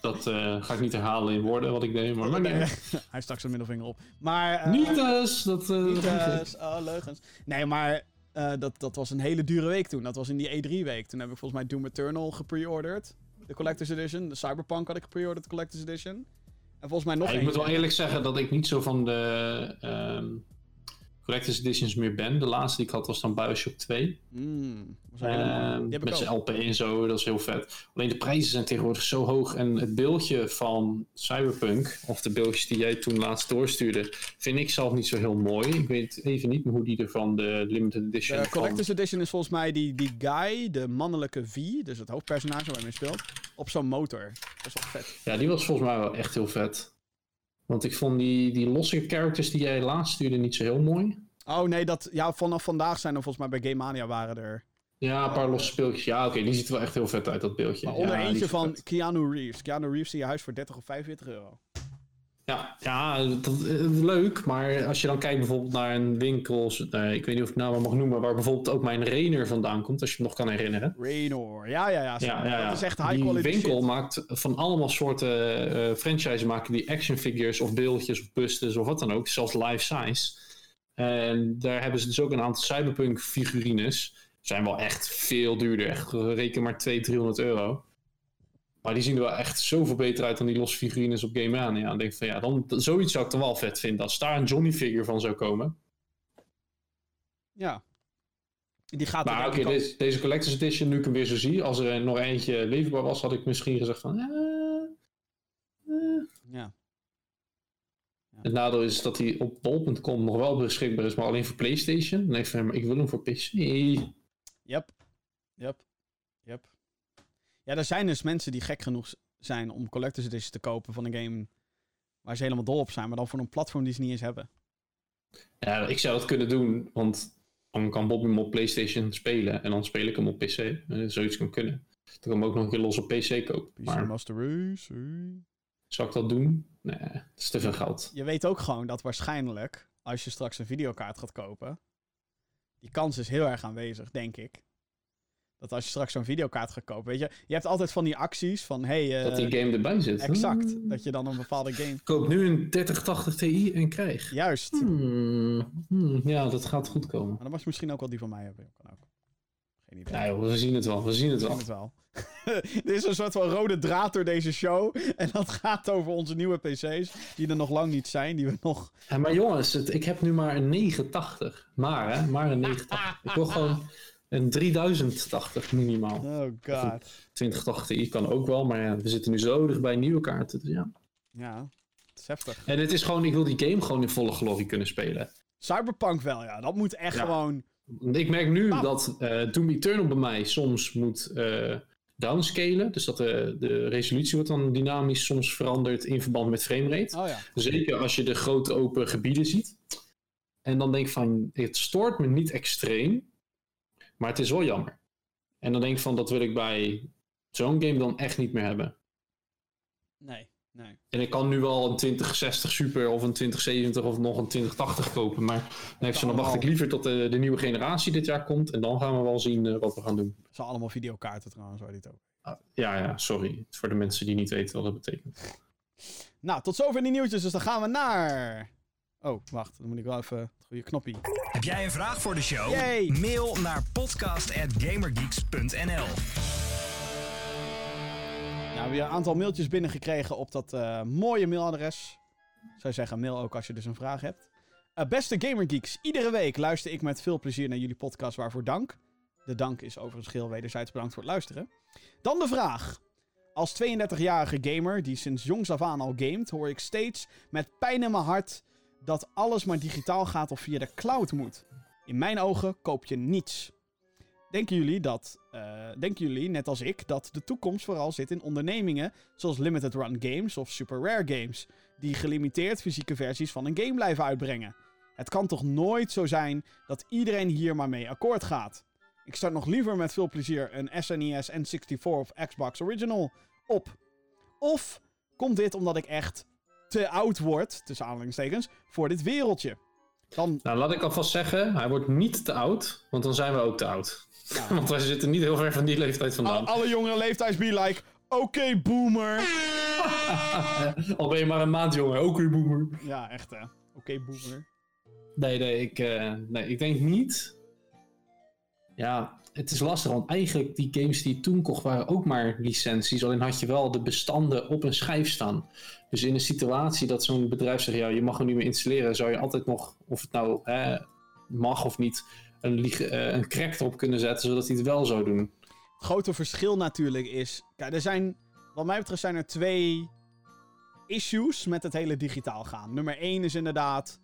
Dat eh, ga ik niet herhalen in woorden wat ik deed, maar uit. Hij stak zijn middelvinger op. Maar... eh, Niet dus, dat... eh, Niet, oh, leugens. Nee, maar dat, dat was een hele dure week toen. Dat was in die E3-week. Toen heb ik volgens mij Doom Eternal gepre-ordered. De Collector's Edition. De Cyberpunk had ik gepre-ordered, de Collector's Edition. En volgens mij nog Ja, ik moet wel eerlijk zeggen dat ik niet zo van de ehm Collector's Editions meer ben. De laatste die ik had was dan Bioshock 2. Mm, mooie. Ehm, Die heb ik met ook. zijn LP en zo, dat is heel vet. Alleen de prijzen zijn tegenwoordig zo hoog. En het beeldje van Cyberpunk, of de beeldjes die jij toen laatst doorstuurde, vind ik zelf niet zo heel mooi. Ik weet even niet meer hoe die er van de Limited Edition De van- Collector's Edition is volgens mij die, die guy, de mannelijke V, dus het hoofdpersonage waar mee speelt, op zo'n motor. Dat is wel vet. Ja, die was volgens mij wel echt heel vet. Want ik vond die, die losse characters die jij laatst stuurde niet zo heel mooi. Oh nee, dat, ja, vanaf vandaag zijn er volgens mij bij Game Mania waren er. Ja, een paar losse speeltjes. Ja, oké, die ziet er wel echt heel vet uit, dat beeldje. Maar onder Ja, eentje van vet. Keanu Reeves. Keanu Reeves in je huis voor 30 of 45 euro. Ja, ja dat, eh, leuk. Maar als je dan kijkt bijvoorbeeld naar een winkel, eh, ik weet niet of ik het nou mag noemen, waar bijvoorbeeld ook mijn Rainer vandaan komt, als je hem nog kan herinneren. Raynor. Ja, ja, ja. Ja, ja, ja. Dat is echt high die quality winkel shit. maakt van allemaal soorten eh franchises maken die action figures of beeldjes of bustes of wat dan ook, zelfs life size. En daar hebben ze dus ook een aantal cyberpunk figurines. Zijn wel echt veel duurder. Echt, reken maar 200, 300 euro. Maar die zien er wel echt zoveel beter uit dan die losse figurines op Game Mania. Ik denk van ja, dan, zoiets zou ik dan wel vet vinden. Als daar een Johnny figure van zou komen. Ja. Die gaat er Maar oké, ik ook- deze, deze Collector's Edition, nu ik hem weer zo zie, als er eh, nog eentje leverbaar was, had ik misschien gezegd van... eh, eh. Ja. Het nadeel is dat hij op bol.com nog wel beschikbaar is, maar alleen voor PlayStation. Dan denk ik van, maar ik wil hem voor PC. Yep. Yep. Yep. Ja, er zijn dus mensen die gek genoeg zijn om Collector's Edition te kopen van een game waar ze helemaal dol op zijn, maar dan voor een platform die ze niet eens hebben. Ja, ik zou dat kunnen doen, want dan kan Bob hem op PlayStation spelen en dan speel ik hem op PC. Eh, zoiets kan kunnen. Dan kan ik hem ook nog een keer los op PC kopen. PC Maar Master Race. hey. zou ik dat doen? Nee, dat is te veel geld. Je weet ook gewoon dat waarschijnlijk, als je straks een videokaart gaat kopen, die kans is heel erg aanwezig, denk ik. Dat als je straks zo'n videokaart gaat kopen, weet je, je hebt altijd van die acties van, hey, eh, dat die game erbij zit. exact, dat je dan een bepaalde game, Koop nu een 3080 Ti en krijg. juist. Hmm, hmm, ja, dat gaat goed komen. Maar dan mag je misschien ook wel die van mij hebben. Kan ook. Geen idee. Joh, we zien het wel. We zien het Ik wel. denk het wel. er is een soort van rode draad door deze show. En dat gaat over onze nieuwe PC's. Die er nog lang niet zijn. Die we nog. Ja, maar jongens, het, ik heb nu maar een 980. Maar, hè, maar een 980. Ik wil gewoon een 3080 minimaal. Oh god. 2080 Ti kan ook wel, maar ja, we zitten nu zo dichtbij nieuwe kaarten. Dus ja. Ja, het is heftig. En het is gewoon, ik wil die game gewoon in volle glorie kunnen spelen. Cyberpunk wel, ja. Dat moet echt Ja. gewoon. Ik merk nu Bam. dat eh Doom Eternal bij mij soms moet eh, downscalen. Dus dat de, de resolutie wordt dan dynamisch soms veranderd in verband met framerate. Oh ja. Zeker als je de grote open gebieden ziet. En dan denk ik van, het stoort me niet extreem, maar het is wel jammer. En dan denk ik van, dat wil ik bij zo'n game dan echt niet meer hebben. Nee, nee. En ik kan nu wel een 2060 Super of een 2070 of nog een 2080 kopen. Maar dan, van, dan wacht ik liever tot de, de nieuwe generatie dit jaar komt. En dan gaan we wel zien eh, wat we gaan doen. Het zijn allemaal videokaarten trouwens, waar dit ook. Ah, ja, ja, sorry. Voor de mensen die niet weten wat dat betekent. Nou, tot zover die nieuwtjes. Dus dan gaan we naar. Oh, wacht. Dan moet ik wel even het goede knoppie. Heb jij een vraag voor de show? Yay. Mail naar podcast.gamergeeks.nl Nou, we hebben een aantal mailtjes binnengekregen op dat eh, mooie mailadres. Ik zou zeggen, mail ook als je dus een vraag hebt. Eh, beste Gamergeeks, iedere week luister ik met veel plezier naar jullie podcast, waarvoor dank. De dank is overigens geheel wederzijds bedankt voor het luisteren. Dan de vraag. Als 32-jarige gamer die sinds jongs af aan al gamet, hoor ik steeds met pijn in mijn hart dat alles maar digitaal gaat of via de cloud moet. In mijn ogen koop je niets. Denken jullie dat, eh, denken jullie, net als ik, dat de toekomst vooral zit in ondernemingen zoals limited run games of super rare games, die gelimiteerd fysieke versies van een game blijven uitbrengen? Het kan toch nooit zo zijn dat iedereen hier maar mee akkoord gaat? Ik start nog liever met veel plezier een E SNES N64 of Xbox Original op. Of komt dit omdat ik echt te oud word, tussen aanhalingstekens, voor dit wereldje? Dan, Nou, laat ik alvast zeggen, hij wordt niet te oud, want dan zijn we ook te oud. Ja. want wij zitten niet heel ver van die leeftijd vandaan. al- alle jongere leeftijds be like, oké boomer. Al ben je maar een maand jonger, ook weer boemer. Ja, echt hè. Oké boomer. Nee, nee ik, eh, nee, ik denk niet. Ja, het is lastig, want eigenlijk die games die toen kocht waren ook maar licenties. Alleen had je wel de bestanden op een schijf staan. Dus in een situatie dat zo'n bedrijf zegt, ja, je mag hem niet meer installeren, zou je altijd nog, of het nou mag of niet, een, eh, een crack erop kunnen zetten, zodat hij het wel zou doen. Het grote verschil natuurlijk is... Kijk, er zijn... Wat mij betreft zijn er twee issues met het hele digitaal gaan. Nummer één is inderdaad...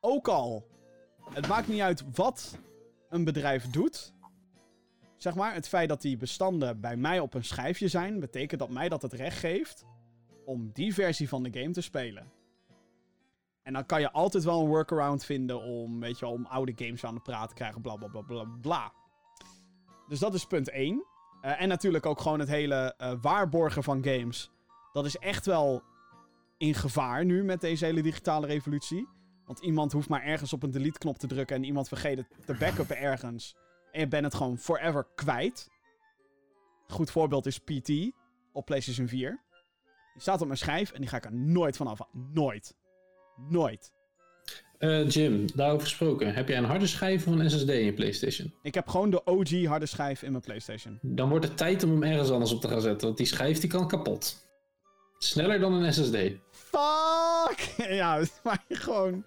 Ook al... Het maakt niet uit wat een bedrijf doet. Zeg maar, het feit dat die bestanden bij mij op een schijfje zijn... betekent dat mij dat het recht geeft... om die versie van de game te spelen. En dan kan je altijd wel een workaround vinden om, weet je wel, om oude games aan de praat te krijgen, bla bla bla bla bla. Dus dat is punt 1. en natuurlijk ook gewoon het hele eh, waarborgen van games. Dat is echt wel in gevaar nu met deze hele digitale revolutie. Want iemand hoeft maar ergens op een delete-knop te drukken en iemand vergeet het te backuppen ergens. En je bent het gewoon forever kwijt. Goed voorbeeld is PT op PlayStation 4. Die staat op mijn schijf en die ga ik er nooit van af. Nooit. Nooit. Eh, Jim, daarover gesproken, heb jij een harde schijf of een SSD in je PlayStation? Ik heb gewoon de OG harde schijf in mijn PlayStation. Dan wordt het tijd om hem ergens anders op te gaan zetten, want die schijf die kan kapot. Sneller dan een SSD. Fuck! ja, maar gewoon.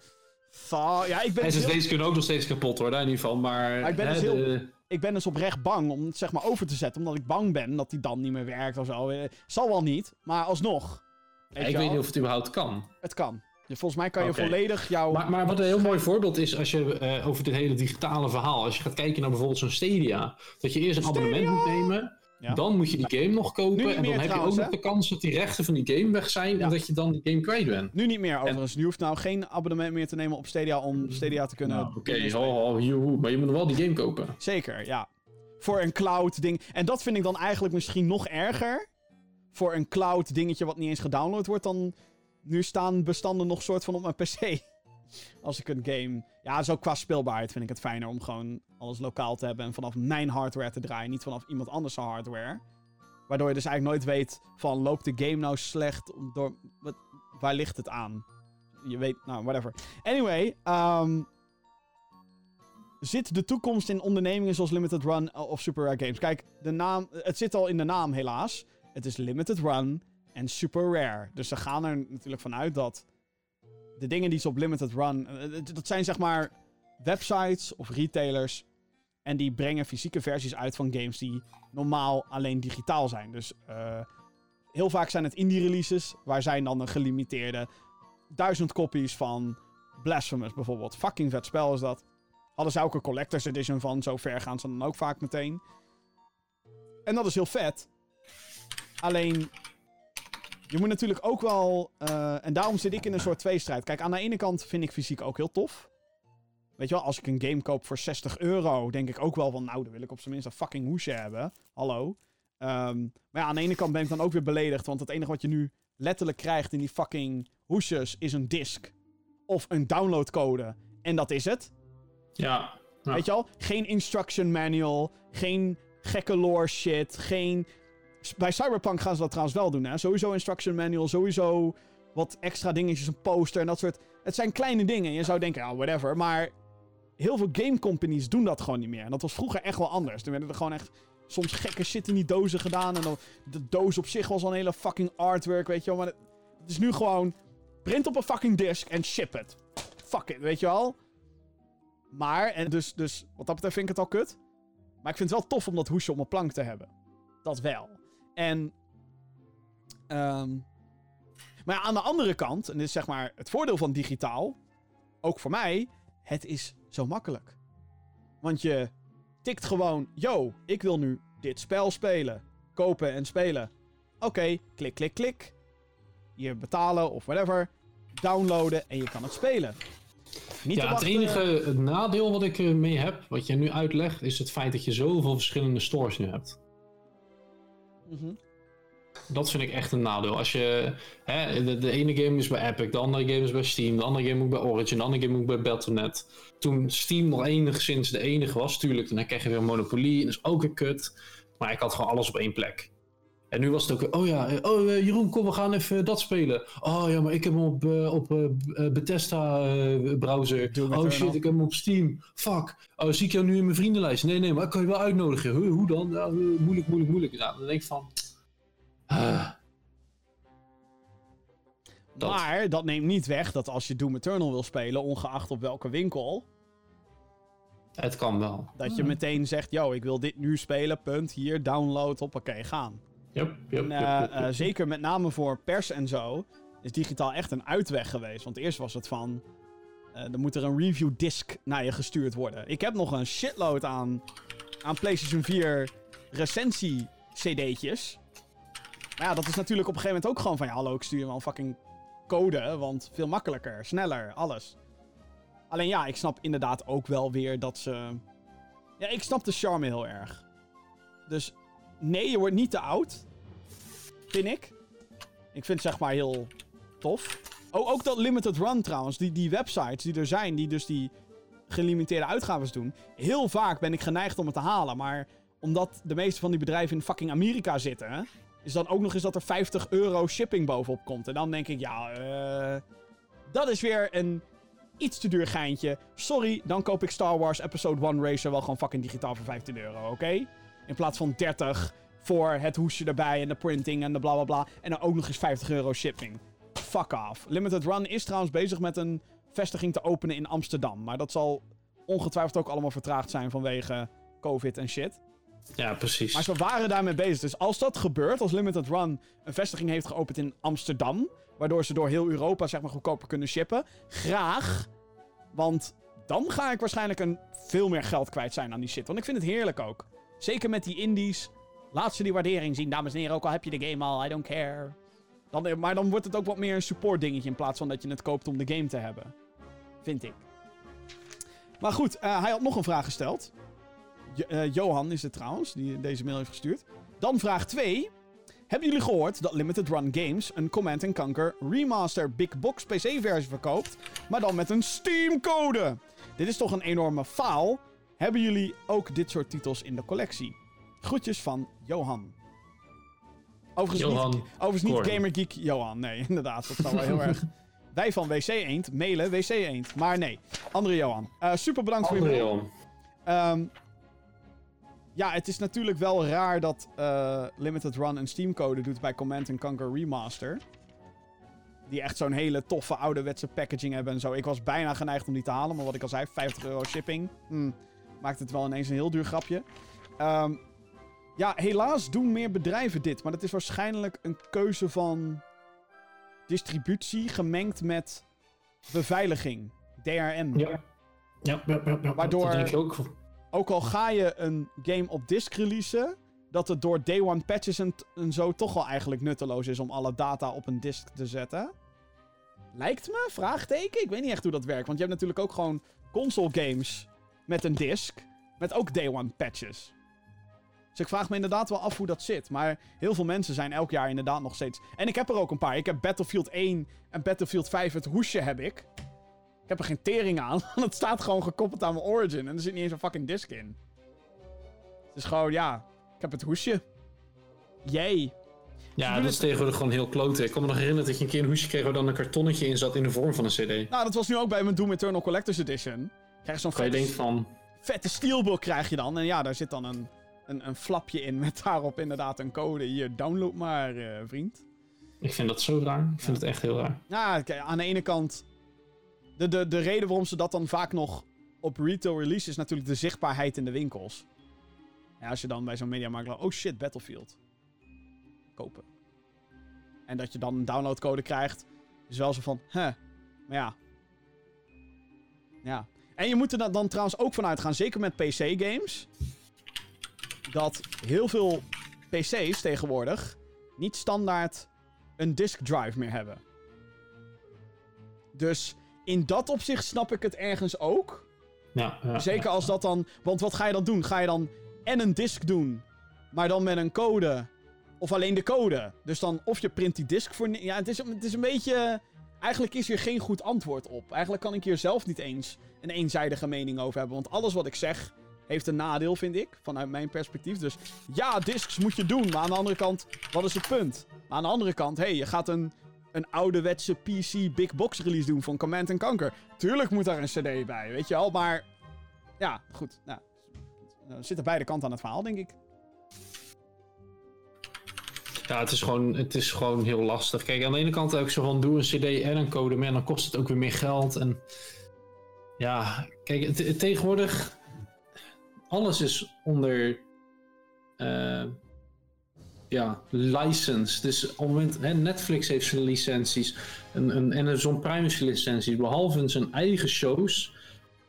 Fa- ja, ik ben, dus heel, SSD's kunnen ook nog steeds kapot worden, in ieder geval. Maar, Maar ik ben hè, dus heel- de- ik ben dus oprecht bang om het zeg maar over te zetten. Omdat ik bang ben dat die dan niet meer werkt of zo. Eh, Zal wel niet, maar alsnog. Ja, ik weet niet of het überhaupt kan. Het kan. Volgens mij kan je volledig jouw... Maar, maar wat een heel mooi voorbeeld is als je eh, over dit hele digitale verhaal, als je gaat kijken naar bijvoorbeeld zo'n Stadia, dat je eerst een Stadia! abonnement moet nemen, Ja. dan moet je die game nog kopen en meer dan heb trouwens, je ook hè? nog de kans dat die rechten van die game weg zijn Ja. en dat je dan die game kwijt bent. Nu niet meer overigens. Je hoeft nou geen abonnement meer te nemen op Stadia om Stadia te kunnen... Nou, Oké, ho, joehoe, maar je moet nog wel die game kopen. Zeker, ja. Voor een cloud ding. En dat vind ik dan eigenlijk misschien nog erger. Voor een cloud dingetje wat niet eens gedownload wordt, dan nu staan bestanden nog soort van op mijn PC. Als ik een game. Ja, zo qua speelbaarheid vind ik het fijner om gewoon alles lokaal te hebben en vanaf mijn hardware te draaien, niet vanaf iemand anders hardware. Waardoor je dus eigenlijk nooit weet van loopt de game nou slecht door wat, waar ligt het aan? Je weet, nou whatever. Anyway, ehm zit de toekomst in ondernemingen zoals Limited Run of Super Rare Games? Kijk, de naam, het zit al in de naam helaas. Het is Limited Run en Super Rare. Dus ze gaan er natuurlijk vanuit dat de dingen die ze op Limited Run... eh, eh, Dat zijn zeg maar websites of retailers. En die brengen fysieke versies uit van games die normaal alleen digitaal zijn. Dus eh, heel vaak zijn het indie releases. Waar zijn dan een gelimiteerde duizend kopies van Blasphemous bijvoorbeeld. Fucking vet spel is dat. Hadden ze ook een collector's edition van. Zo ver gaan ze dan ook vaak meteen. En dat is heel vet. Alleen, je moet natuurlijk ook wel... eh, en daarom zit ik in een soort tweestrijd. Kijk, aan de ene kant vind ik fysiek ook heel tof. Weet je wel, als ik een game koop voor 60 euro... denk ik ook wel van... Nou, dan wil ik op zijn minst een fucking hoesje hebben. Hallo. Ehm, maar ja, aan de ene kant ben ik dan ook weer beledigd. Want het enige wat je nu letterlijk krijgt in die fucking hoesjes... is een disc. Of een downloadcode. En dat is het. Ja. Ja. Weet je al? Geen instruction manual. Geen gekke lore shit. Geen... Bij Cyberpunk gaan ze dat trouwens wel doen, hè? Sowieso instruction manual. Sowieso wat extra dingetjes. Een poster en dat soort... Het zijn kleine dingen. Je zou denken, ja, whatever. Maar heel veel game companies doen dat gewoon niet meer. En dat was vroeger echt wel anders. Toen werden er gewoon echt soms gekke shit in die dozen gedaan. En dan, de doos op zich was al een hele fucking artwork, weet je wel. Maar het, is nu gewoon... Print op een fucking disk en ship het. Fuck it, weet je wel? Maar, en dus, dus wat dat betreft vind ik het al kut. Maar ik vind het wel tof om dat hoesje op mijn plank te hebben. Dat wel. En. ehm, maar ja, aan de andere kant, en dit is zeg maar het voordeel van digitaal. Ook voor mij, het is zo makkelijk. Want je tikt gewoon, yo, ik wil nu dit spel spelen. Kopen en spelen. Oké, klik, klik, klik. Je betalen of whatever. Downloaden en je kan het spelen. Niet Ja, het enige nadeel wat ik ermee heb, wat jij nu uitlegt, is het feit dat je zoveel verschillende stores nu hebt. Mhm. Dat vind ik echt een nadeel. Als je, hè, de, de ene game is bij Epic, de andere game is bij Steam, de andere game ook bij Origin, de andere game ook bij Battle.net. Toen Steam nog enigszins de enige was, tuurlijk, dan krijg je weer en dat is ook een kut. Maar ik had gewoon alles op één plek. En nu was het ook, weer, oh ja, oh eh, Jeroen, kom, we gaan even dat spelen. Oh ja, maar ik heb hem op, eh, op eh, Bethesda eh, browser. Oh shit, ik heb hem op Steam. Fuck. Oh, zie ik jou nu in mijn vriendenlijst? Nee, nee, maar ik kan je wel uitnodigen. Huh, hoe dan? Ja, moeilijk, moeilijk, moeilijk. Ja, dan denk ik van... Dat. Maar dat neemt niet weg dat als je Doom Eternal wil spelen, ongeacht op welke winkel, Het kan wel. dat je meteen zegt, yo, ik wil dit nu spelen, punt, hier, download, hoppakee, gaan. Yep, yep, En, yep, eh, yep, eh, zeker met name voor pers en zo, is digitaal echt een uitweg geweest. Want eerst was het van, eh dan moet er een review disc naar je gestuurd worden. Ik heb nog een shitload aan, aan PlayStation 4 recensie cd'tjes. Maar ja, dat is natuurlijk op een gegeven moment ook gewoon van, ja, hallo, ik stuur je wel een fucking code, want veel makkelijker, sneller, alles. Alleen ja, ik snap inderdaad ook wel weer dat ze... Ja, ik snap de charme heel erg. Dus nee, je wordt niet te oud. Vind ik. Ik vind het zeg maar heel tof. Oh, ook dat limited run trouwens. Die, die websites die er zijn, die dus die gelimiteerde uitgaves doen. Heel vaak ben ik geneigd om het te halen. Maar omdat de meeste van die bedrijven in fucking Amerika zitten... is dan ook nog eens dat er 50 euro shipping bovenop komt. En dan denk ik, ja, eh... dat is weer een iets te duur geintje. Sorry, dan koop ik Star Wars Episode 1 Racer wel gewoon fucking digitaal voor 15 euro, oké? In plaats van 30 voor het hoesje erbij en de printing en de bla bla bla. En dan ook nog eens 50 euro shipping. Fuck off. Limited Run is trouwens bezig met een vestiging te openen in Amsterdam. Maar dat zal ongetwijfeld ook allemaal vertraagd zijn vanwege COVID en shit. Ja, precies. Maar ze waren daarmee bezig. Dus als dat gebeurt, als Limited Run een vestiging heeft geopend in Amsterdam, waardoor ze door heel Europa zeg maar goedkoper kunnen shippen, graag. Want dan ga ik waarschijnlijk een veel meer geld kwijt zijn aan die shit. Want ik vind het heerlijk ook. Zeker met die indies. Laat ze die waardering zien, dames en heren. Ook al heb je de game al, I don't care. Dan, maar dan wordt het ook wat meer een support dingetje in plaats van dat je het koopt om de game te hebben. Vind ik. Maar goed, eh, hij had nog een vraag gesteld. Eh, Johan is het trouwens, die deze mail heeft gestuurd. Dan vraag 2. Hebben jullie gehoord dat Limited Run Games een Command Conquer Remaster Big Box PC-versie verkoopt, maar dan met een Steam-code? Dit is toch een enorme faal? Hebben jullie ook dit soort titels in de collectie? Groetjes van Johan. Overigens Johan niet, overigens niet Korn. Gamergeek Johan. Nee, inderdaad. Dat zou wel heel erg... Wij van WC Eend mailen WC Eend. Maar nee, andere Johan. Eh, super bedankt voor je Andere mail. Johan. Ja, het is natuurlijk wel raar dat eh, Limited Run een Steam-code doet bij Command Conquer Remaster. Die echt zo'n hele toffe ouderwetse packaging hebben en zo. Ik was bijna geneigd om die te halen, maar wat ik al zei, 50 euro shipping. Hmm, maakt het wel ineens een heel duur grapje. Ehm, ja, helaas doen meer bedrijven dit. Maar dat is waarschijnlijk een keuze van distributie gemengd met beveiliging. DRM. Ja. Ja, ja, ja, ja, Waardoor- Dat denk ik ook. Ook al ga je een game op disk releasen, dat het door day one patches en, zo toch wel eigenlijk nutteloos is om alle data op een disk te zetten. Lijkt me, vraagteken. Ik weet niet echt hoe dat werkt, want je hebt natuurlijk ook gewoon console games met een disk, met ook day one patches. Dus ik vraag me inderdaad wel af hoe dat zit. Maar heel veel mensen zijn elk jaar inderdaad nog steeds... En ik heb er ook een paar. Ik heb Battlefield 1 en Battlefield 5, het hoesje heb ik. Ik heb er geen tering aan, want het staat gewoon gekoppeld aan mijn Origin. En er zit niet eens een fucking disk in. Het is gewoon, ja, ik heb het hoesje. Jee. Ja, dat is tegenwoordig gewoon heel klote. Ik kan me nog herinneren dat je een keer een hoesje kreeg waar dan een kartonnetje in zat in de vorm van een cd. Nou, dat was nu ook bij mijn Doom Eternal Collector's Edition. Krijg je zo'n je vette, van, vette steelbook krijg je dan. En ja, daar zit dan een, een, een flapje in met daarop inderdaad een code. Hier, download maar, eh, vriend. ik vind dat zo raar. Ik vind het echt heel raar. Nou, kijk, aan de ene kant... De, de, de reden waarom ze dat dan vaak nog op retail release is natuurlijk de zichtbaarheid in de winkels. Als je dan bij zo'n mediamarkt loopt, oh shit, Battlefield. Kopen. En dat je dan een downloadcode krijgt, is wel zo van, hè, maar ja. Ja. En je moet er dan, dan trouwens ook vanuit gaan, zeker met PC-games, dat heel veel PC's tegenwoordig niet standaard een disk drive meer hebben. Dus in dat opzicht snap ik het ergens ook. Ja, ja, Zeker als dat dan. Want wat ga je dan doen? Ga je dan en een disk doen, maar dan met een code? Of alleen de code? Dus dan of je print die disk voor. Ja, het is, het is een beetje. Eigenlijk is hier geen goed antwoord op. Eigenlijk kan ik hier zelf niet eens een eenzijdige mening over hebben. Want alles wat ik zeg heeft een nadeel, vind ik. Vanuit mijn perspectief. Dus ja, discs moet je doen. Maar aan de andere kant, wat is het punt? Maar aan de andere kant, hé, hey, je gaat een, een ouderwetse PC big box release doen van Command Conquer. Tuurlijk moet daar een CD bij, weet je wel. Maar ja, goed. Nou, er zitten beide kanten aan het verhaal, denk ik. Ja, het is, gewoon, het is gewoon heel lastig. Kijk, aan de ene kant ook zo van doe een CD en een code, maar dan kost het ook weer meer geld. En ja, kijk, tegenwoordig alles is onder eh, ja, license. Dus op het moment, hè, Netflix heeft zijn licenties en, en Amazon Prime heeft licenties, behalve zijn eigen shows.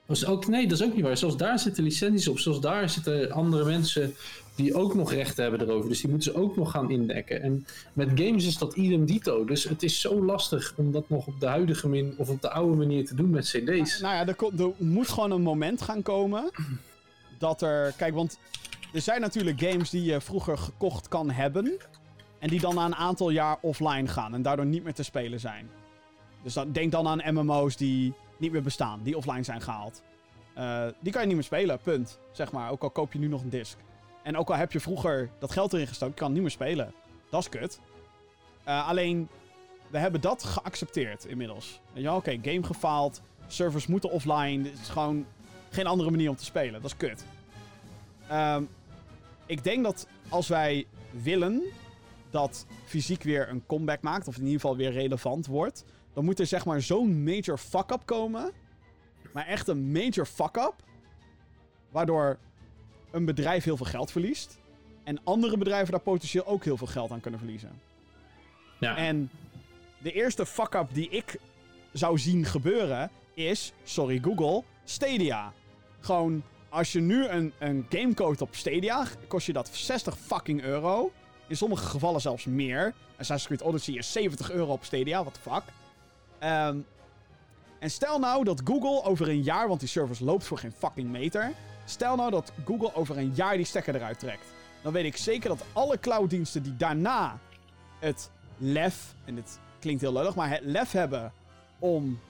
Was ook, nee, dat is ook niet waar. Zelfs daar zitten licenties op. Zelfs daar zitten andere mensen die ook nog rechten hebben erover. Dus die moeten ze ook nog gaan indekken. En met games is dat idem dito. Dus het is zo lastig om dat nog op de huidige manier of op de oude manier te doen met cd's. Nou ja, er, ko- er moet gewoon een moment gaan komen. Dat er. Kijk, want er zijn natuurlijk games die je vroeger gekocht kan hebben. En die dan na een aantal jaar offline gaan. En daardoor niet meer te spelen zijn. Dus dan, denk dan aan MMO's die niet meer bestaan. Die offline zijn gehaald. Eh, die kan je niet meer spelen, punt. Zeg maar. Ook al koop je nu nog een disc. En ook al heb je vroeger dat geld erin gestoken, kan het niet meer spelen. Dat is kut. Eh, alleen, we hebben dat geaccepteerd inmiddels. Wel, oké, game gefaald. Servers moeten offline. Het is gewoon geen andere manier om te spelen. Dat is kut. Ehm, ik denk dat als wij willen dat fysiek weer een comeback maakt, of in ieder geval weer relevant wordt, dan moet er zeg maar zo'n major fuck-up komen. Maar echt een major fuck-up. Waardoor een bedrijf heel veel geld verliest. En andere bedrijven daar potentieel ook heel veel geld aan kunnen verliezen. Ja. En de eerste fuck-up die ik zou zien gebeuren is, sorry Google, Stadia. Gewoon, als je nu een, een game op Stadia, kost je dat 60 fucking euro. In sommige gevallen zelfs meer. Assassin's Creed Odyssey is 70 euro op Stadia, what the fuck. Ehm, en stel nou dat Google over een jaar, want die service loopt voor geen fucking meter. Stel nou dat Google over een jaar die stekker eruit trekt. Dan weet ik zeker dat alle clouddiensten die daarna het lef, en dit klinkt heel lullig, maar het lef hebben om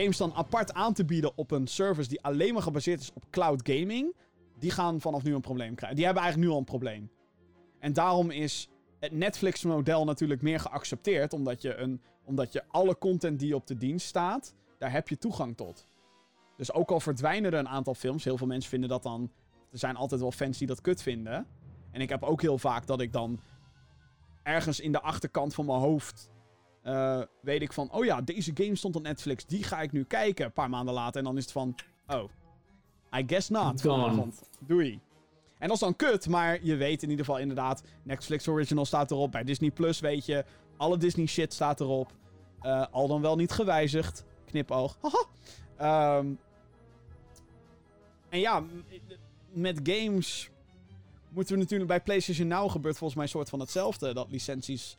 games dan apart aan te bieden op een service die alleen maar gebaseerd is op cloud gaming, die gaan vanaf nu een probleem krijgen. Die hebben eigenlijk nu al een probleem. En daarom is het Netflix-model natuurlijk meer geaccepteerd, omdat je, een, omdat je alle content die op de dienst staat, daar heb je toegang tot. Dus ook al verdwijnen er een aantal films, heel veel mensen vinden dat dan. Er zijn altijd wel fans die dat kut vinden. En ik heb ook heel vaak dat ik dan ergens in de achterkant van mijn hoofd. Eh, weet ik van, oh ja, deze game stond op Netflix, die ga ik nu kijken. Een paar maanden later. En dan is het van, oh, I guess not. Vanavond. Doei. En dat is dan kut, maar je weet in ieder geval inderdaad, Netflix Original staat erop. Bij Disney Plus weet je, alle Disney shit staat erop. Eh, al dan wel niet gewijzigd. Knipoog. Haha. Ehm, en ja, met games moeten we natuurlijk bij PlayStation Now gebeurt volgens mij een soort van hetzelfde. Dat licenties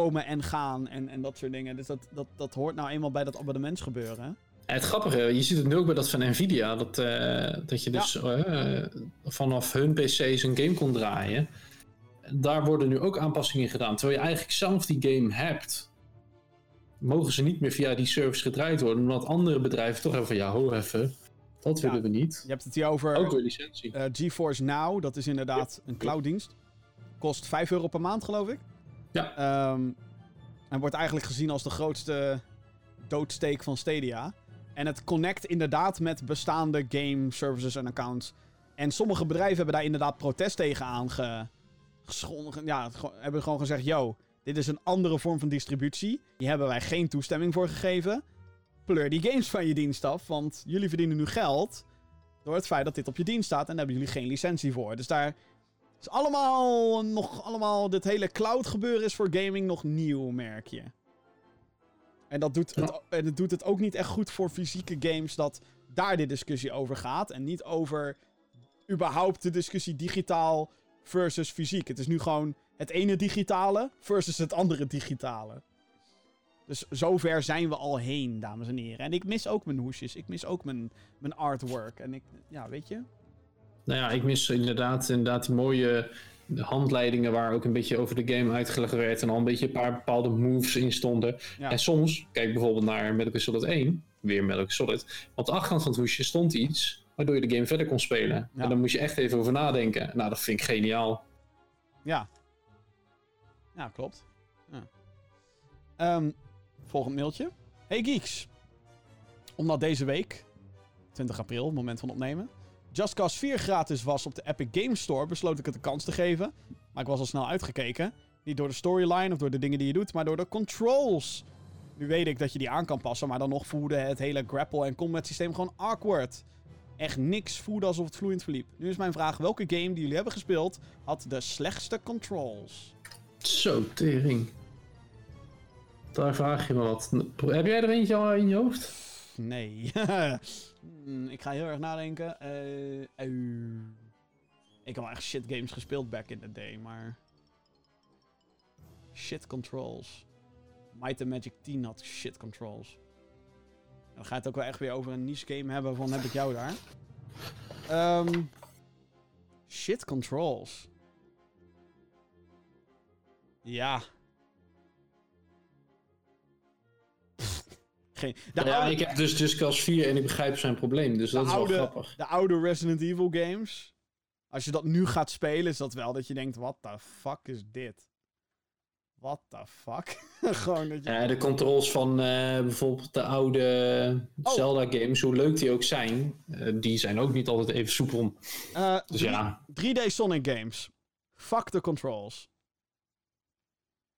komen en gaan en, en dat soort dingen. Dus dat, dat, dat hoort nou eenmaal bij dat abonnementsgebeuren. En het grappige, je ziet het nu ook bij dat van Nvidia, dat, eh, dat je dus eh, vanaf hun PC's een game kon draaien. Daar worden nu ook aanpassingen gedaan. Terwijl je eigenlijk zelf die game hebt, mogen ze niet meer via die service gedraaid worden. Omdat andere bedrijven toch even van, ja, ho even, dat Ja. willen we niet. Je hebt het hier over Ook weer licentie. eh, GeForce Now. Dat is inderdaad een clouddienst. Kost 5 euro per maand, geloof ik. Ja. Ehm, en wordt eigenlijk gezien als de grootste doodsteek van Stadia. En het connect inderdaad met bestaande game services en accounts. En sommige bedrijven hebben daar inderdaad protest tegen geschonden- Ja, hebben gewoon gezegd: yo, dit is een andere vorm van distributie. Hier hebben wij geen toestemming voor gegeven. Pleur die games van je dienst af, want jullie verdienen nu geld. Door het feit dat dit op je dienst staat en daar hebben jullie geen licentie voor. Dus daar is allemaal nog allemaal. Dit hele cloud gebeuren is voor gaming nog nieuw, merk je. En dat doet, het, en het doet het ook niet echt goed voor fysieke games dat daar de discussie over gaat. En niet over überhaupt de discussie digitaal versus fysiek. Het is nu gewoon het ene digitale versus het andere digitale. Dus zover zijn we al heen, dames en heren. En ik mis ook mijn hoesjes. Ik mis ook mijn, mijn artwork. En ik, ja, weet je. Nou ja, ik mis inderdaad, inderdaad die mooie handleidingen waar ook een beetje over de game uitgelegd werd en al een beetje een paar bepaalde moves in stonden. Ja. En soms, kijk bijvoorbeeld naar Metal Gear Solid 1, weer Metal Gear Solid, op de achterkant van het hoesje stond iets waardoor je de game verder kon spelen. Ja. En dan moest je echt even over nadenken. Nou, dat vind ik geniaal. Ja. Ja, klopt. Ja. Ehm, volgend mailtje. Hey Geeks. Omdat deze week, 20 april, moment van opnemen, Just Cause 4 gratis was op de Epic Games Store, besloot ik het een kans te geven. Maar ik was al snel uitgekeken. Niet door de storyline of door de dingen die je doet, maar door de controls. Nu weet ik dat je die aan kan passen, maar dan nog voelde het hele grapple en combat systeem gewoon awkward. Echt niks voelde alsof het vloeiend verliep. Nu is mijn vraag, welke game die jullie hebben gespeeld had de slechtste controls? Zo, tering. Daar vraag je me wat. Heb jij er eentje al in je hoofd? Nee. Hmm, ik ga heel erg nadenken. Eh, eh, ik heb wel echt shit games gespeeld back in the day, maar... Shit controls. Might and Magic 10 had shit controls. Dan ga je het ook wel echt weer over een niche game hebben van heb ik jou daar. Ehm, shit controls. Ja. Geen, de ja, oude- ik heb dus Just Cause 4 en ik begrijp zijn probleem, dus dat is wel grappig. de oude Resident Evil games. Als je dat nu gaat spelen, is dat wel dat je denkt: what the fuck is dit? What the fuck? Gewoon dat je. Ja, de controls van eh, bijvoorbeeld de oude Oh. Zelda-games, hoe leuk die ook zijn, eh, die zijn ook niet altijd even soepel. Eh, Dus ja, 3D Sonic games. Fuck de controls.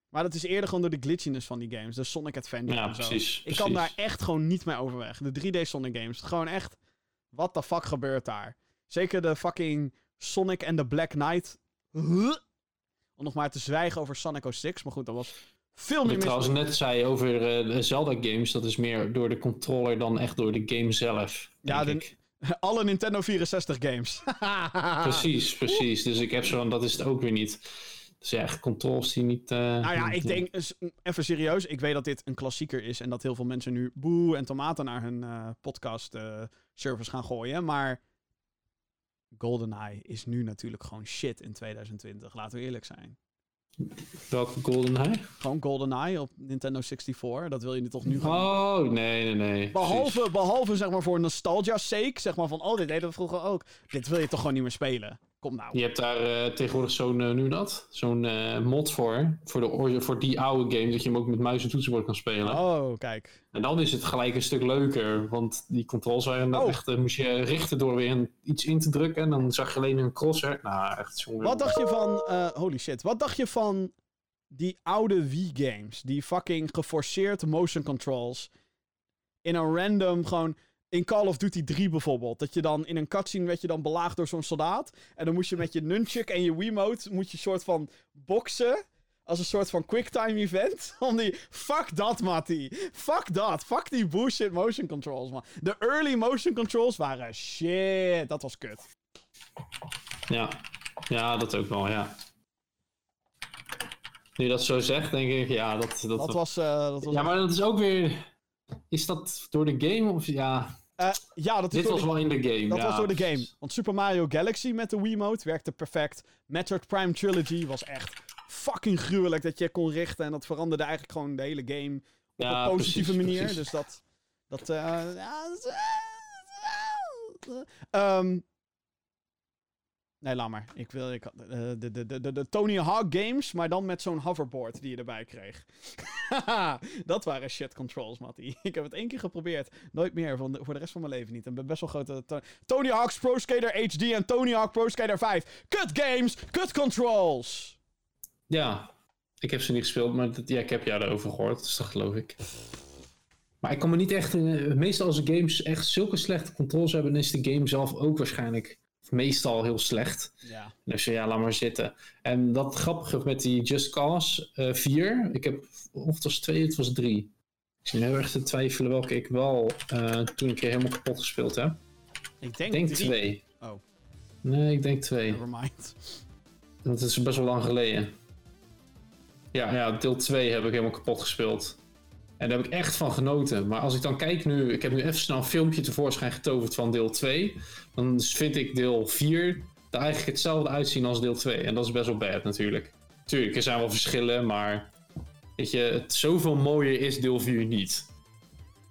Maar dat is eerder gewoon door de glitchiness van die games. De Sonic Adventure Ja, en zo. precies. Ik kan daar echt gewoon niet mee overweg. De 3D Sonic games. Gewoon echt. What the fuck gebeurt daar? Zeker de fucking Sonic en de Black Knight. Huh? Om nog maar te zwijgen over Sonic 06. Maar goed, dat was veel Wat meer ik mis. trouwens net zei over eh, de Zelda games, dat is meer door de controller dan echt door de game zelf. Ja, de- ik. Alle Nintendo 64 games. Precies, precies. Dus ik heb zo, dat is het ook weer niet. Dus ja, echt controls die niet. eh, Nou ja, niet, ik eh, denk, even serieus, ik weet dat dit een klassieker is en dat heel veel mensen nu boe en tomaten naar hun eh, podcast eh, service gaan gooien, maar GoldenEye is nu natuurlijk gewoon shit in 2020, laten we eerlijk zijn. Welke Golden High? Gewoon GoldenEye op Nintendo 64, dat wil je nu toch nu gewoon... Oh, nee, nee, nee. Behalve, behalve zeg maar voor nostalgia's sake, zeg maar van, oh, dit deden we vroeger ook. Dit wil je toch gewoon niet meer spelen? Kom nou. Je hebt daar eh, tegenwoordig zo'n, eh, nu dat? Zo'n eh, mod voor. Voor, de, or- voor die oude game, dat je hem ook met muis en toetsenbord kan spelen. Oh, kijk. En dan is het gelijk een stuk leuker. Want die controls waren dan Oh. echt, moest je richten door weer een, iets in te drukken. En dan zag je alleen een crosser. Nou, echt zo'n... Wat dacht je van. holy shit. Wat dacht je van die oude Wii-games? Die fucking geforceerd motion controls. In een random gewoon. In Call of Duty 3 bijvoorbeeld. Dat je dan in een cutscene werd je dan belaagd door zo'n soldaat. En dan moest je met je nunchuk en je Wiimote. Moet je soort van boksen. Als een soort van quicktime event. Om die. Fuck dat, Matty. Fuck dat. Fuck die bullshit motion controls, man. De early motion controls waren shit. Dat was kut. Ja. ja, dat ook wel, ja. Nu je dat zo zegt, denk ik, ja, dat... Dat, Dat was. eh, dat was Ja, maar dat is ook weer... Is dat door de game of... Ja, Eh, ja, dat is dit was de- wel in de game. Dat ja, was door de game. Want Super Mario Galaxy met de Wiimote werkte perfect. Metroid Prime Trilogy was echt fucking gruwelijk dat je kon richten. En dat veranderde eigenlijk gewoon de hele game op Ja, een positieve precies, manier. precies. Dus dat... dat eh, ja, dat is, eh, ehm, nee, laat maar. Ik wil... Ik, eh, de, de, de, de, Tony Hawk games, maar dan met zo'n hoverboard die je erbij kreeg. dat waren shit controls, Matty. Ik heb het één keer geprobeerd. Nooit meer, voor de rest van mijn leven niet. Ik ben best wel grote... To- Tony Hawk's Pro Skater HD en Tony Hawk Pro Skater 5. Kut games, kut controls! Ja, ik heb ze niet gespeeld, maar ja, ik heb jou daarover gehoord, dus dat geloof ik. Maar ik kan me niet echt... eh, meestal als games echt zulke slechte controls hebben, dan is de game zelf ook waarschijnlijk meestal heel slecht. Ja. Dus ja, laat maar zitten. En dat grappige met die Just Cause eh 4, ik heb, of het was 2, het was 3. Ik zit heel erg te twijfelen welke ik wel eh, toen een keer helemaal kapot gespeeld heb. Ik denk, denk. 2. Oh. Nee, ik denk 2. Nevermind. Dat is best wel lang geleden. Ja, ja, deel 2 heb ik helemaal kapot gespeeld. En daar heb ik echt van genoten. Maar als ik dan kijk nu, ik heb nu even snel een filmpje tevoorschijn getoverd van deel 2. Dan vind ik deel 4 er eigenlijk hetzelfde uitzien als deel 2. En dat is best wel bad natuurlijk. Tuurlijk, er zijn wel verschillen, maar weet je, zoveel mooier is deel 4 niet.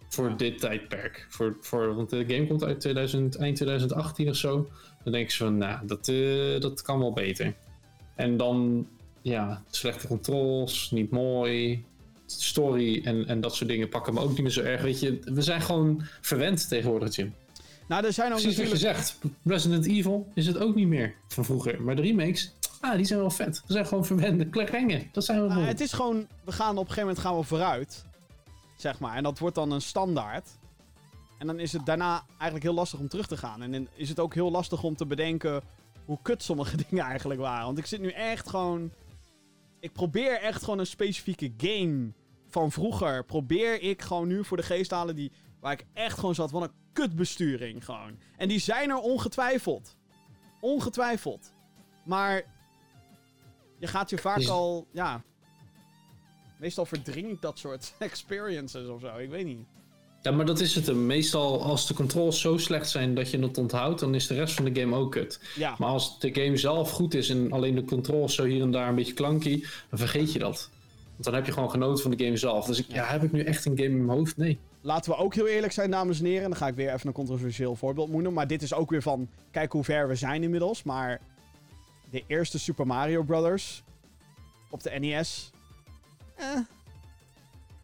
Voor dit tijdperk. Voor, voor, want de game komt uit 2000, eind 2018 of zo. Dan denk ik zo van, nou, dat, eh, dat kan wel beter. En dan, ja, slechte controls, niet mooi. Story en, en dat soort dingen pakken me ook niet meer zo erg. Weet je, we zijn gewoon verwend tegenwoordig, Jim. Nou, er zijn ook Precies wat je natuurlijk... zegt. Resident Evil is het ook niet meer van vroeger. Maar de remakes, ah, die zijn wel vet. We zijn gewoon verwende kleggengen. Dat zijn we Nou, het is gewoon... We gaan op een gegeven moment gaan we vooruit. Zeg maar. En dat wordt dan een standaard. En dan is het daarna eigenlijk heel lastig om terug te gaan. En dan is het ook heel lastig om te bedenken hoe kut sommige dingen eigenlijk waren. Want ik zit nu echt gewoon... Ik probeer echt gewoon een specifieke game van vroeger. Probeer ik gewoon nu voor de geest te halen die, waar ik echt gewoon zat. Wat een kutbesturing gewoon. En die zijn er ongetwijfeld. Ongetwijfeld. Maar je gaat je vaak al... Ja, meestal verdringt dat soort experiences of zo. Ik weet niet. Ja, maar dat is het. Meestal als de controls zo slecht zijn dat je het onthoudt, dan is de rest van de game ook kut. Ja, Maar als de game zelf goed is en alleen de controls zo hier en daar een beetje klanky, dan vergeet je dat. Want dan heb je gewoon genoten van de game zelf. Dus ik, ja, heb ik nu echt een game in mijn hoofd? Nee. laten we ook heel eerlijk zijn, dames en heren. Dan ga ik weer even een controversieel voorbeeld noemen. Maar dit is ook weer van, kijk hoe ver we zijn inmiddels. Maar de eerste Super Mario Brothers op de NES. Eh.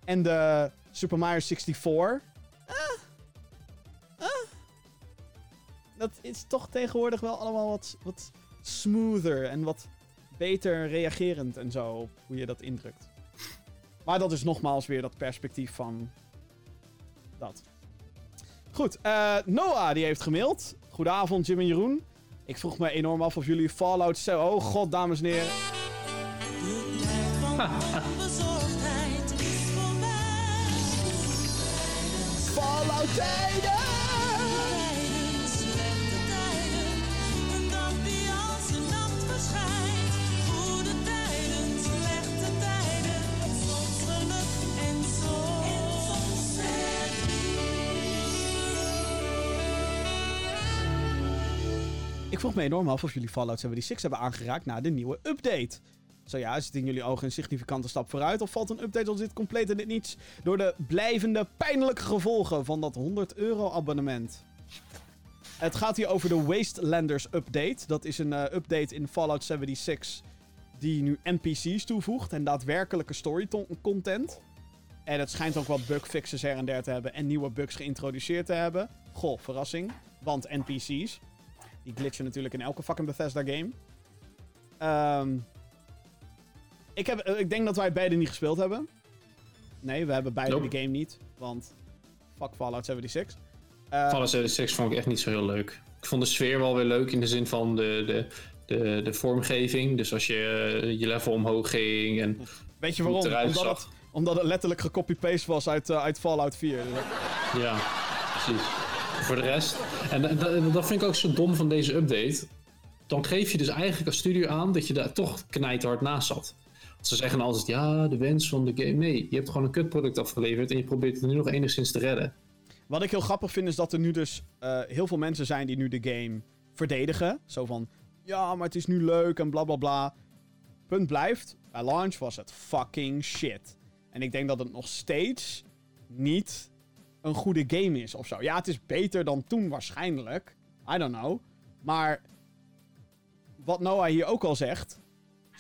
En de Super Mario 64. Eh. Eh. Dat is toch tegenwoordig wel allemaal wat, wat smoother en wat beter reagerend en zo op hoe je dat indrukt. Maar dat is nogmaals weer dat perspectief van dat. Goed, eh, Noah die heeft gemaild. Goedenavond Jim en Jeroen. Ik vroeg me enorm af of jullie Fallout... Oh god, dames en heren. Fallout tijden! Slechte tijden, een dag die als een nacht verschijnt. Goede tijden, slechte tijden, soms geluk en soms Ik vroeg me enorm af of jullie Fallout 76 hebben aangeraakt na de nieuwe update. Ja, is het in jullie ogen een significante stap vooruit? Of valt een update als dit compleet in het niets door de blijvende pijnlijke gevolgen van dat 100 euro abonnement? Het gaat hier over de Wastelanders update. Dat is een eh, update in Fallout 76 die nu NPC's toevoegt en daadwerkelijke story to- content. En het schijnt ook wat bugfixes her en der te hebben en nieuwe bugs geïntroduceerd te hebben. Goh, verrassing. Want NPC's. Die glitchen natuurlijk in elke fucking Bethesda game. Ehm, ik, heb, eh, ik denk dat wij beide niet gespeeld hebben. Nee, we hebben beide Nope. de game niet. Want fuck Fallout 76. Eh, Fallout 76 vond ik echt niet zo heel leuk. Ik vond de sfeer wel weer leuk in de zin van de, de, de, de vormgeving. Dus als je eh, je level omhoog ging en weet je waarom? Omdat zag. het, omdat het letterlijk gecopy-paste was uit, uit Fallout 4. Dus dat- Ja, precies. Voor de rest. En da- da- dat vind ik ook zo dom van deze update. Dan geef je dus eigenlijk als studio aan dat je daar toch knijterhard naast zat. Ze zeggen altijd, ja, de wens van de game. Nee, je hebt gewoon een kutproduct afgeleverd en je probeert het nu nog enigszins te redden. Wat ik heel grappig vind is dat er nu dus eh, heel veel mensen zijn die nu de game verdedigen. Zo van, ja, maar het is nu leuk en bla bla bla. Punt blijft, bij launch was het fucking shit. En ik denk dat het nog steeds niet een goede game is of zo. Ja, het is beter dan toen waarschijnlijk. I don't know. Maar wat Noah hier ook al zegt.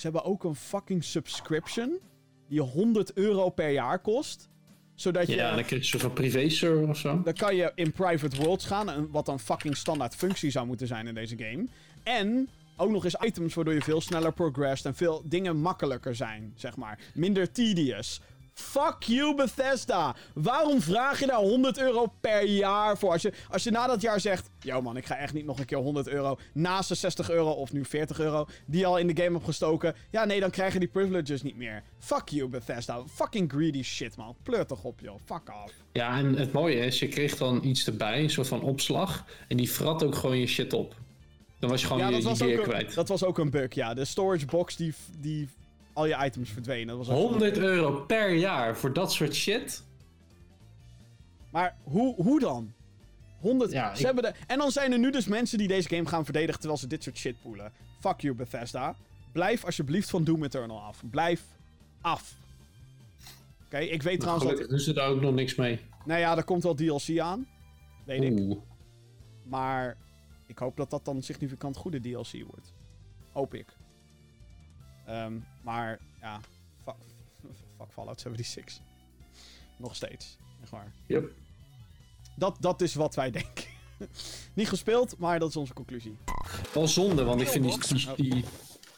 Ze hebben ook een fucking subscription. Die 100 euro per jaar kost. Zodat je... Ja, dan krijg je zo'n van privé-server of zo. Dan kan je in private worlds gaan, en wat een fucking standaard functie zou moeten zijn in deze game. En ook nog eens items waardoor je veel sneller progressed en veel dingen makkelijker zijn, zeg maar. Minder tedious. Fuck you, Bethesda. Waarom vraag je daar 100 euro per jaar voor? Als je, als je na dat jaar zegt... Yo man, ik ga echt niet nog een keer 100 euro... naast de 60 euro of nu 40 euro... die al in de game hebt gestoken... Ja, nee, dan krijg je die privileges niet meer. Fuck you, Bethesda. Fucking greedy shit, man. Pleur toch op, joh. Fuck off. Ja, en het mooie is, je kreeg dan iets erbij, een soort van opslag. En die frat ook gewoon je shit op. Dan was je gewoon Ja, je, dat je was, gear ook een, kwijt. dat was ook een bug, ja. De storage box die, die al je items verdwenen. Dat was ook 100 euro per jaar voor dat soort shit. Maar hoe, hoe dan? 100. Ja, ze ik- hebben de... En dan zijn er nu dus mensen die deze game gaan verdedigen terwijl ze dit soort shit poelen. Fuck you, Bethesda. Blijf alsjeblieft van Doom Eternal af. Blijf af. Oké, ik weet trouwens Gelukkig dat... ze daar ook nog niks mee. Nou ja, er komt wel DLC aan. Weet ik. Oeh. Maar ik hoop dat dat dan significant goede DLC wordt. Hoop ik. Ehm, maar ja, fuck, fuck Fallout 76. Nog steeds. Echt waar. Yep. Dat, dat is wat wij denken. Niet gespeeld, maar dat is onze conclusie. Wel zonde, want ik vind die, die, die-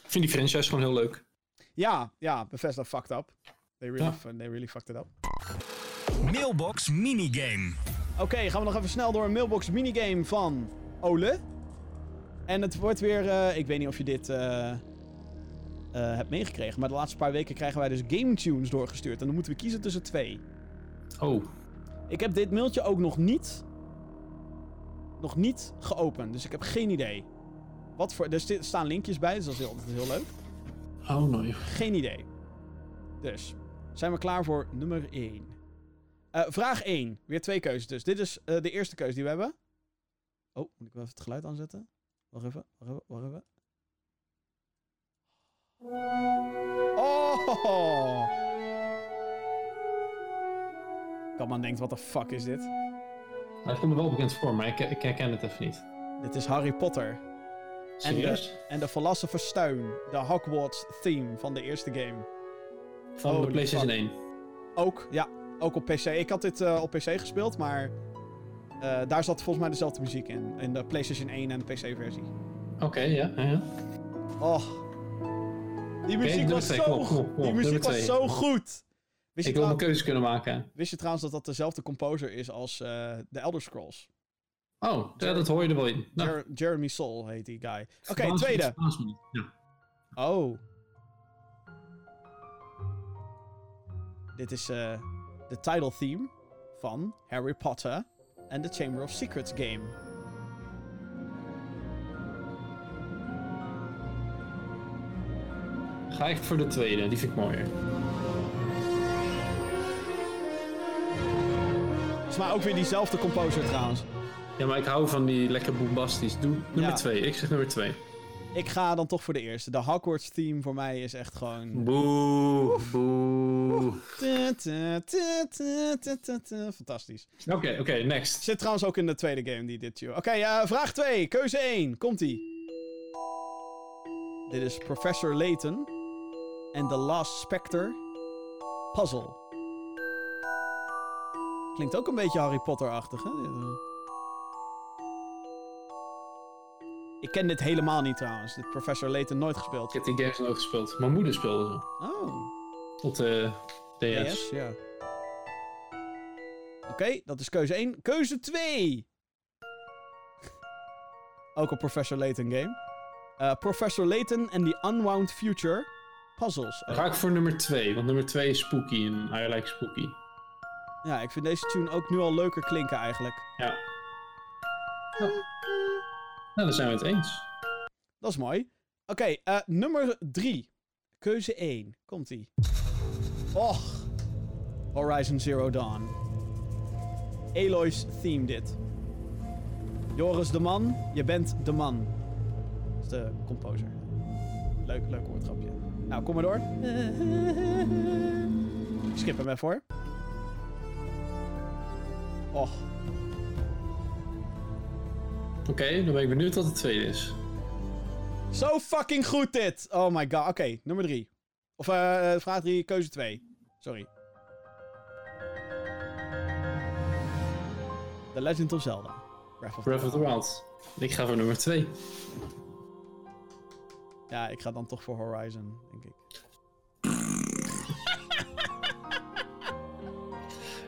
ik vind die franchise gewoon heel leuk. Ja, ja, Bethesda fucked up. They really, Ja. they really fucked it up. Mailbox minigame. Oké, gaan we nog even snel door een mailbox minigame van Ole. En het wordt weer, eh, ik weet niet of je dit eh, eh, hebt meegekregen, maar de laatste paar weken krijgen wij dus game tunes doorgestuurd. En dan moeten we kiezen tussen twee. Oh, Ik heb dit mailtje ook nog niet, nog niet geopend, dus ik heb geen idee. Wat voor, er staan linkjes bij, dus dat is heel, dat is heel leuk. oh nee. Geen idee. Dus, zijn we klaar voor nummer 1. vraag 1. Weer twee keuzes dus. Dit is eh, de eerste keuze die we hebben. Oh, moet ik wel even het geluid aanzetten? Wacht even, wacht even, wacht even. Oh! Kamman denkt, wat de fuck is dit? Hij komt me wel bekend voor, maar ik, ik herken het even niet. Dit is Harry Potter. En de, Serieus? en de Philosopher's Stone. De Hogwarts theme van de eerste game. Van de PlayStation fuck. 1. Ook, ja. Ook op PC. Ik had dit eh, op PC gespeeld, maar... eh, daar zat volgens mij dezelfde muziek in. In de PlayStation 1 en de PC-versie. Oké, ja, ja. Oh. Die muziek was twee, zo kom Die muziek was zo goed. Wist, je Ik wil mijn keuze kunnen maken. wist je trouwens dat dat dezelfde composer is als eh de Elder Scrolls? Oh, ja, dat hoor je er wel in. Nou, Jer- Jeremy Soul heet die guy. Oké, tweede. Ja. Oh. Dit is eh, de title theme van Harry Potter and the Chamber of Secrets game. Ga ik voor de tweede, die vind ik mooier. is maar ook weer diezelfde composer trouwens. Ja, maar ik hou van die lekker boombastisch. Doe nummer Ja. twee. Ik zeg nummer twee. Ik ga dan toch voor de eerste. De Hogwarts theme voor mij is echt gewoon... Boe, boe. Fantastisch. Oké, oké, next. Zit trouwens ook in de tweede game die dit... Oké, eh, vraag 2. Keuze 1. Komt-ie. Dit is Professor Layton en The Last Spectre Puzzle. Klinkt ook een beetje Harry Potter-achtig, hè? Eh. Ik ken dit helemaal niet trouwens. Dit Professor Layton nooit Ik gespeeld. heb die games nooit gespeeld. Mijn moeder speelde ze. Oh. Op de DS. DS, ja. Oké, dat is keuze 1. Keuze 2! Ook een Professor Layton game. Eh, Professor Layton and the Unwound Future Puzzles. Ga ik voor nummer twee, want nummer twee is spooky en I like spooky. Ja, ik vind deze tune ook nu al leuker klinken eigenlijk. Ja. Nou, dan zijn we het eens. Dat is mooi. Oké, eh, nummer 3. Keuze 1. Komt-ie. Och. Horizon Zero Dawn. Aloy's theme dit. Joris de man, je bent de man. Dat is de composer. Leuk, leuk woordgrapje. Nou, kom maar door. Skip hem even hoor. Och. Oké, dan ben ik benieuwd wat de tweede is. Zo fucking goed dit! Oh my god. Oké, nummer 3. Of eh vraag 3, keuze 2. Sorry. The Legend of Zelda. Breath of, Breath of the Wild. Ik ga voor nummer twee. Ja, ik ga dan toch voor Horizon, denk ik.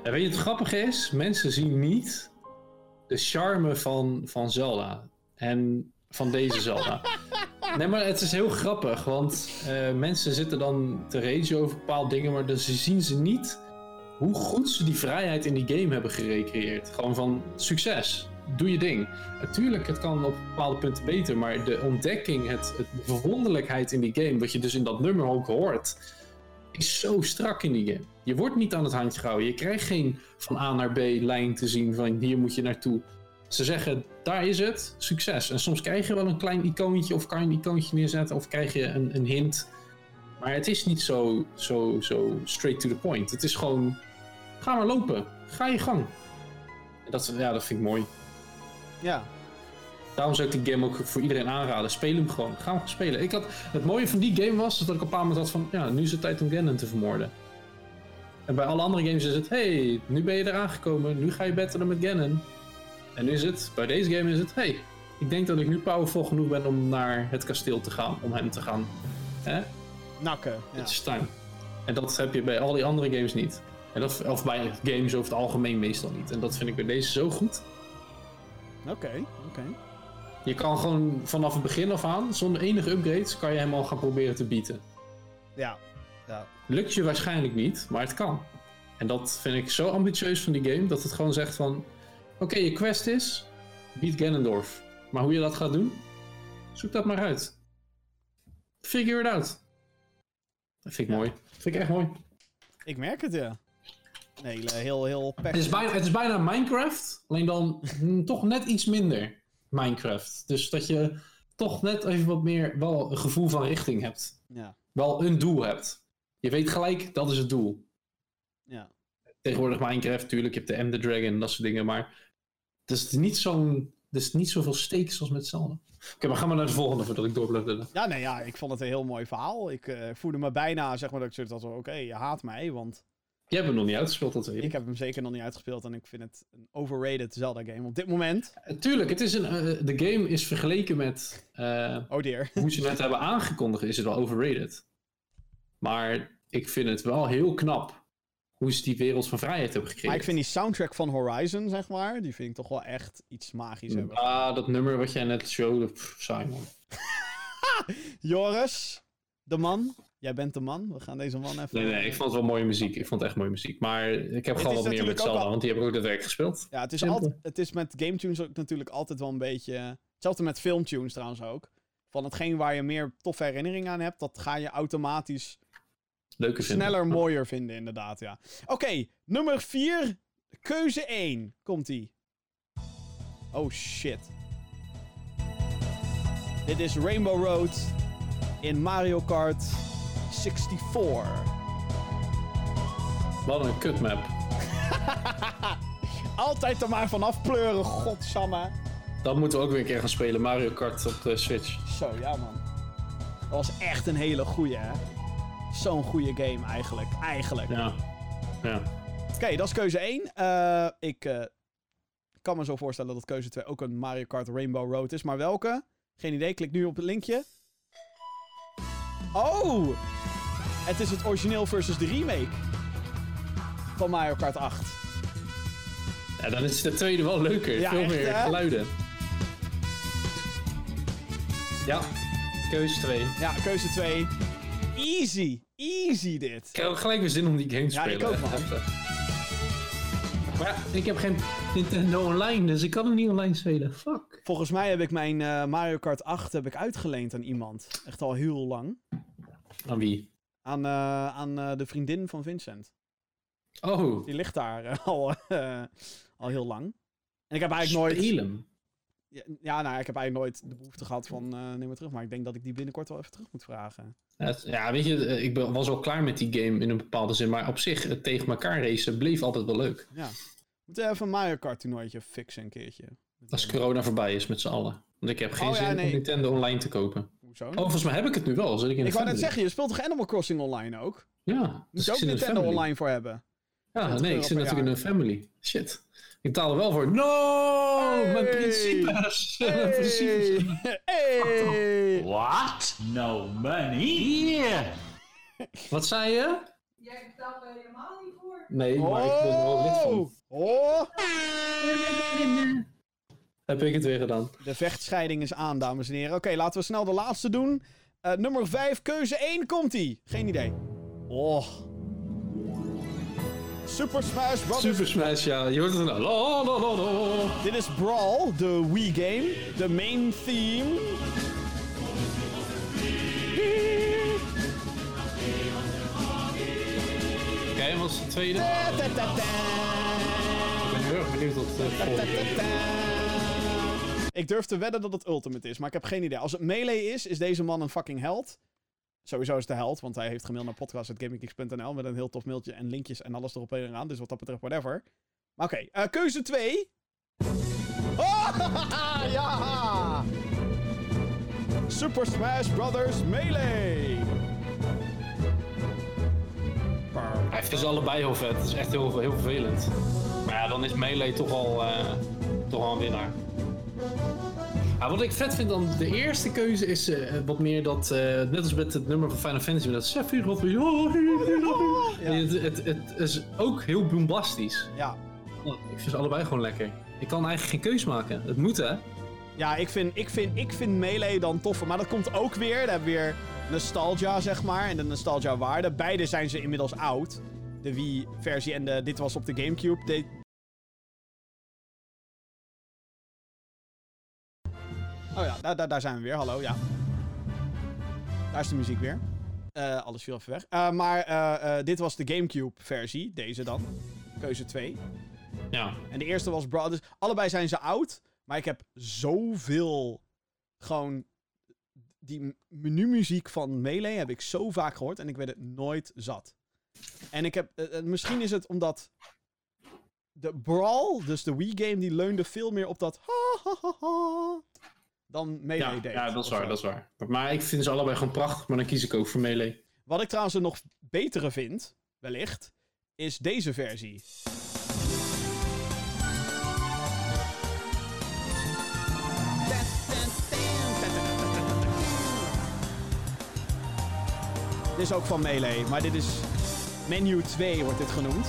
En weet je wat grappig is? Mensen zien niet de charme van, van Zelda. En van deze Zelda. Nee, maar het is heel grappig, want eh, mensen zitten dan te ragen over bepaalde dingen, maar dan zien ze niet hoe goed ze die vrijheid in die game hebben gerecreëerd. Gewoon van succes, doe je ding. Natuurlijk, het kan op bepaalde punten beter, maar de ontdekking, het, het, de verwonderlijkheid in die game, wat je dus in dat nummer ook hoort, is zo strak in die game. Je wordt niet aan het handje gehouden. Je krijgt geen van A naar B lijn te zien van hier moet je naartoe. Ze zeggen, daar is het, succes. En soms krijg je wel een klein icoontje of kan je een icoontje neerzetten of krijg je een, een hint. Maar het is niet zo, zo, zo straight to the point. Het is gewoon, ga maar lopen. Ga je gang. En dat, ja, dat vind ik mooi. Ja. Daarom zou ik die game ook voor iedereen aanraden. Speel hem gewoon. Ga hem spelen. Ik had, het mooie van die game was dat ik op een bepaald moment had van... Ja, nu is het tijd om Ganon te vermoorden. En bij alle andere games is het... Hey, nu ben je eraan gekomen. Nu ga je battelen met Ganon. En nu is het... Bij deze game is het... Hey, ik denk dat ik nu powerful genoeg ben om naar het kasteel te gaan. Om hem te gaan... Hè? Nakken. Het is time. En dat heb je bij al die andere games niet. En dat, of bij games over het algemeen meestal niet. En dat vind ik bij deze zo goed. Oké, oké. Je kan gewoon vanaf het begin af aan, zonder enige upgrades, kan je hem al gaan proberen te bieden. Ja. ja. Lukt je waarschijnlijk niet, maar het kan. En dat vind ik zo ambitieus van die game, dat het gewoon zegt van... Oké, je quest is, beat Ganondorf. Maar hoe je dat gaat doen, zoek dat maar uit. Figure it out. Dat vind ik Ja. mooi. Dat vind ik echt mooi. Ik merk het, ja. Nee, heel, heel Het is, bijna, het is bijna Minecraft, alleen dan toch net iets minder Minecraft. Dus dat je toch net even wat meer wel een gevoel van richting hebt. Ja, Wel een doel hebt. Je weet gelijk, dat is het doel. ja. Tegenwoordig Minecraft, natuurlijk, je hebt de Ender Dragon en dat soort dingen, maar het is niet zo'n... Er is niet zoveel stakes als met Zelda. Oké, maar gaan we naar de volgende voordat ik door blijf lullen. Ja, nee, ja, ik vond het een heel mooi verhaal. Ik eh, voelde me bijna, zeg maar, dat ik zoiets had van, oké, je haat mij, want Jij hebt hem nog niet uitgespeeld, dat weet ik. ik heb hem zeker nog niet uitgespeeld en ik vind het een overrated Zelda-game op dit moment. Eh, Tuurlijk, het is een, eh, de game is vergeleken met eh, Oh dear. hoe ze het hebben aangekondigd, is het wel overrated. Maar ik vind het wel heel knap hoe ze die wereld van vrijheid hebben gekregen. Maar ik vind die soundtrack van Horizon, zeg maar, die vind ik toch wel echt iets magisch hebben. Ah, dat nummer wat jij net showde, pff, man. Joris, de man. Jij bent de man. We gaan deze man even... Nee, nee, ik vond het wel mooie muziek. Ik vond het echt mooie muziek. Maar ik heb gewoon wat meer met Zelda, want die heb ik ook daadwerkelijk gespeeld. Ja, het is, altijd, het is met game tunes ook natuurlijk altijd wel een beetje... Hetzelfde met filmtunes trouwens ook. Van hetgeen waar je meer toffe herinneringen aan hebt, dat ga je automatisch Leuke vinden. sneller mooier vinden, inderdaad, ja. Oké, nummer 4. Keuze 1. Komt-ie. Oh, shit. Dit is Rainbow Road in Mario Kart 64. Wat een kutmap. Altijd er maar vanaf pleuren, godsamme. Dat moeten we ook weer een keer gaan spelen. Mario Kart op de Switch. Zo, ja man. Dat was echt een hele goeie, hè. Zo'n goede game eigenlijk. Eigenlijk. Ja. Ja. Oké, dat is keuze 1. Eh, ik eh, kan me zo voorstellen dat keuze 2 ook een Mario Kart Rainbow Road is. Maar welke? Geen idee. Klik nu op het linkje. Oh! Het is het origineel versus de remake. Van Mario Kart 8. ja, dan is de tweede wel leuker. Ja, Veel echt, meer hè? geluiden. Ja, keuze 2. Ik Ja, keuze 2. Easy. Easy dit. heb ook gelijk weer zin om die game te Ja, spelen. ik ook, man. Maar ja, ik heb geen Nintendo Online, dus ik kan hem niet online spelen. Fuck. Volgens mij heb ik mijn eh, Mario Kart 8 heb ik uitgeleend aan iemand. Echt al heel lang. Aan wie? Aan, eh, aan eh, de vriendin van Vincent. Oh, Die ligt daar al, eh, al heel lang. En ik heb eigenlijk nooit... Spelen. Ja, ja, nou, ik heb eigenlijk nooit de behoefte gehad van eh neem maar terug. Maar ik denk dat ik die binnenkort wel even terug moet vragen. Ja, weet je, eh, ik was al klaar met die game in een bepaalde zin. Maar op zich, het tegen elkaar racen bleef altijd wel leuk. Ja. Moeten we even een Mario Kart toernooitje fixen een keertje. Als corona voorbij is met z'n allen. Want ik heb geen Oh, ja, zin nee. om Nintendo Online te kopen. Hoezo? Oh, volgens mij heb ik het nu wel. Zit ik in ik wou net zeggen, je speelt toch Animal Crossing online ook? Ja, Moet dus je ik ook Nintendo online voor hebben? Ja, 20 nee, ik zit natuurlijk in een family. Shit. Ik betaal er wel voor. No! Mijn Hey! principes! Mijn principes. Hey! What? No money? Here. Wat zei je? Jij betaalt er helemaal niet voor. Nee, maar ik ben er wel lid van. Oh! Heb ik het weer gedaan. De vechtscheiding is aan, dames en heren. Oké, laten we snel de laatste doen. Eh, nummer 5, keuze 1, komt-ie. Geen idee. Oh. Super Smash Bros. Super Smash, ja. Je hoort het. La, la, la, la. Dit is Brawl, de Wii game. De main theme. Oké, wat was de tweede? Ik ben heel erg benieuwd wat volgende ta, ta. Ik durf te wedden dat het Ultimate is, maar ik heb geen idee. Als het Melee is, is deze man een fucking held. Sowieso is de held, want hij heeft gemaild naar podcast.gaminggeeks.nl met een heel tof mailtje en linkjes en alles erop en eraan. Dus wat dat betreft, whatever. Maar oké, eh, keuze 2. Oh, ja! Super Smash Brothers Melee! Ik vind ze allebei heel vet. Het is echt heel, heel vervelend. Maar ja, dan is Melee toch al, eh, toch al een winnaar. Ja, wat ik vet vind dan, de eerste keuze is eh, wat meer dat, eh, net als met het nummer van Final Fantasy, dat Sephiroth weer... Ja. Het, het, het is ook heel bombastisch. Ja. Ik vind ze allebei gewoon lekker. Ik kan eigenlijk geen keus maken. Het moet hè. Ja, ik vind, ik, vind, ik vind Melee dan toffer. Maar dat komt ook weer. Daar hebben we weer nostalgia, zeg maar. En de nostalgia waarde. Beide zijn ze inmiddels oud. De Wii-versie en de, dit was op de Gamecube. De... Oh ja, daar, daar, daar zijn we weer. Hallo, ja. Daar is de muziek weer. Eh, alles viel even weg. Eh, maar eh, dit was de Gamecube-versie. Deze dan. Keuze 2. Ja. En de eerste was Brothers. Allebei zijn ze oud. Maar ik heb zoveel. Gewoon. Die menumuziek van Melee heb ik zo vaak gehoord. En ik werd het nooit zat. En ik heb. misschien is het omdat. De Brawl, dus de Wii-game, die leunde veel meer op dat. Ha, ha, ha, ha, dan Melee Ja, deed. ja, dat is waar, dat is waar. Maar ik vind ze allebei gewoon prachtig, maar dan kies ik ook voor Melee. Wat ik trouwens een nog betere vind, wellicht, is deze versie. Dit is ook van Melee, maar dit is Menu 2 wordt dit genoemd.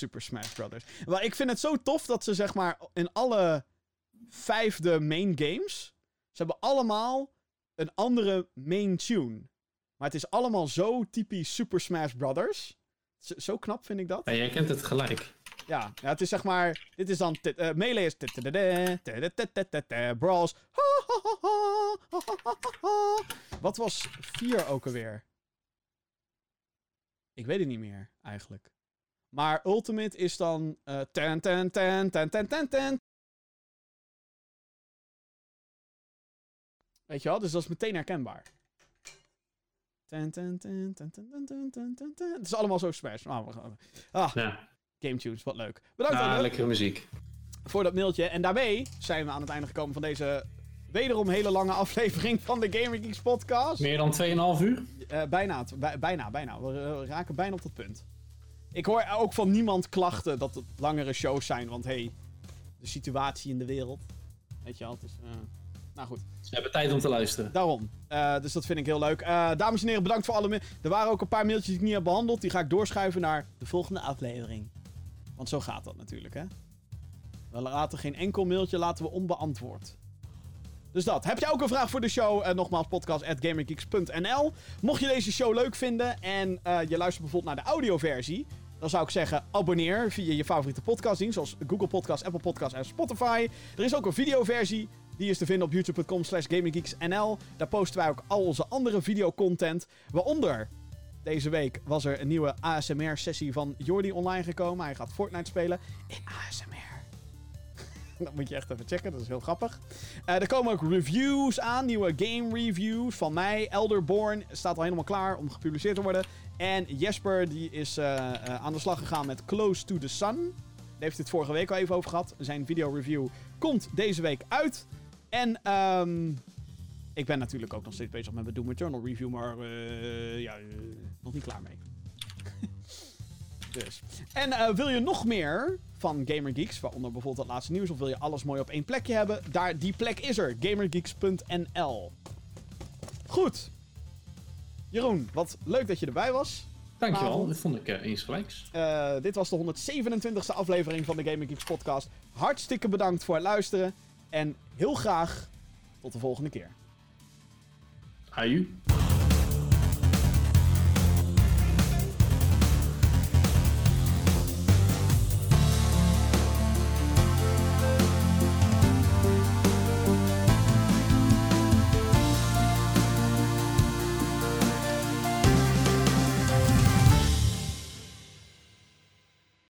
Super Smash Brothers. Maar ik vind het zo tof dat ze zeg maar in alle vijfde main games. Ze hebben allemaal een andere main tune. Maar het is allemaal zo typisch Super Smash Brothers. Zo, zo knap vind ik dat. Ja, jij kent het gelijk. Ja, ja, het is zeg maar. Dit is dan. eh, melee is. Brawls. Wat was 4 ook alweer? Ik weet het niet meer, eigenlijk. Maar Ultimate is dan. eh, ten, ten, ten, ten, ten, ten, ten. Weet je wel? Dus dat is meteen herkenbaar. Ten, ten, ten, ten, ten, ten, ten, ten, ten, ten. Het is allemaal zo smash. Ah, we gaan- ah, Ja, Game Tunes, wat leuk. Bedankt ah, Edwin, lekkere muziek. voor dat mailtje. En daarmee zijn we aan het einde gekomen van deze wederom hele lange aflevering van de Gamer Geeks podcast. Meer dan 2,5 uur? Eh, bijna, bijna, bijna. We eh, raken bijna op dat punt. Ik hoor ook van niemand klachten dat het langere shows zijn, want hey, de situatie in de wereld. Weet je wel, het is... eh, nou goed. Ze hebben tijd om te luisteren. Daarom. Eh, dus dat vind ik heel leuk. Eh, dames en heren, bedankt voor alle. Er waren ook een paar mailtjes die ik niet heb behandeld. Die ga ik doorschuiven naar de volgende aflevering. Want zo gaat dat natuurlijk, hè. We laten geen enkel mailtje laten we onbeantwoord. Dus dat. Heb je ook een vraag voor de show? Eh, nogmaals, podcast.gamergeeks.nl. Mocht je deze show leuk vinden en je luistert bijvoorbeeld naar de audioversie... dan zou ik zeggen, abonneer via je favoriete podcastdienst... zoals Google Podcast, Apple Podcast en Spotify. Er is ook een videoversie. Die is te vinden op youtube.com slash gaminggeeksnl. Daar posten wij ook al onze andere videocontent. Waaronder, deze week was er een nieuwe ASMR-sessie van Jordi online gekomen. Hij gaat Fortnite spelen in ASMR. Dat moet je echt even checken, dat is heel grappig. Eh, er komen ook reviews aan, nieuwe game reviews van mij. Elderborn staat al helemaal klaar om gepubliceerd te worden. En Jesper die is eh, eh, aan de slag gegaan met Close to the Sun. Daar heeft het vorige week al even over gehad. Zijn video review komt deze week uit. En ehm, ik ben natuurlijk ook nog steeds bezig met mijn Doom Eternal review, maar ja, nog niet klaar mee. Dus. En eh, wil je nog meer van Gamer Geeks, waaronder bijvoorbeeld het laatste nieuws, of wil je alles mooi op één plekje hebben? Daar, die plek is er, gamergeeks.nl. Goed. Jeroen, wat leuk dat je erbij was. Dankjewel, dat vond ik eh, insgelijks. Eh, dit was de 127e aflevering van de Gaming Geeks podcast. Hartstikke bedankt voor het luisteren. En heel graag tot de volgende keer. Aju.